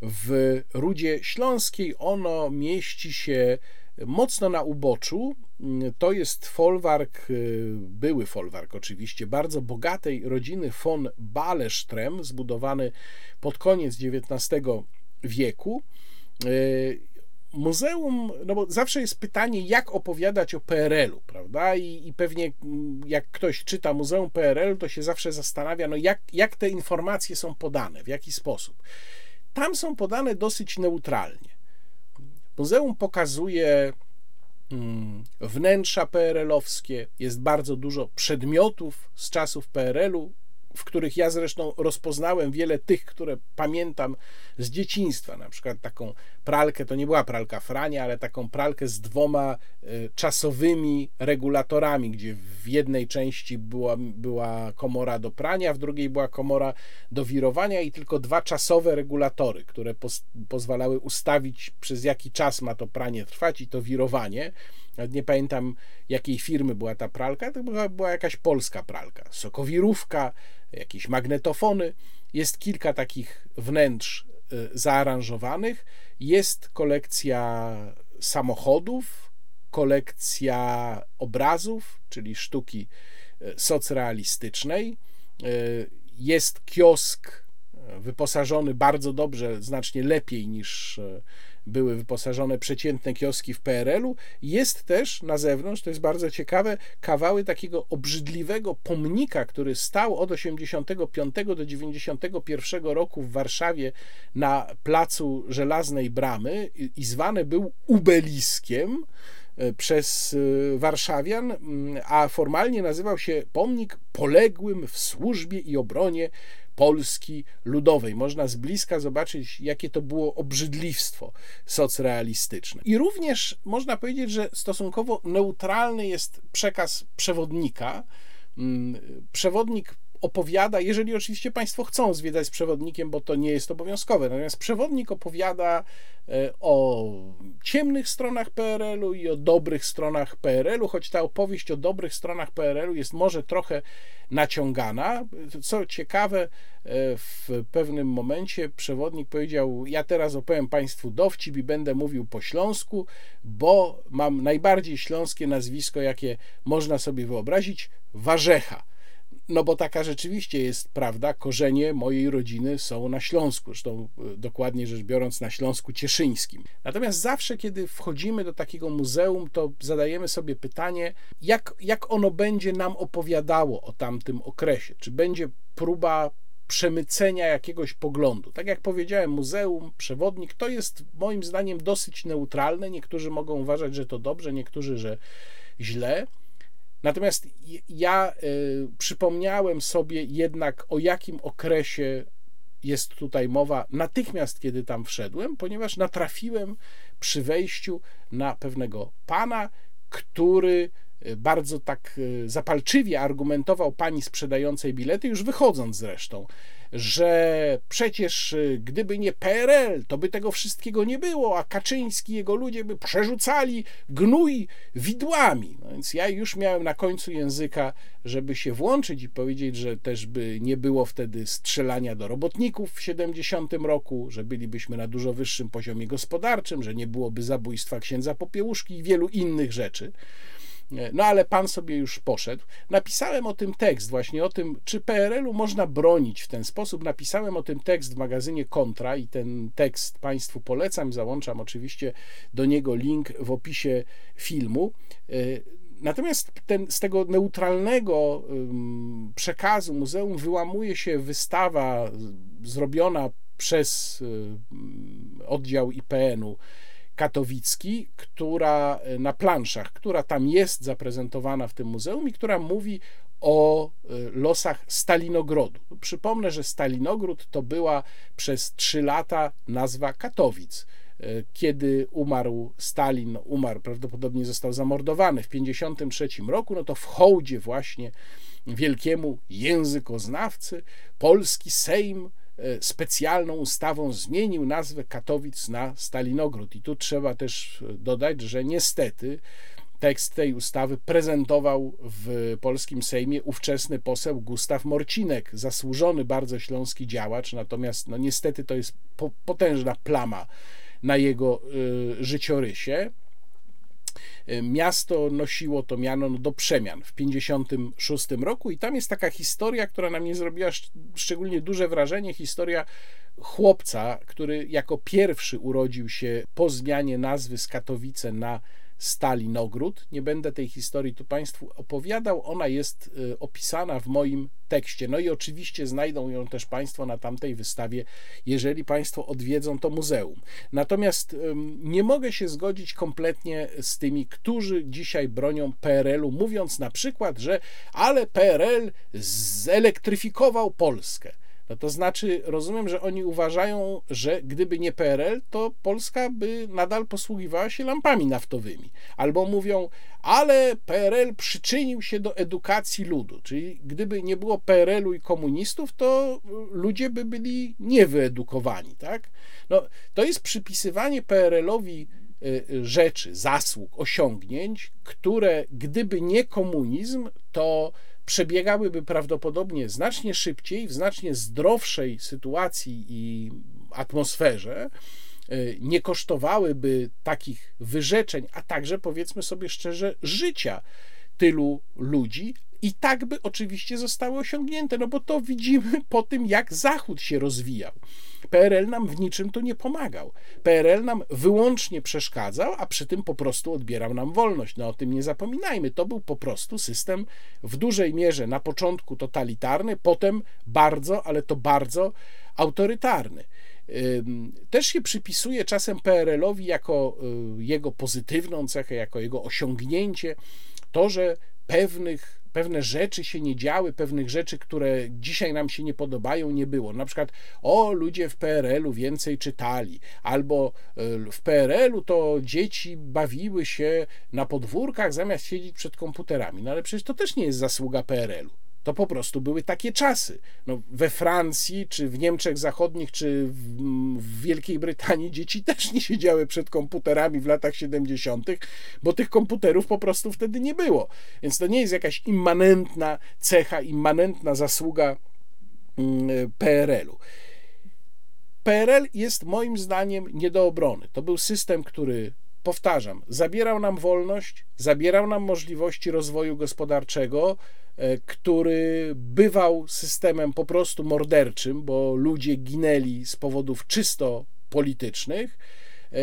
w Rudzie Śląskiej. Ono mieści się mocno na uboczu. To jest folwark, były folwark oczywiście, bardzo bogatej rodziny von Balesztrem, zbudowany pod koniec XIX wieku muzeum, no bo zawsze jest pytanie, jak opowiadać o PRL-u, prawda? I, I, pewnie mm, jak ktoś czyta Muzeum PRL, to się zawsze zastanawia, no jak, jak te informacje są podane, w jaki sposób. Tam są podane dosyć neutralnie. Muzeum pokazuje mm, wnętrza PRL-owskie, jest bardzo dużo przedmiotów z czasów PRL-u, w których ja zresztą rozpoznałem wiele tych, które pamiętam z dzieciństwa. Na przykład taką pralkę, to nie była pralka Frania, ale taką pralkę z dwoma e, czasowymi regulatorami, gdzie w jednej części była, była komora do prania, w drugiej była komora do wirowania i tylko dwa czasowe regulatory, które pozwalały ustawić przez jaki czas ma to pranie trwać i to wirowanie. Nie pamiętam jakiej firmy była ta pralka, to była, była jakaś polska pralka. Sokowirówka, jakieś magnetofony. Jest kilka takich wnętrz zaaranżowanych. Jest kolekcja samochodów, kolekcja obrazów, czyli sztuki socrealistycznej. Jest kiosk wyposażony bardzo dobrze, znacznie lepiej niż były wyposażone przeciętne kioski w PRL-u. Jest też na zewnątrz, to jest bardzo ciekawe, kawały takiego obrzydliwego pomnika, który stał od 85 do 91 roku w Warszawie na placu Żelaznej Bramy i zwany był ubeliskiem e, przez e, Warszawian, mm, a formalnie nazywał się pomnik poległym w służbie i obronie Polski Ludowej. Można z bliska zobaczyć, jakie to było obrzydliwstwo socrealistyczne. I również można powiedzieć, że stosunkowo neutralny jest przekaz przewodnika. Mm, przewodnik opowiada, jeżeli oczywiście Państwo chcą zwiedzać z przewodnikiem, bo to nie jest obowiązkowe. Natomiast przewodnik opowiada e, o ciemnych stronach PRL-u i o dobrych stronach PRL-u, choć ta opowieść o dobrych stronach PRL-u jest może trochę naciągana. Co ciekawe, e, w pewnym momencie przewodnik powiedział: Ja teraz opowiem Państwu dowcip i będę mówił po śląsku, bo mam najbardziej śląskie nazwisko, jakie można sobie wyobrazić Warzecha. No bo taka rzeczywiście jest prawda, korzenie mojej rodziny są na Śląsku, zresztą e, dokładnie rzecz biorąc na Śląsku Cieszyńskim. Natomiast zawsze, kiedy wchodzimy do takiego muzeum, to zadajemy sobie pytanie, jak, jak ono będzie nam opowiadało o tamtym okresie. Czy będzie próba przemycenia jakiegoś poglądu. Tak jak powiedziałem, muzeum, przewodnik to jest moim zdaniem dosyć neutralne. Niektórzy mogą uważać, że to dobrze, niektórzy, że źle. Natomiast ja y, przypomniałem sobie jednak, o jakim okresie jest tutaj mowa natychmiast, kiedy tam wszedłem, ponieważ natrafiłem przy wejściu na pewnego pana, który bardzo tak y, zapalczywie argumentował pani sprzedającej bilety, już wychodząc zresztą, że przecież y, gdyby nie PRL, to by tego wszystkiego nie było, a Kaczyński i jego ludzie by przerzucali gnój widłami. No więc ja już miałem na końcu języka, żeby się włączyć i powiedzieć, że też by nie było wtedy strzelania do robotników w 70 roku, że bylibyśmy na dużo wyższym poziomie gospodarczym, że nie byłoby zabójstwa księdza Popiełuszki i wielu innych rzeczy. No ale pan sobie już poszedł. Napisałem o tym tekst, właśnie o tym, czy PRL-u można bronić w ten sposób. Napisałem o tym tekst w magazynie Kontra i ten tekst Państwu polecam. Załączam oczywiście do niego link w opisie filmu. E, natomiast ten, z tego neutralnego przekazu muzeum wyłamuje się wystawa zrobiona przez oddział IPN-u katowicki, która e, na planszach, która tam jest zaprezentowana w tym muzeum i która mówi o e, losach Stalinogrodu. Przypomnę, że Stalinogród to była przez trzy lata nazwa Katowic. E, kiedy umarł Stalin, umarł, prawdopodobnie został zamordowany w 1953 roku, no to w hołdzie właśnie wielkiemu językoznawcy polski Sejm specjalną ustawą zmienił nazwę Katowic na Stalinogród. I tu trzeba też dodać, że niestety tekst tej ustawy prezentował w polskim Sejmie ówczesny poseł Gustaw Morcinek, zasłużony bardzo śląski działacz, natomiast no niestety to jest potężna plama na jego y, życiorysie. Y, miasto nosiło to miano no, do przemian w 1956 roku i tam jest taka historia, która na mnie zrobiła szczególnie duże wrażenie, historia chłopca, który jako pierwszy urodził się po zmianie nazwy z Katowice na Stalinogród. Nie będę tej historii tu Państwu opowiadał, ona jest y, opisana w moim tekście. No i oczywiście znajdą ją też Państwo na tamtej wystawie, jeżeli Państwo odwiedzą to muzeum. Natomiast nie mogę się zgodzić kompletnie z tymi, którzy dzisiaj bronią PRL-u, mówiąc na przykład, że ale PRL zelektryfikował Polskę. No to znaczy, rozumiem, że oni uważają, że gdyby nie PRL, to Polska by nadal posługiwała się lampami naftowymi. Albo mówią, ale PRL przyczynił się do edukacji ludu. Czyli gdyby nie było PRL-u i komunistów, to ludzie by byli niewyedukowani. Tak? No, to jest przypisywanie PRL-owi y, rzeczy, zasług, osiągnięć, które gdyby nie komunizm, to przebiegałyby prawdopodobnie znacznie szybciej, w znacznie zdrowszej sytuacji i atmosferze, nie kosztowałyby takich wyrzeczeń, a także powiedzmy sobie szczerze, życia tylu ludzi, i tak by oczywiście zostały osiągnięte, no bo to widzimy po tym, jak Zachód się rozwijał. PRL nam w niczym tu nie pomagał. PRL nam wyłącznie przeszkadzał, a przy tym po prostu odbierał nam wolność. No o tym nie zapominajmy. To był po prostu system w dużej mierze na początku totalitarny, potem bardzo, ale to bardzo autorytarny. Też się przypisuje czasem PRL-owi jako y, jego pozytywną cechę, jako jego osiągnięcie, to, że pewnych pewne rzeczy się nie działy, pewnych rzeczy, które dzisiaj nam się nie podobają, nie było. Na przykład, o, ludzie w PRL-u więcej czytali, albo e, w PRL-u to dzieci bawiły się na podwórkach zamiast siedzieć przed komputerami. No ale przecież to też nie jest zasługa PRL-u. To po prostu były takie czasy. No, we Francji, czy w Niemczech Zachodnich, czy w, w, Wielkiej Brytanii dzieci też nie siedziały przed komputerami w latach 70., bo tych komputerów po prostu wtedy nie było. Więc to nie jest jakaś immanentna cecha, immanentna zasługa mm, PRL-u. PRL jest moim zdaniem nie do obrony. To był system, który powtarzam, zabierał nam wolność, zabierał nam możliwości rozwoju gospodarczego, który bywał systemem po prostu morderczym, bo ludzie ginęli z powodów czysto politycznych, e,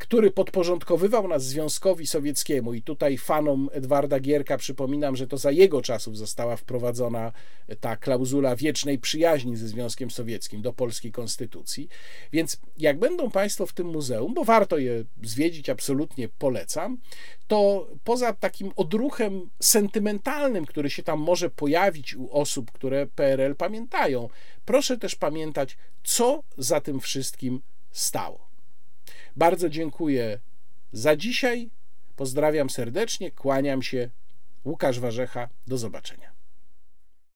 który podporządkowywał nas Związkowi Sowieckiemu. I tutaj fanom Edwarda Gierka przypominam, że to za jego czasów została wprowadzona ta klauzula wiecznej przyjaźni ze Związkiem Sowieckim do polskiej konstytucji. Więc jak będą Państwo w tym muzeum, bo warto je zwiedzić, absolutnie polecam, to poza takim odruchem sentymentalnym, który się tam może pojawić u osób, które PRL pamiętają, proszę też pamiętać, co za tym wszystkim stało. Bardzo dziękuję za dzisiaj. Pozdrawiam serdecznie, kłaniam się. Łukasz Warzecha, do zobaczenia.